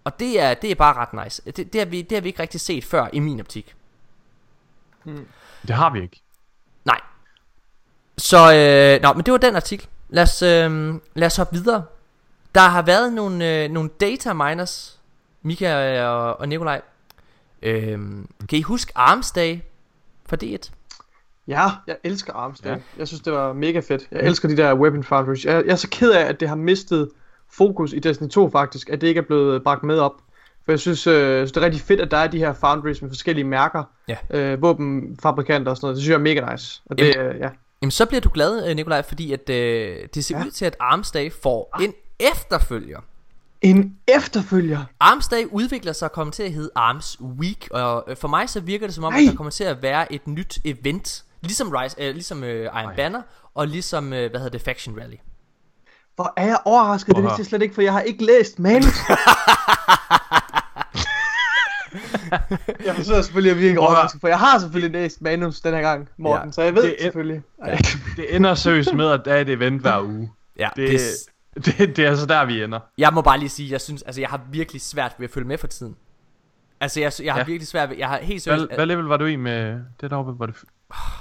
Og det er, det er bare ret nice. Det, det, har vi, det har vi ikke rigtig set før i min optik. Det har vi ikke. Nej. Så, øh, nå, men det var den artikel. Lad os, øh, lad os hoppe videre. Der har været nogle, øh, nogle data miners, Mika og, og Nikolaj. Øh, kan I huske Arms Day for D1? Ja, jeg elsker Armstead. Ja. Ja. Jeg synes, det var mega fedt. Jeg elsker de der weapon foundries. Jeg, jeg er så ked af, at det har mistet fokus i Destiny 2 faktisk, at det ikke er blevet bragt med op. For jeg synes, øh, det er rigtig fedt, at der er de her foundries med forskellige mærker, Ja. øh, våbenfabrikanter og sådan noget. Det synes jeg er mega nice. Og det, øh, ja. Jamen så bliver du glad, øh, Nikolaj, fordi at, øh, det ser ja. Ud til, at Arms Day får en efterfølger. En efterfølger. Arms Day udvikler sig og kommer til at hedde Arms Week, og øh, for mig så virker det som om, Nej. at der kommer til at være et nyt event, ligesom, Rise, øh, ligesom øh, Iron Ej. Banner, og ligesom, øh, hvad hedder det, Faction Rally. Hvor er jeg overrasket, det Prøv at vidste jeg slet ikke, for jeg har ikke læst manus. jeg forsøger selvfølgelig at virke at- overrasket, for jeg har selvfølgelig læst manus den her gang, Morten, Ja. ja. så jeg ved Det det er- selvfølgelig. Ej. Det ender seriøst med, at der er et event hver uge. Ja, Det, det, det, det er altså der, vi ender. jeg må bare lige sige, jeg synes, altså jeg har virkelig svært ved at følge med for tiden. Altså jeg, jeg har Ja. ja. virkelig svært ved, jeg har helt seriøst, Hvad, hvad level var du i med det deroppe? Var det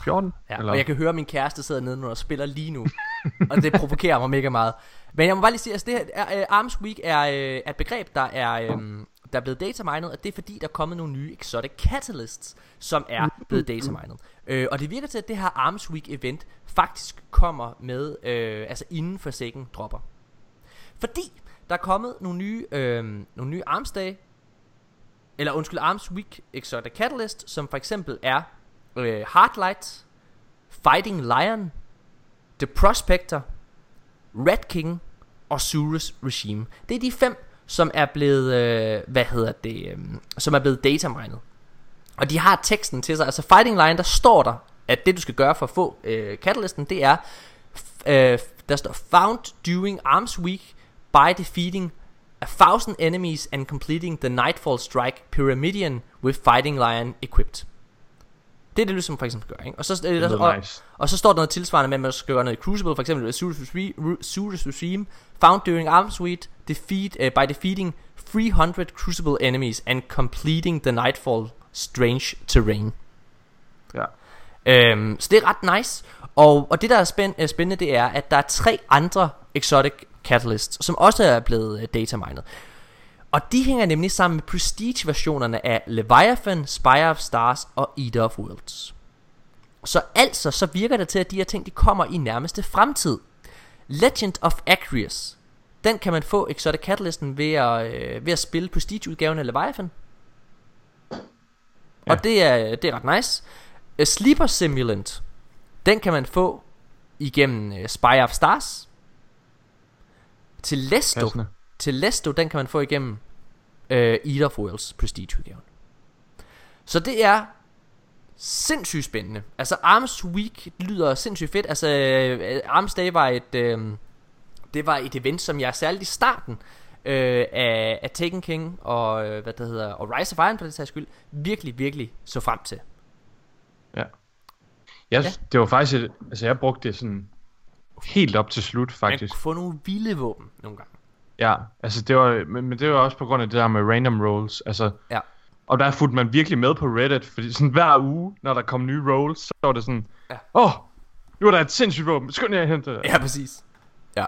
14? Ja, og jeg kan høre, at min kæreste sidder nede og spiller lige nu. og det provokerer mig mega meget. Men jeg må bare lige sige, at altså det her, er, uh, Arms Week er, uh, et begreb, der er, um, der er blevet datamined, og det er fordi, der er kommet nogle nye exotic catalysts, som er blevet datamined. Uh, og det virker til, at det her Arms Week event faktisk kommer med, uh, altså inden for sækken dropper. Fordi der er kommet nogle nye, øh, nogle nye Arms Day, eller undskyld, Arms Week Exotic Catalyst, som for eksempel er øh, Hardlight, Fighting Lion, The Prospector, Red King og Surus Regime. Det er de fem, som er blevet, øh, hvad hedder det, øh, som er blevet datamined. Og de har teksten til sig. Altså Fighting Lion, der står der, at det du skal gøre for at få øh, catalysten, det er, f- øh, der står Found during Arms Week by defeating a thousand enemies and completing the Nightfall Strike Pyramidian with Fighting Lion equipped. Det er det, som for eksempel gør, ikke? Og så, Det der, og, nice. og så står der noget tilsvarende med, at man skal gøre noget i Crucible, for eksempel Surus Regime, found during Arms Week defeat, uh, by defeating 300 Crucible enemies and completing the Nightfall Strange Terrain. Ja. Øhm, så det er ret nice. Og, og det der er spænd, spændende, det er, at der er tre andre exotic catalysts, som også er blevet uh, datamined. Og de hænger nemlig sammen med prestige-versionerne af Leviathan, Spire of Stars og Eater of Worlds. Så altså, så virker det til, at de her ting, de kommer i nærmeste fremtid. Legend of Acreus. Den kan man få Exotic Catalysten ved at, øh, ved at spille prestige-udgaven af Leviathan. Ja. Og det er, det er ret nice. A Sleeper Simulant. Den kan man få igennem uh, Spire of Stars. Til Lesto. Passende. Til Lesto, den kan man få igennem uh, Eater of Worlds prestige udgaven. Så det er sindssygt spændende. Altså Arms Week lyder sindssygt fedt. Altså øh, Arms Day var et øh, det var et event som jeg særligt i starten øh, af, af Taken King og øh, hvad det hedder og Rise of Iron for det sags skyld virkelig virkelig så frem til. Jeg, Ja. ja. Det var faktisk, et, altså jeg brugte det sådan helt op til slut Man faktisk. kunne få nogle vilde våben nogle gange. Ja, altså det var, men, men det var også på grund af det der med random rolls, altså. Ja. Og der fulgte man virkelig med på Reddit, fordi sådan hver uge, når der kom nye rolls, så var det sådan, Ja. åh, oh, nu er der et sindssygt våben, skynd jer at hente det. Ja, præcis. Ja.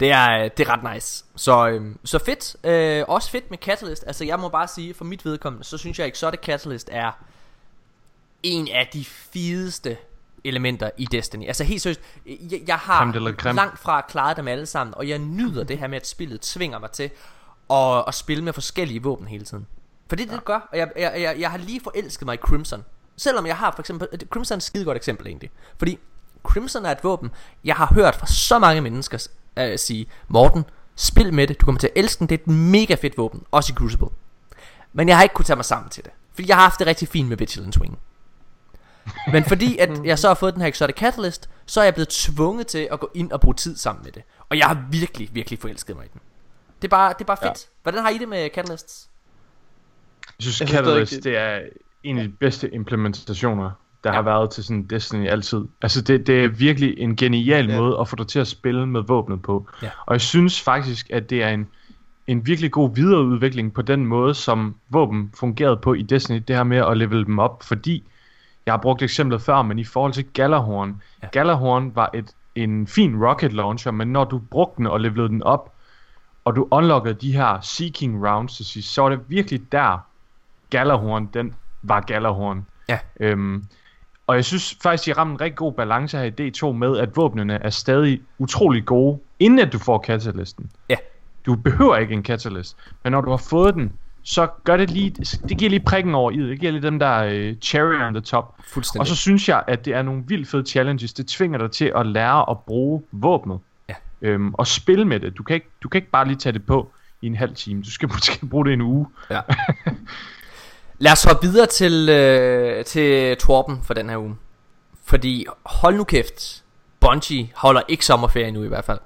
Det er, det er ret nice. Så, øhm, så fedt. Øh, også fedt med Catalyst. Altså, jeg må bare sige, for mit vedkommende, så synes jeg, Exotic Catalyst er en af de fedeste elementer i Destiny. Altså helt seriøst, jeg, jeg har langt fra klaret dem alle sammen, og jeg nyder det her med, at spillet tvinger mig til at, at spille med forskellige våben hele tiden. For det er det, det gør, og jeg, jeg, jeg, jeg har lige forelsket mig i Crimson. Selvom jeg har for eksempel, Crimson er et skide godt eksempel egentlig. Fordi Crimson er et våben, jeg har hørt fra så mange mennesker uh, sige, Morten, spil med det, du kommer til at elske den, det er et mega fedt våben, også i Crucible. Men jeg har ikke kunnet tage mig sammen til det. Fordi jeg har haft det rigtig fint med Vigilance Wing. Men fordi at jeg så har fået den her Exotic Catalyst, så er jeg blevet tvunget til at gå ind og bruge tid sammen med det. Og jeg har virkelig, virkelig forelsket mig i den. Det er bare, det er bare fedt. Ja. Hvordan har I det med Catalysts? Jeg synes, Jeg synes Catalyst, det er en af de bedste implementationer, der ja. har været til sådan Destiny altid. Altså, det, det er virkelig en genial ja. måde at få dig til at spille med våbnet på. Ja. Og jeg synes faktisk, at det er en, en virkelig god videreudvikling på den måde, som våben fungerede på i Destiny. Det her med at level dem op, fordi jeg har brugt eksemplet før, men i forhold til Galahorn. Ja. Galahorn var et, en fin rocket launcher, men når du brugte den og levelede den op, og du unlockede de her Seeking rounds til sidst, så var det virkelig der, Galahorn, den var Galahorn. Ja. Øhm, og jeg synes faktisk, de rammer en rigtig god balance her i D2 med, at våbnene er stadig utrolig gode, inden at du får catalysten. Ja. Du behøver ikke en catalyst, men når du har fået den, så gør det lige, det giver lige prikken over i det. Det giver lige dem der øh, cherry on the top. Fuldstændig. Og så synes jeg, at det er nogle vildt fede challenges. Det tvinger dig til at lære at bruge våbnet. Ja. Øhm, og spille med det. Du kan, ikke, du kan ikke bare lige tage det på i en halv time. Du skal måske bruge det en uge. Ja. Lad os hoppe videre til, øh, til Torben for den her uge. Fordi hold nu kæft, Bungie holder ikke sommerferie nu i hvert fald.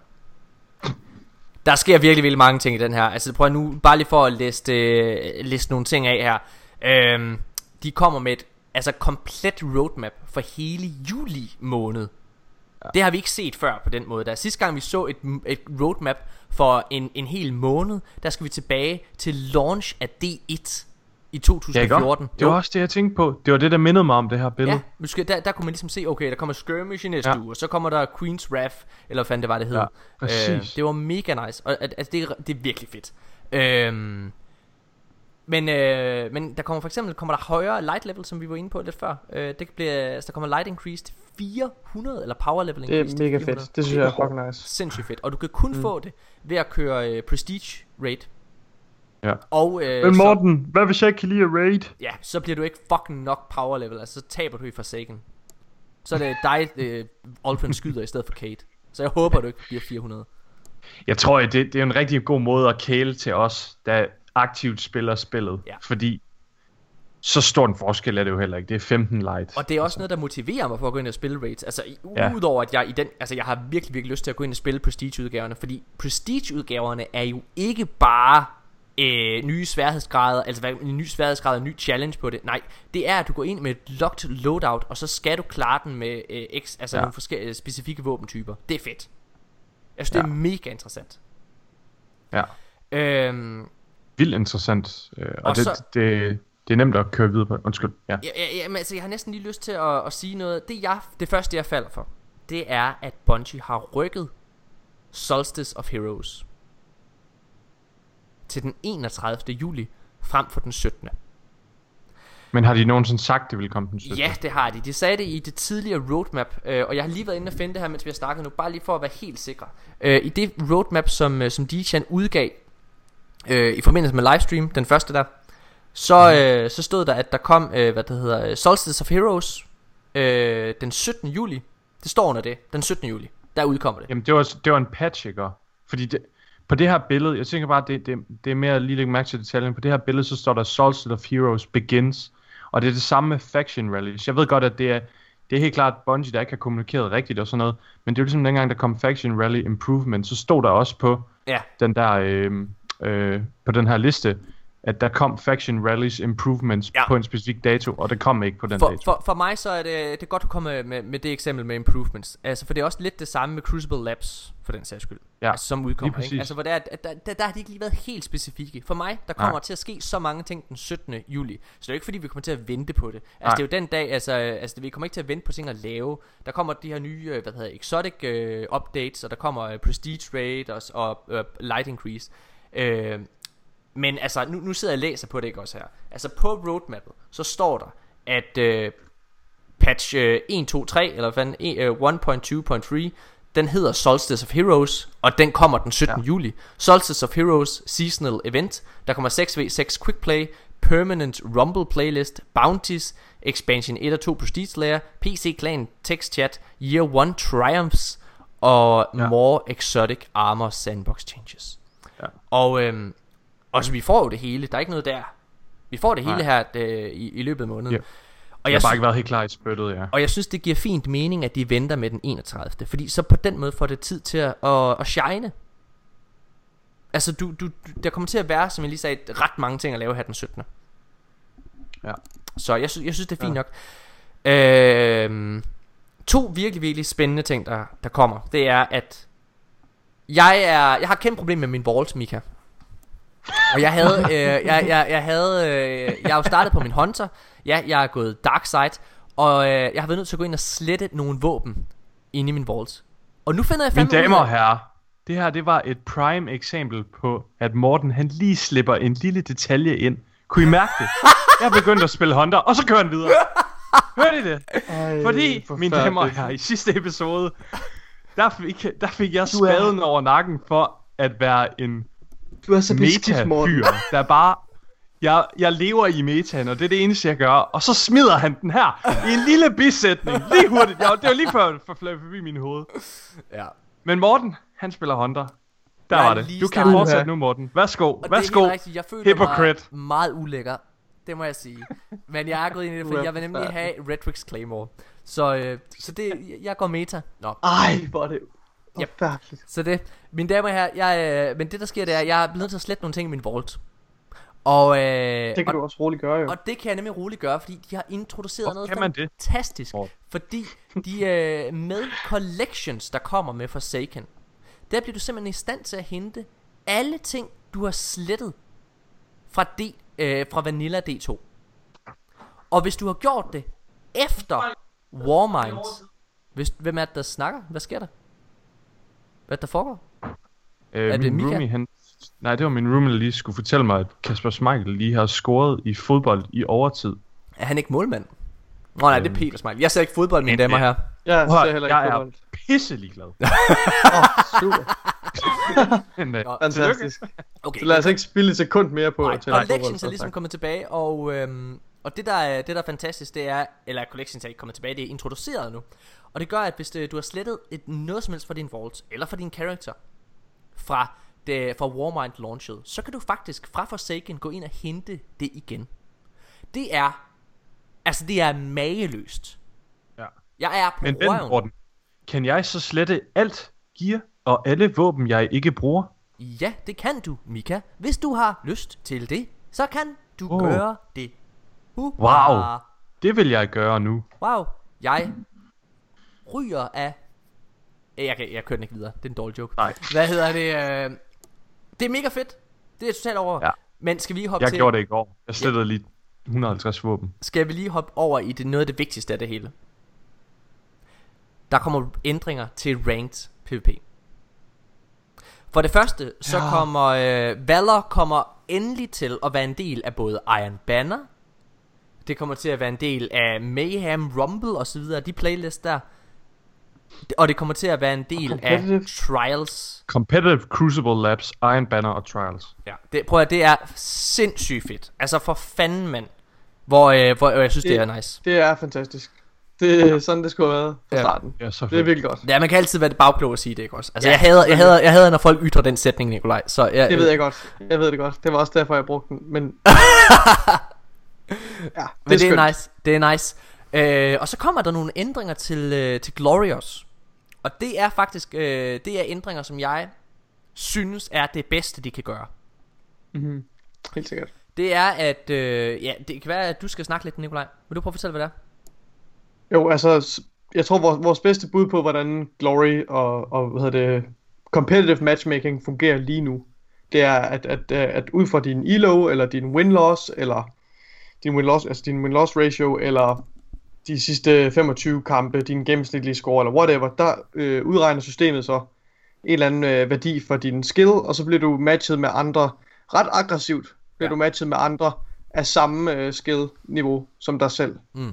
Der sker virkelig, virkelig mange ting i den her. Altså prøv nu, bare lige for at liste, øh, liste nogle ting af her. Øhm, de kommer med et altså komplet roadmap for hele juli måned. Ja. Det har vi ikke set før på den måde. Der sidste gang vi så et, et roadmap for en, en hel måned, der skal vi tilbage til launch af D1 i Ja, ikke 2014. Det var også det, jeg tænkte på. Det var det, der mindede mig om det her billede. Ja, skal, der, der kunne man ligesom se, okay, der kommer Skirmish i næste ja. Ja. uge, og så kommer der Queen's Wrath, eller hvad fanden det var, det hed. Ja, præcis. det var mega nice, og at, at det, er- det er virkelig fedt. Øhm, men, øh, men der kommer for eksempel kommer der højere light level, som vi var inde på lidt før. Øh, det bliver, altså, der kommer light increase til 400, eller power level Det increase er til mega 400. fedt. Det synes jeg er fucking nice. Sindssygt fedt. Og du kan kun mm. få det ved at køre øh, Prestige Raid. Ja. Og øh, Men så, Morten, hvad hvis jeg ikke kan lide at raid? ja, så bliver du ikke fucking nok power level. Altså så taber du i Forsaken. Så er det dig, øh, Ulfin skyder i stedet for Kate. Så jeg håber, du ikke bliver 400. Jeg tror, det, det er en rigtig god måde at kæle til os, der aktivt spiller spillet. Ja. Fordi så stor en forskel er det jo heller ikke. Det er 15 light. Og det er også noget, der motiverer mig for at gå ind og spille raids. Altså, Ja. udover at jeg i den... Altså, jeg har virkelig, virkelig lyst til at gå ind og spille Prestige-udgaverne. Fordi Prestige-udgaverne er jo ikke bare øh, nye sværhedsgrader, altså hvad, en ny sværhedsgrad og en ny challenge på det. Nej, det er, at du går ind med et locked loadout, og så skal du klare den med øh, x, altså ja. Ja. nogle forskellige specifikke våbentyper. Det er fedt. Jeg synes, det er Ja. mega interessant. Ja. Øhm, Vildt interessant. Øh, og Og det, så- det, det er nemt at køre videre på. Undskyld. Ja. Ja, ja, ja, men altså, jeg har næsten lige lyst til at, at sige noget. Det, jeg, det første, jeg falder for, det er, at Bungie har rykket Solstice of Heroes til den 31. juli frem for den 17. Men har de nogensinde sagt, det ville komme den 17? Ja, det har de. De sagde det i det tidligere roadmap, øh, og jeg har lige været inde og finde det her, mens vi har snakket nu, bare lige for at være helt sikre. Øh, I det roadmap, som, øh, som DJ'en udgav øh, i forbindelse med livestream, den første der, så, øh, så stod der, at der kom, øh, hvad det hedder, Solstice of Heroes øh, den 17. juli. Det står under det, den 17. juli. Der udkommer det. Jamen, det var, det var en patch, ikke? Fordi det, på det her billede, jeg tænker bare, det, det, det er mere lige lægge mærke til detaljen. På det her billede, så står der Solstice of Heroes Begins. Og det er det samme med Faction Rallies. Jeg ved godt, at det er, det er helt klart Bungie, der ikke har kommunikeret rigtigt og sådan noget. Men det er jo ligesom dengang, der kom Faction Rally Improvement, så stod der også på Ja, den der, øh, øh, på den her liste, at der kom Faction Rallies Improvements Ja. på en specifik dato, og det kom ikke på den for, dato. for, for mig så er det, det er godt at komme med, med det eksempel med improvements. Altså, for det er også lidt det samme med Crucible Labs, for den sags skyld. Ja, altså, som udkommer, ikke? Altså, hvor der, er- der, der, der har de ikke lige været helt specifikke. For mig, der kommer Nej. til at ske så mange ting den 17. juli. Så det er jo ikke fordi, vi kommer til at vente på det. Altså, Nej. det er jo den dag, altså, altså, vi kommer ikke til at vente på ting at lave. Der kommer de her nye, øh, hvad hedder exotic øh, updates, og der kommer øh, prestige raid og, og øh, light increase. Øh, men altså, nu, nu sidder jeg og læser på det ikke også her. Altså på roadmappet, så står der, at øh, patch øh, 1.2.3, eller hvad fanden, øh, 1.2.3, den hedder Solstice of Heroes, og den kommer den 17. Ja. juli. Solstice of Heroes Seasonal Event. Der kommer 6v6 Quick Play, Permanent Rumble Playlist, Bounties, Expansion 1 og 2 Prestige Slayer, PC Clan, Text Chat, Year 1 Triumphs og ja. More Exotic Armor Sandbox Changes. Ja. Og, øhm, og så vi får jo det hele. Der er ikke noget der. Vi får det hele Nej. her øh, i, i løbet af måneden. Ja. Og Jeg jeg, har bare ikke været helt klar i spyttet, ja. og jeg synes, det giver fint mening, at de venter med den 31. Fordi så på den måde får det tid til at, at, at shine. Altså, du, du, der kommer til at være, som jeg lige sagde, ret mange ting at lave her den 17. Ja. Så jeg, synes, jeg synes, det er fint Ja. nok. Øhm, to virkelig, virkelig spændende ting, der, der kommer. Det er, at jeg, er, jeg har et kæmpe problem med min vault, Mika. Og jeg havde, øh, jeg, jeg, jeg havde, øh, jeg har jo startet på min hunter. Ja, jeg er gået dark side. Og øh, jeg har været nødt til at gå ind og slette nogle våben inde i min vault. Og nu finder jeg Mine fandme ud damer og herrer, det her det var et prime eksempel på, at Morten han lige slipper en lille detalje ind. Kunne I mærke det? Jeg begyndte at spille Hunter, og så kører han videre. Hørte I det? Ej, Fordi, mine damer og herrer, i sidste episode, der fik, der fik jeg spaden over nakken for at være en Du er så beskidt, Morten. meta-fyr, der bare... Jeg, jeg lever i metaen, og det er det eneste, jeg gør. Og så smider han den her i en lille bisætning. Lige hurtigt. Jeg, det var lige før, for fløj forbi min hoved. Ja. Men Morten, han spiller Hunter. Der Jeg var det. Du kan fortsætte nu, Morten. Værsgo. Og Værsgo. det er rigtigt, jeg føler Hypocrite. mig meget ulækker. Det må jeg sige. Men jeg er gået ind i det, for jeg vil nemlig have Redrix Claymore. Så, øh, så det, jeg går meta. Nå, Ej, hvor er det Yep. forfærdeligt. så det, mine damer og herrer, jeg, øh, men det der sker, det er, at jeg er blevet nødt til at slette nogle ting i min vault. Og, øh, Det kan og, du også roligt gøre, jo. og det kan jeg nemlig roligt gøre, fordi de har introduceret Hvorfor noget kan man det? fantastisk. Hvor? Fordi de øh, med collections, der kommer med Forsaken, der bliver du simpelthen i stand til at hente alle ting, du har slettet fra, D, øh, fra Vanilla D2. Og hvis du har gjort det efter Warminds, hvis, hvem er det, der snakker? Hvad sker der? Hvad der foregår? Øh, Er det Mika? roomie, han... Nej, det var min roomie, der lige skulle fortælle mig, at Kasper Schmeichel lige har scoret i fodbold i overtid. Er han ikke målmand? Nå nej, det er Øhm. Peter Smile. Jeg ser ikke fodbold, mine damer her. Jeg Prøv, ser heller jeg ikke er fodbold. pisselig glad. Åh, super. Øh, Nå, Fantastisk. Okay, Så lad os ikke spille et sekund mere på Nej, at tale Collections er ligesom kommet tilbage, og, øhm, og det, der er, det der er fantastisk, det er, eller Collections er ikke kommet tilbage, det er introduceret nu. Og det gør, at hvis det, du har slettet et, noget som helst fra din vault, eller fra din character, fra, det, fra Warmind launchet, så kan du faktisk fra Forsaken gå ind og hente det igen. Det er, altså det er mageløst. Ja. Jeg er på men røven. Morten, kan jeg så slette alt gear og alle våben, jeg ikke bruger? Ja, det kan du, Mika. Hvis du har lyst til det, så kan du Oh. gøre det. Uh, Wow. Det vil jeg gøre nu. Wow, jeg ryger af... Jeg, kan, jeg kører den ikke videre, det er en dårlig joke. Nej. Hvad hedder det? Øh... Det er mega fedt. Det er totalt over. Ja. Men skal vi lige hoppe Jeg til... gjorde det i går. Jeg slettede lige 150 våben. Skal vi lige hoppe over i det, noget af det vigtigste af det hele? Der kommer ændringer til ranked PvP. For det første, så Ja. kommer øh, Valor kommer endelig til at være en del af både Iron Banner. Det kommer til at være en del af Mayhem, Rumble og så videre, de playlists der. Og det kommer til at være en del af. Trials. Competitive Crucible Labs, Iron Banner og Trials. Ja, det, prøv at det er sindssygt fedt. Altså for fanden, mand. Hvor, øh, hvor øh, jeg synes, det, Det- er nice. Det er fantastisk. Det er sådan, det skulle have været fra Ja. starten. Ja, så Det er fedt. virkelig godt. Ja, man kan altid være det bagklog at sige det, ikke også? Altså, Ja, jeg, hader, jeg, hader, jeg hader, når folk ytrer den sætning, Nikolaj. Så jeg, Det ved jeg godt. Jeg ved det godt. Det var også derfor, jeg brugte den. Men... ja, det Men er, det er nice. Det er nice. Øh, og så kommer der nogle ændringer til, øh, til Glorious. Og det er faktisk øh, det er ændringer, som jeg synes er det bedste, de kan gøre. Mhm. Helt sikkert. Det er, at... Øh, ja, det kan være, at du skal snakke lidt, Nikolaj. Vil du prøve at fortælle, hvad det er? Jo, altså, jeg tror, vores, vores bedste bud på, hvordan Glory og, og hvad hedder det, competitive matchmaking fungerer lige nu, det er, at, at, at, at ud fra din elo, eller din win-loss, eller din win-loss, altså din win-loss ratio, eller de sidste 25 kampe, din gennemsnitlige score, eller whatever, der øh, udregner systemet så en eller anden øh, værdi for din skill, og så bliver du matchet med andre, ret aggressivt bliver Ja. du matchet med andre af samme øh, skill-niveau som dig selv. Mm.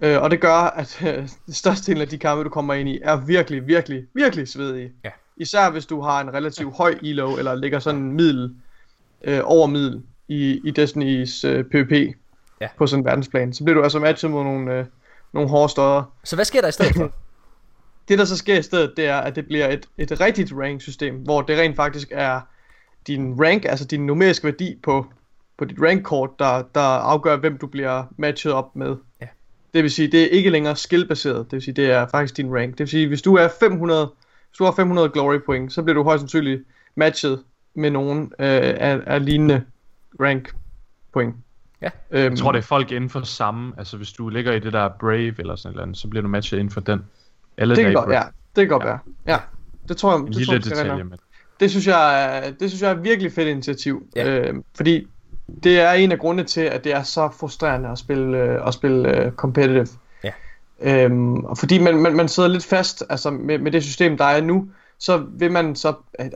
Øh, og det gør, at øh, størstedelen af de kampe, du kommer ind i, er virkelig, virkelig, virkelig svedige. Ja. Især hvis du har en relativt høj elo, eller ligger sådan middel, øh, over middel i, i Destiny's øh, PvP Ja. på sådan en verdensplan. Så bliver du altså matchet mod nogle, øh, nogle hårde støder. Så hvad sker der i stedet for? Det der så sker i stedet, det er, at det bliver et, et rigtigt rank-system, hvor det rent faktisk er din rank, altså din numeriske værdi på, på dit rank-kort, der, der afgør, hvem du bliver matchet op med. Ja. Det vil sige, det er ikke længere skill-baseret, det vil sige, det er faktisk din rank. Det vil sige, hvis du er 500, hvis du har 500 glory point, så bliver du højst sandsynligt matchet med nogen øh, af, af lignende rank point. Ja. Øhm, Jeg tror, det er folk inden for samme. Altså, hvis du ligger i det der Brave eller sådan et eller andet, så bliver du matchet inden for den. Alle det kan dage godt, Brave. ja, det kan godt være. Ja, det tror jeg, En det lille tror jeg, detalje, men Det synes jeg, er- det synes jeg er et virkelig fedt initiativ. Ja. Øh, fordi det er en af grundene til, at det er så frustrerende at spille, øh, at spille øh, competitive. Ja. Øhm, og fordi man, man, man sidder lidt fast altså med, med det system, der er nu, så vil man så...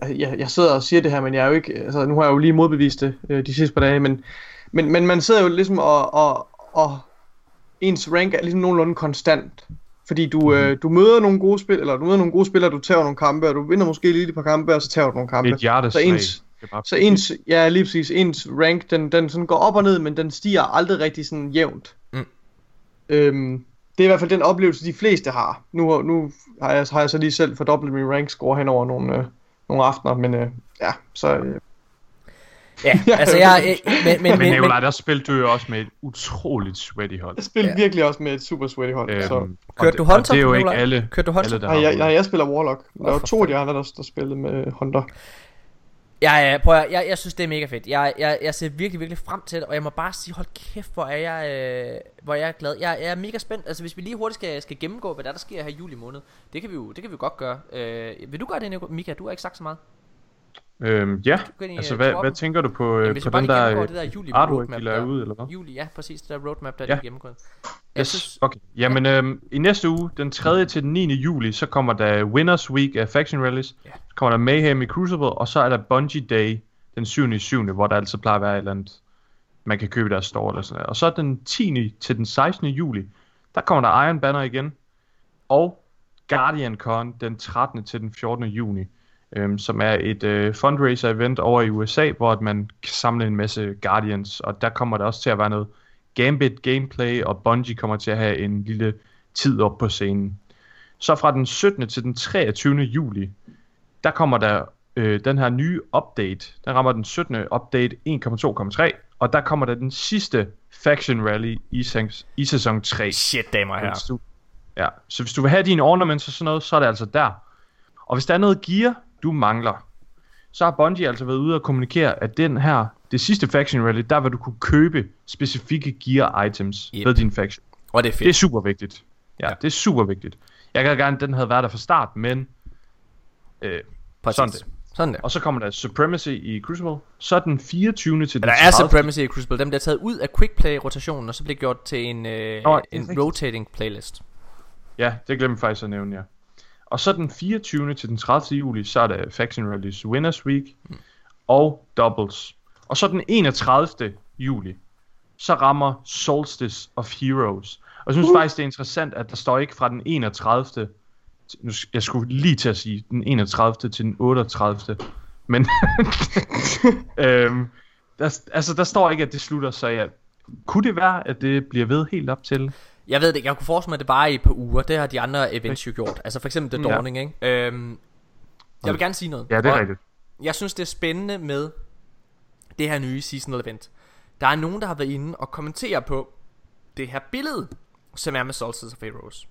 Jeg, jeg sidder og siger det her, men jeg er jo ikke... Altså, nu har jeg jo lige modbevist det øh, de sidste par dage, men, men, men man sidder jo ligesom og, og, og ens rank er ligesom nogenlunde konstant. Fordi du, øh, du møder nogle gode spil, eller du møder nogle gode spillere, du tager nogle kampe, og du vinder måske lige et par kampe, og så tager du nogle kampe. et hjerteslag. Så ens, så ens, ja lige præcis, ens rank, den, den sådan går op og ned, men den stiger aldrig rigtig sådan jævnt. Mm. Øhm, det er i hvert fald den oplevelse, de fleste har. Nu, nu har, jeg, har jeg så lige selv fordoblet min rank score hen over nogle, øh, nogle aftener, men øh, ja, så... Øh, Ja, altså jeg... øh, Men, men, Men men, Nicolaj, der spillede du jo også med et utroligt sweaty hold. jeg spiller Ja. virkelig også med et super sweaty hold, Øhm, så... Kørte det- du Hunter, Det er jo ikke alle, Kørte du Hunter? alle der Nej, har jeg, nej, jeg spiller Warlock. Der var to af de andre, der, der spillede med Hunter. Ja, ja, prøv at, jeg, jeg synes det er mega fedt. Jeg, jeg, jeg ser virkelig, virkelig frem til det, og jeg må bare sige, hold kæft, hvor er jeg, øh, hvor er jeg glad. Jeg, jeg er mega spændt. Altså, hvis vi lige hurtigt skal, skal gennemgå, hvad der, er, der sker her i juli måned, det kan vi jo, det kan vi jo godt gøre. Øh, vil du gøre det, Nico? Mika? Du har ikke sagt så meget. Øhm, ja, ind altså øh, hvad, hvad tænker du på, Jamen, øh, hvis på den der øh, det der juli artwork, roadmap de laver ud, eller hvad? Juli, ja, præcis. Det der roadmap, der Ja. er gennemgået. Jeg Yes, synes, okay. Jamen, øhm, i næste uge, den 3. til den 9. juli, så kommer der Winners Week af Faction Rallies. Ja. Så kommer der Mayhem i Crucible, og så er der Bungie Day den 7. i 7. hvor der altid plejer at være et eller andet, man kan købe deres store eller sådan noget. Og så den 10. til den 16. juli, der kommer der Iron Banner igen, og Guardian Con den 13. til den 14. juni, øhm, som er et øh, fundraiser event over i USA, hvor at man kan samle en masse Guardians, og der kommer der også til at være noget Gambit gameplay, og Bungie kommer til at have en lille tid op på scenen. Så fra den 17. til den 23. juli, der kommer der øh, den her nye update. Den rammer den 17. update 1.2.3, og der kommer der den sidste Faction Rally i, i sæson 3. shit, damer du, ja, så hvis du vil have dine ornaments og sådan noget, så er det altså der. Og hvis der er noget gear, du mangler, så har Bungie altså været ude og kommunikere, at den her, det sidste Faction Rally, der vil du kunne købe specifikke gear items Yep. ved din faction. Og det er Det er fedt. super vigtigt. Ja, Ja. det er super vigtigt. Jeg kan gerne, at den havde været der fra start, men... Øh, Præcis. sådan det. Sådan der. og så kommer der Supremacy i Crucible. Så den 24. til den der er 30. Supremacy i Crucible. Dem bliver taget ud af quick play rotationen, og så bliver gjort til en, øh, Nå, en rotating playlist. Ja, det glemte jeg faktisk at nævne, ja. Og så den 24. til den 30. juli, så er der Faction Rallies Winners Week Mm. og Doubles. Og så den 31. juli, så rammer Solstice of Heroes. Og jeg synes uh. faktisk, det er interessant, at der står ikke fra den 31. til- Nu, jeg skulle lige til at sige den 31. til den 38. Men øhm, der, altså, der står ikke, at det slutter, så jeg, kunne det være, at det bliver ved helt op til? Jeg ved det ikke, jeg kunne forestille mig det bare i et par uger. Det har de andre events jo gjort. Altså for eksempel The Ja. Dawning, ikke? Øhm, jeg vil gerne sige noget. Ja, det er Og rigtigt. Jeg synes, det er spændende med det her nye seasonal event. Der er nogen, der har været inde og kommentere på det her billede, som er med Solstice of Heroes.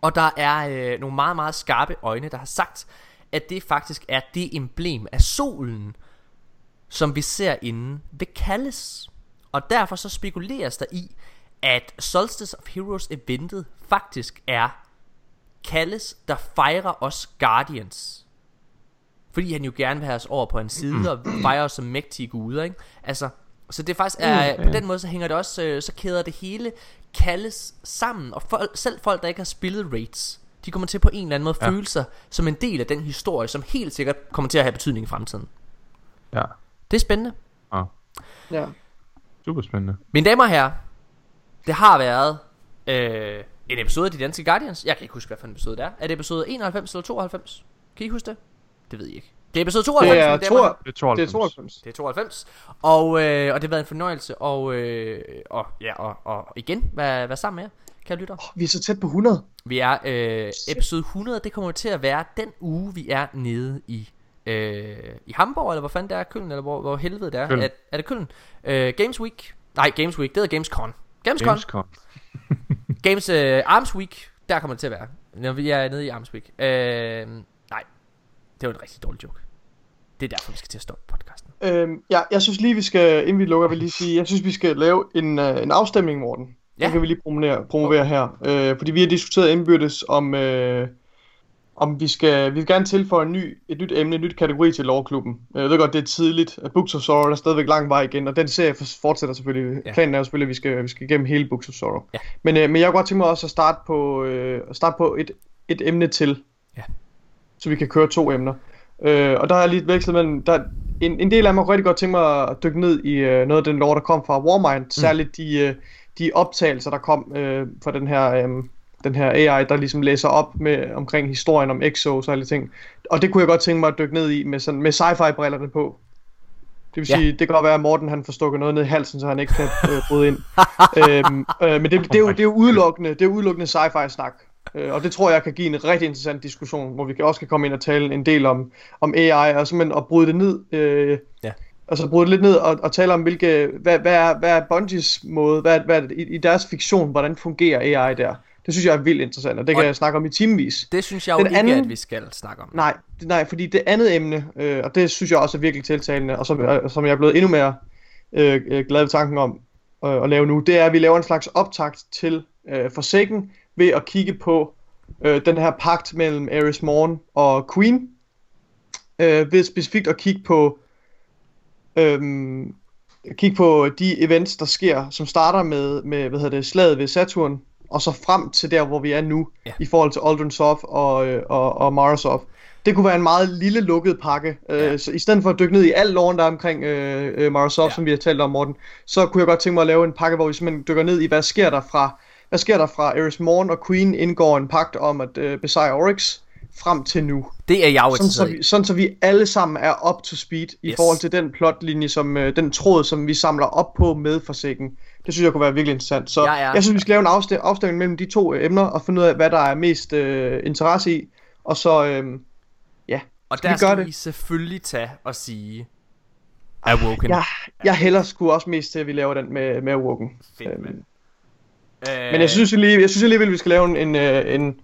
Og der er øh, nogle meget, meget skarpe øjne, der har sagt, at det faktisk er det emblem af solen, som vi ser inde ved Callis. Og derfor så spekuleres der i, at Solstice of Heroes eventet faktisk er Callis, der fejrer os Guardians. Fordi han jo gerne vil have os over på hans side og fejre os som mægtige guder, ikke? Altså, så det faktisk er, Mm, på ja. den måde så hænger det også, øh, så kæder det hele Callis sammen, og folk, selv folk, der ikke har spillet Raids, de kommer til på en eller anden måde Ja. føle sig som en del af den historie, som helt sikkert kommer til at have betydning i fremtiden. Ja, Det er spændende. Ja. super spændende. Mine damer og herrer, det har været øh, en episode af De Danske Guardians. Jeg kan ikke huske, hvad for en episode det er. Er det episode 91 eller 92? Kan I huske det? Det ved jeg ikke. Det er episode 92. Det er, og herrer. to, Det er 92. det er 92. Det er 92. Og, øh, og det har været en fornøjelse. Og, øh, og, ja, og, og igen, hvad, hvad sammen med jer, kan lytte. Vi er så tæt på 100. Vi er øh, episode 100, det kommer til at være den uge, vi er nede i øh, i Hamburg, eller hvor fanden det er, Køln, eller hvor, hvor helvede det er. Køln. Er, er det Køln? Øh, Games Week. Nej, Games Week, det hedder Gamescon. Gamescon. Games, Gamescom. Games øh, Arms Week, der kommer det til at være, når vi er nede i Arms Week. Øh, nej, det var en rigtig dårlig joke. Det er derfor, vi skal til at stoppe podcasten. Øhm, ja, jeg synes lige, vi skal, inden vi lukker, vil jeg lige sige, jeg synes, vi skal lave en, uh, en afstemning, Morten. Ja. Det kan vi lige promovere, promovere her. Øh, fordi vi har diskuteret indbyrdes om, øh, om vi skal, vi vil gerne tilføje en ny, et nyt emne, en nyt kategori til lovklubben. Jeg ved godt, det er tidligt. Books of Sorrow der er stadigvæk lang vej igen, og den serie for- fortsætter selvfølgelig. Ja. Planen er jo selvfølgelig, at vi skal, vi skal igennem hele Books of Sorrow. Ja. Men, øh, men jeg kunne godt tænke mig også at starte på, øh, at starte på et, et emne til. Ja. Så vi kan køre to emner. Øh, og der har jeg lige vekslet mellem, der, en, en del af mig kunne rigtig godt tænke mig at dykke ned i øh, noget af den lore, der kom fra Warmind. Mm. Særligt de, øh, de optagelser, der kom øh, fra den her, øh, den her AI, der ligesom læser op med omkring historien om Exos og alle ting. Og det kunne jeg godt tænke mig at dykke ned i med, sådan, med sci-fi brillerne på. Det vil Ja. sige, det kan godt være, at Morten han får stukket noget ned i halsen, så han ikke kan øh, bryde ind. øhm, øh, men det, det, er jo, det er jo udelukkende, det er udelukkende sci-fi snak. Øh, og det tror jeg kan give en rigtig interessant diskussion, hvor vi kan også kan komme ind og tale en del om, om AI, og simpelthen at bryde det ned. Øh, Ja. Altså bryde det lidt ned og, og tale om, hvilke, hvad, hvad, er, hvad er Bungies måde, hvad, hvad er det, i, i deres fiktion, hvordan fungerer AI der? Det synes jeg er vildt interessant, og det kan Og- jeg snakke om i timevis. Det synes jeg jo Den ikke, anden- at vi skal snakke om. Nej, nej, fordi det andet emne, øh, og det synes jeg også er virkelig tiltalende, og som, øh, som jeg er blevet endnu mere øh, øh, glad ved tanken om øh, at lave nu, det er, at vi laver en slags optakt til øh, Forsaken ved at kigge på øh, den her pagt mellem Ares Morn og Queen, øh, ved specifikt at kigge på øhm, kigge på de events, der sker, som starter med, med hvad hedder det, slaget ved Saturn, og så frem til der, hvor vi er nu, Ja. ja. i forhold til Aldrin Sov og, øh, og, og Marasov. Det kunne være en meget lille lukket pakke. Ja. Øh, så i stedet for at dykke ned i al loven, der er omkring øh, øh, Marasov, Ja. ja. som vi har talt om, Morten, så kunne jeg godt tænke mig at lave en pakke, hvor vi simpelthen dykker ned i, hvad sker der fra, hvad sker der fra Ares Morn og Queen indgår en pagt om at øh, besejre Oryx frem til nu. Det er jeg jo Sådan så, i. vi, sådan så vi alle sammen er up to speed i Yes. forhold til den plotlinje, som øh, den tråd, som vi samler op på med Forsaken. Det synes jeg kunne være virkelig interessant. Så Jeg er- jeg synes, vi skal lave en afstem- afstemning mellem de to øh, emner og finde ud af, hvad der er mest øh, interesse i. Og så, øh, Og Skal der vi gøre skal det? vi selvfølgelig tage og sige Awoken. jeg, jeg hælder sgu også mest til, at vi laver den med, med Awoken. Fedt, Øhm, mand. Øh, Men jeg synes, jo lige, jeg synes alligevel, vi skal lave en... en, øh, en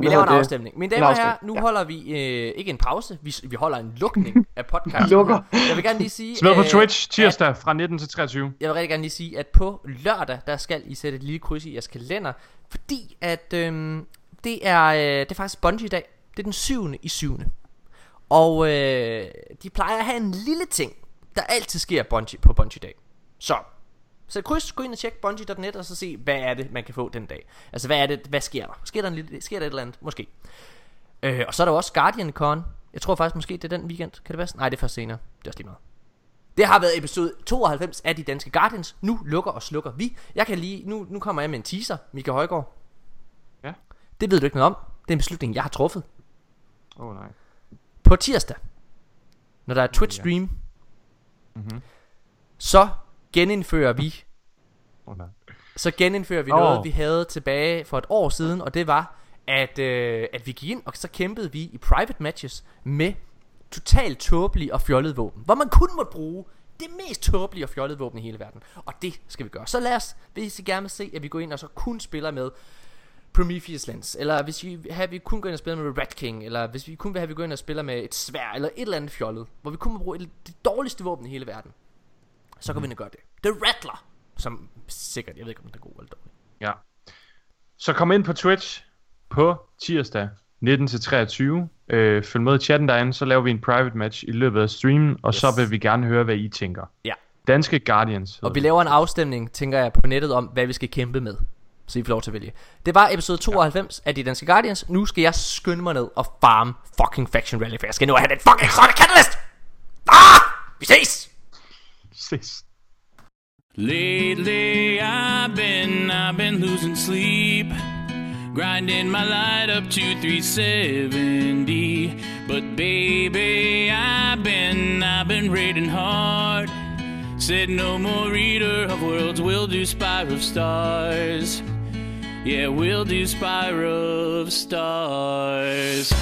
Vi laver en afstemning. Mine damer og herrer, nu ja. holder vi øh, ikke en pause, vi, vi holder en lukning af podcasten. Lukker. Jeg vil gerne lige sige... Smid på øh, Twitch tirsdag fra 19 til 23. Jeg vil rigtig gerne lige sige, at på lørdag, der skal I sætte et lille kryds i jeres kalender, fordi at øhm, det, er, øh, det er faktisk Bungie-dag. Det er den 7. i 7. Og øh, de plejer at have en lille ting, der altid sker Bungie, på Bungie-dag. Så, så kryds, gå ind og tjek Bungie.net, og så se, hvad er det, man kan få den dag. Altså, hvad er det, hvad sker der? Sker der, en lille, sker der et eller andet? Måske. Øh, og så er der også Guardian Con. Jeg tror faktisk måske, det er den weekend. Kan det passe? Nej, det er først senere. Det er også lige meget. Det har været episode 92 af De Danske Guardians. Nu lukker og slukker vi. Jeg kan lige, nu, nu kommer jeg med en teaser, Mika Højgaard. Ja. Det ved du ikke noget om. Det er en beslutning, jeg har truffet. Åh oh, nej. På tirsdag, når der er Twitch stream, Mhm. så genindfører vi oh, nej. så genindfører vi Åh. noget, vi havde tilbage for et år siden, og det var, at, øh, at vi gik ind, og så kæmpede vi i private matches med totalt tåbelige og fjollede våben, hvor man kun måtte bruge det mest tåbelige og fjollede våben i hele verden. Og det skal vi gøre. Så lad os, hvis I gerne vil se, at vi går ind og så kun spiller med Prometheus Lens, eller hvis vi have, vi kun går ind og spiller med Red King, eller hvis vi kun vil have, vi går ind og spiller med et svær, eller et eller andet fjollet, hvor vi kun må bruge et, det dårligste våben i hele verden, så kan vi ind og gøre det. The Rattler, som sikkert, jeg ved ikke om det er god eller dårlig. Ja. Så kom ind på Twitch på tirsdag 19 til 23. Øh, følg med i chatten derinde, så laver vi en private match i løbet af streamen, og yes. så vil vi gerne høre, hvad I tænker. Ja. Danske Guardians. Og vi laver en afstemning, tænker jeg, på nettet om, hvad vi skal kæmpe med. Så I får lov til at vælge. Det var episode 92 ja. af De Danske Guardians. Nu skal jeg skynde mig ned og farm fucking Faction Rally, for jeg skal nu have den fucking sorte catalyst! Ah! Vi ses! Lately, I've been, I've been losing sleep. Grinding my light up to 370. But baby, I've been, I've been raiding hard. Said no more reader of worlds, we'll do Spire of Stars. Yeah, we'll do Spire of Stars.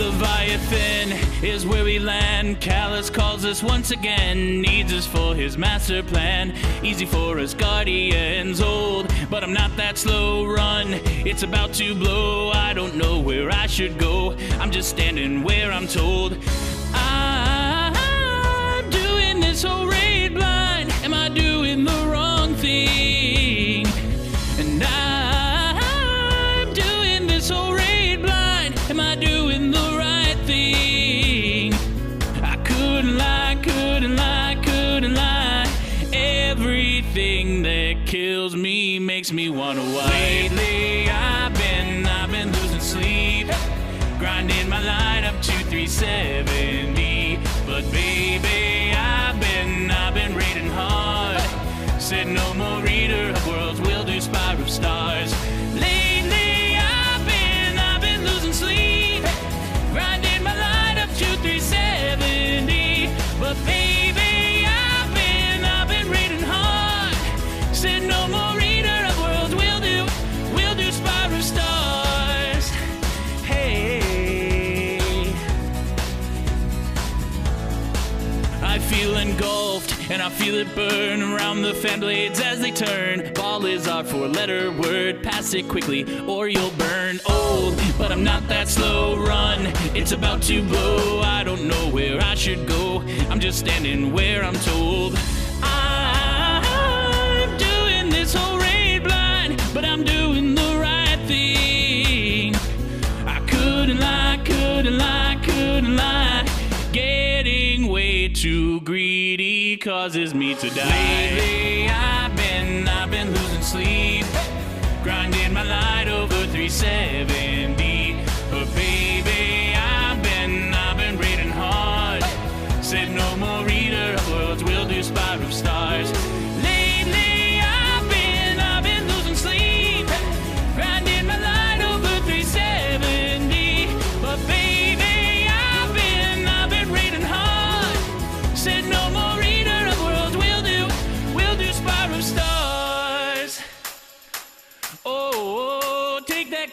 Leviathan is where we land. Callus calls us once again, needs us for his master plan. Easy for us guardians, old, but I'm not that slow. Run, it's about to blow. I don't know where I should go. I'm just standing where I'm told. I'm doing this whole raid blind. Am I doing the wrong thing? And I feel it burn around the fan blades as they turn. Ball is our four letter word. Pass it quickly or you'll burn. Old, but I'm not that slow. Run, it's about to blow. I don't know where I should go. I'm just standing where I'm told. I'm doing this whole raid blind, but I'm doing the right thing. I couldn't lie, couldn't lie, couldn't lie. Getting way too greedy causes me to die. Lately, I've been, I've been losing sleep, grinding my light over 370. But baby, I've been, I've been raiding hard. Said no more reader of worlds, we'll do Spire of Stars.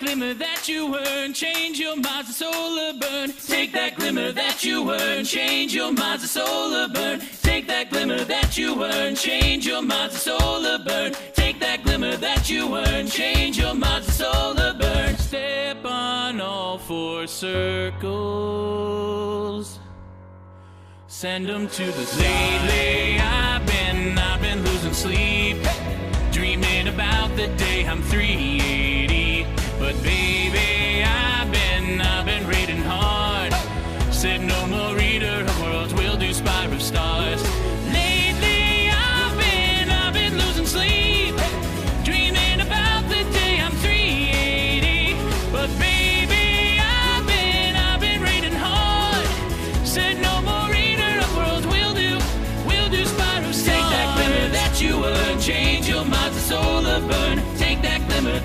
Glimmer that you earned, change your minds to solar burn. Take that glimmer that you earned, change your minds to solar burn. Take that glimmer that you earned, change your minds to solar burn. Take that glimmer that you earned, change your minds to solar burn. Step on all four circles. Send them to the lately. I've been, I've been losing sleep, dreaming about the day I'm 380. But baby, I've been, I've been raiding hard. Said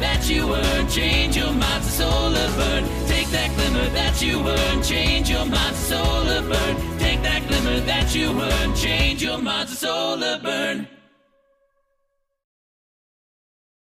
that you earned, change your minds to solar burn. Take that glimmer that you earned, change your minds to solar burn. Take that glimmer that you earned, change your minds to solar burn.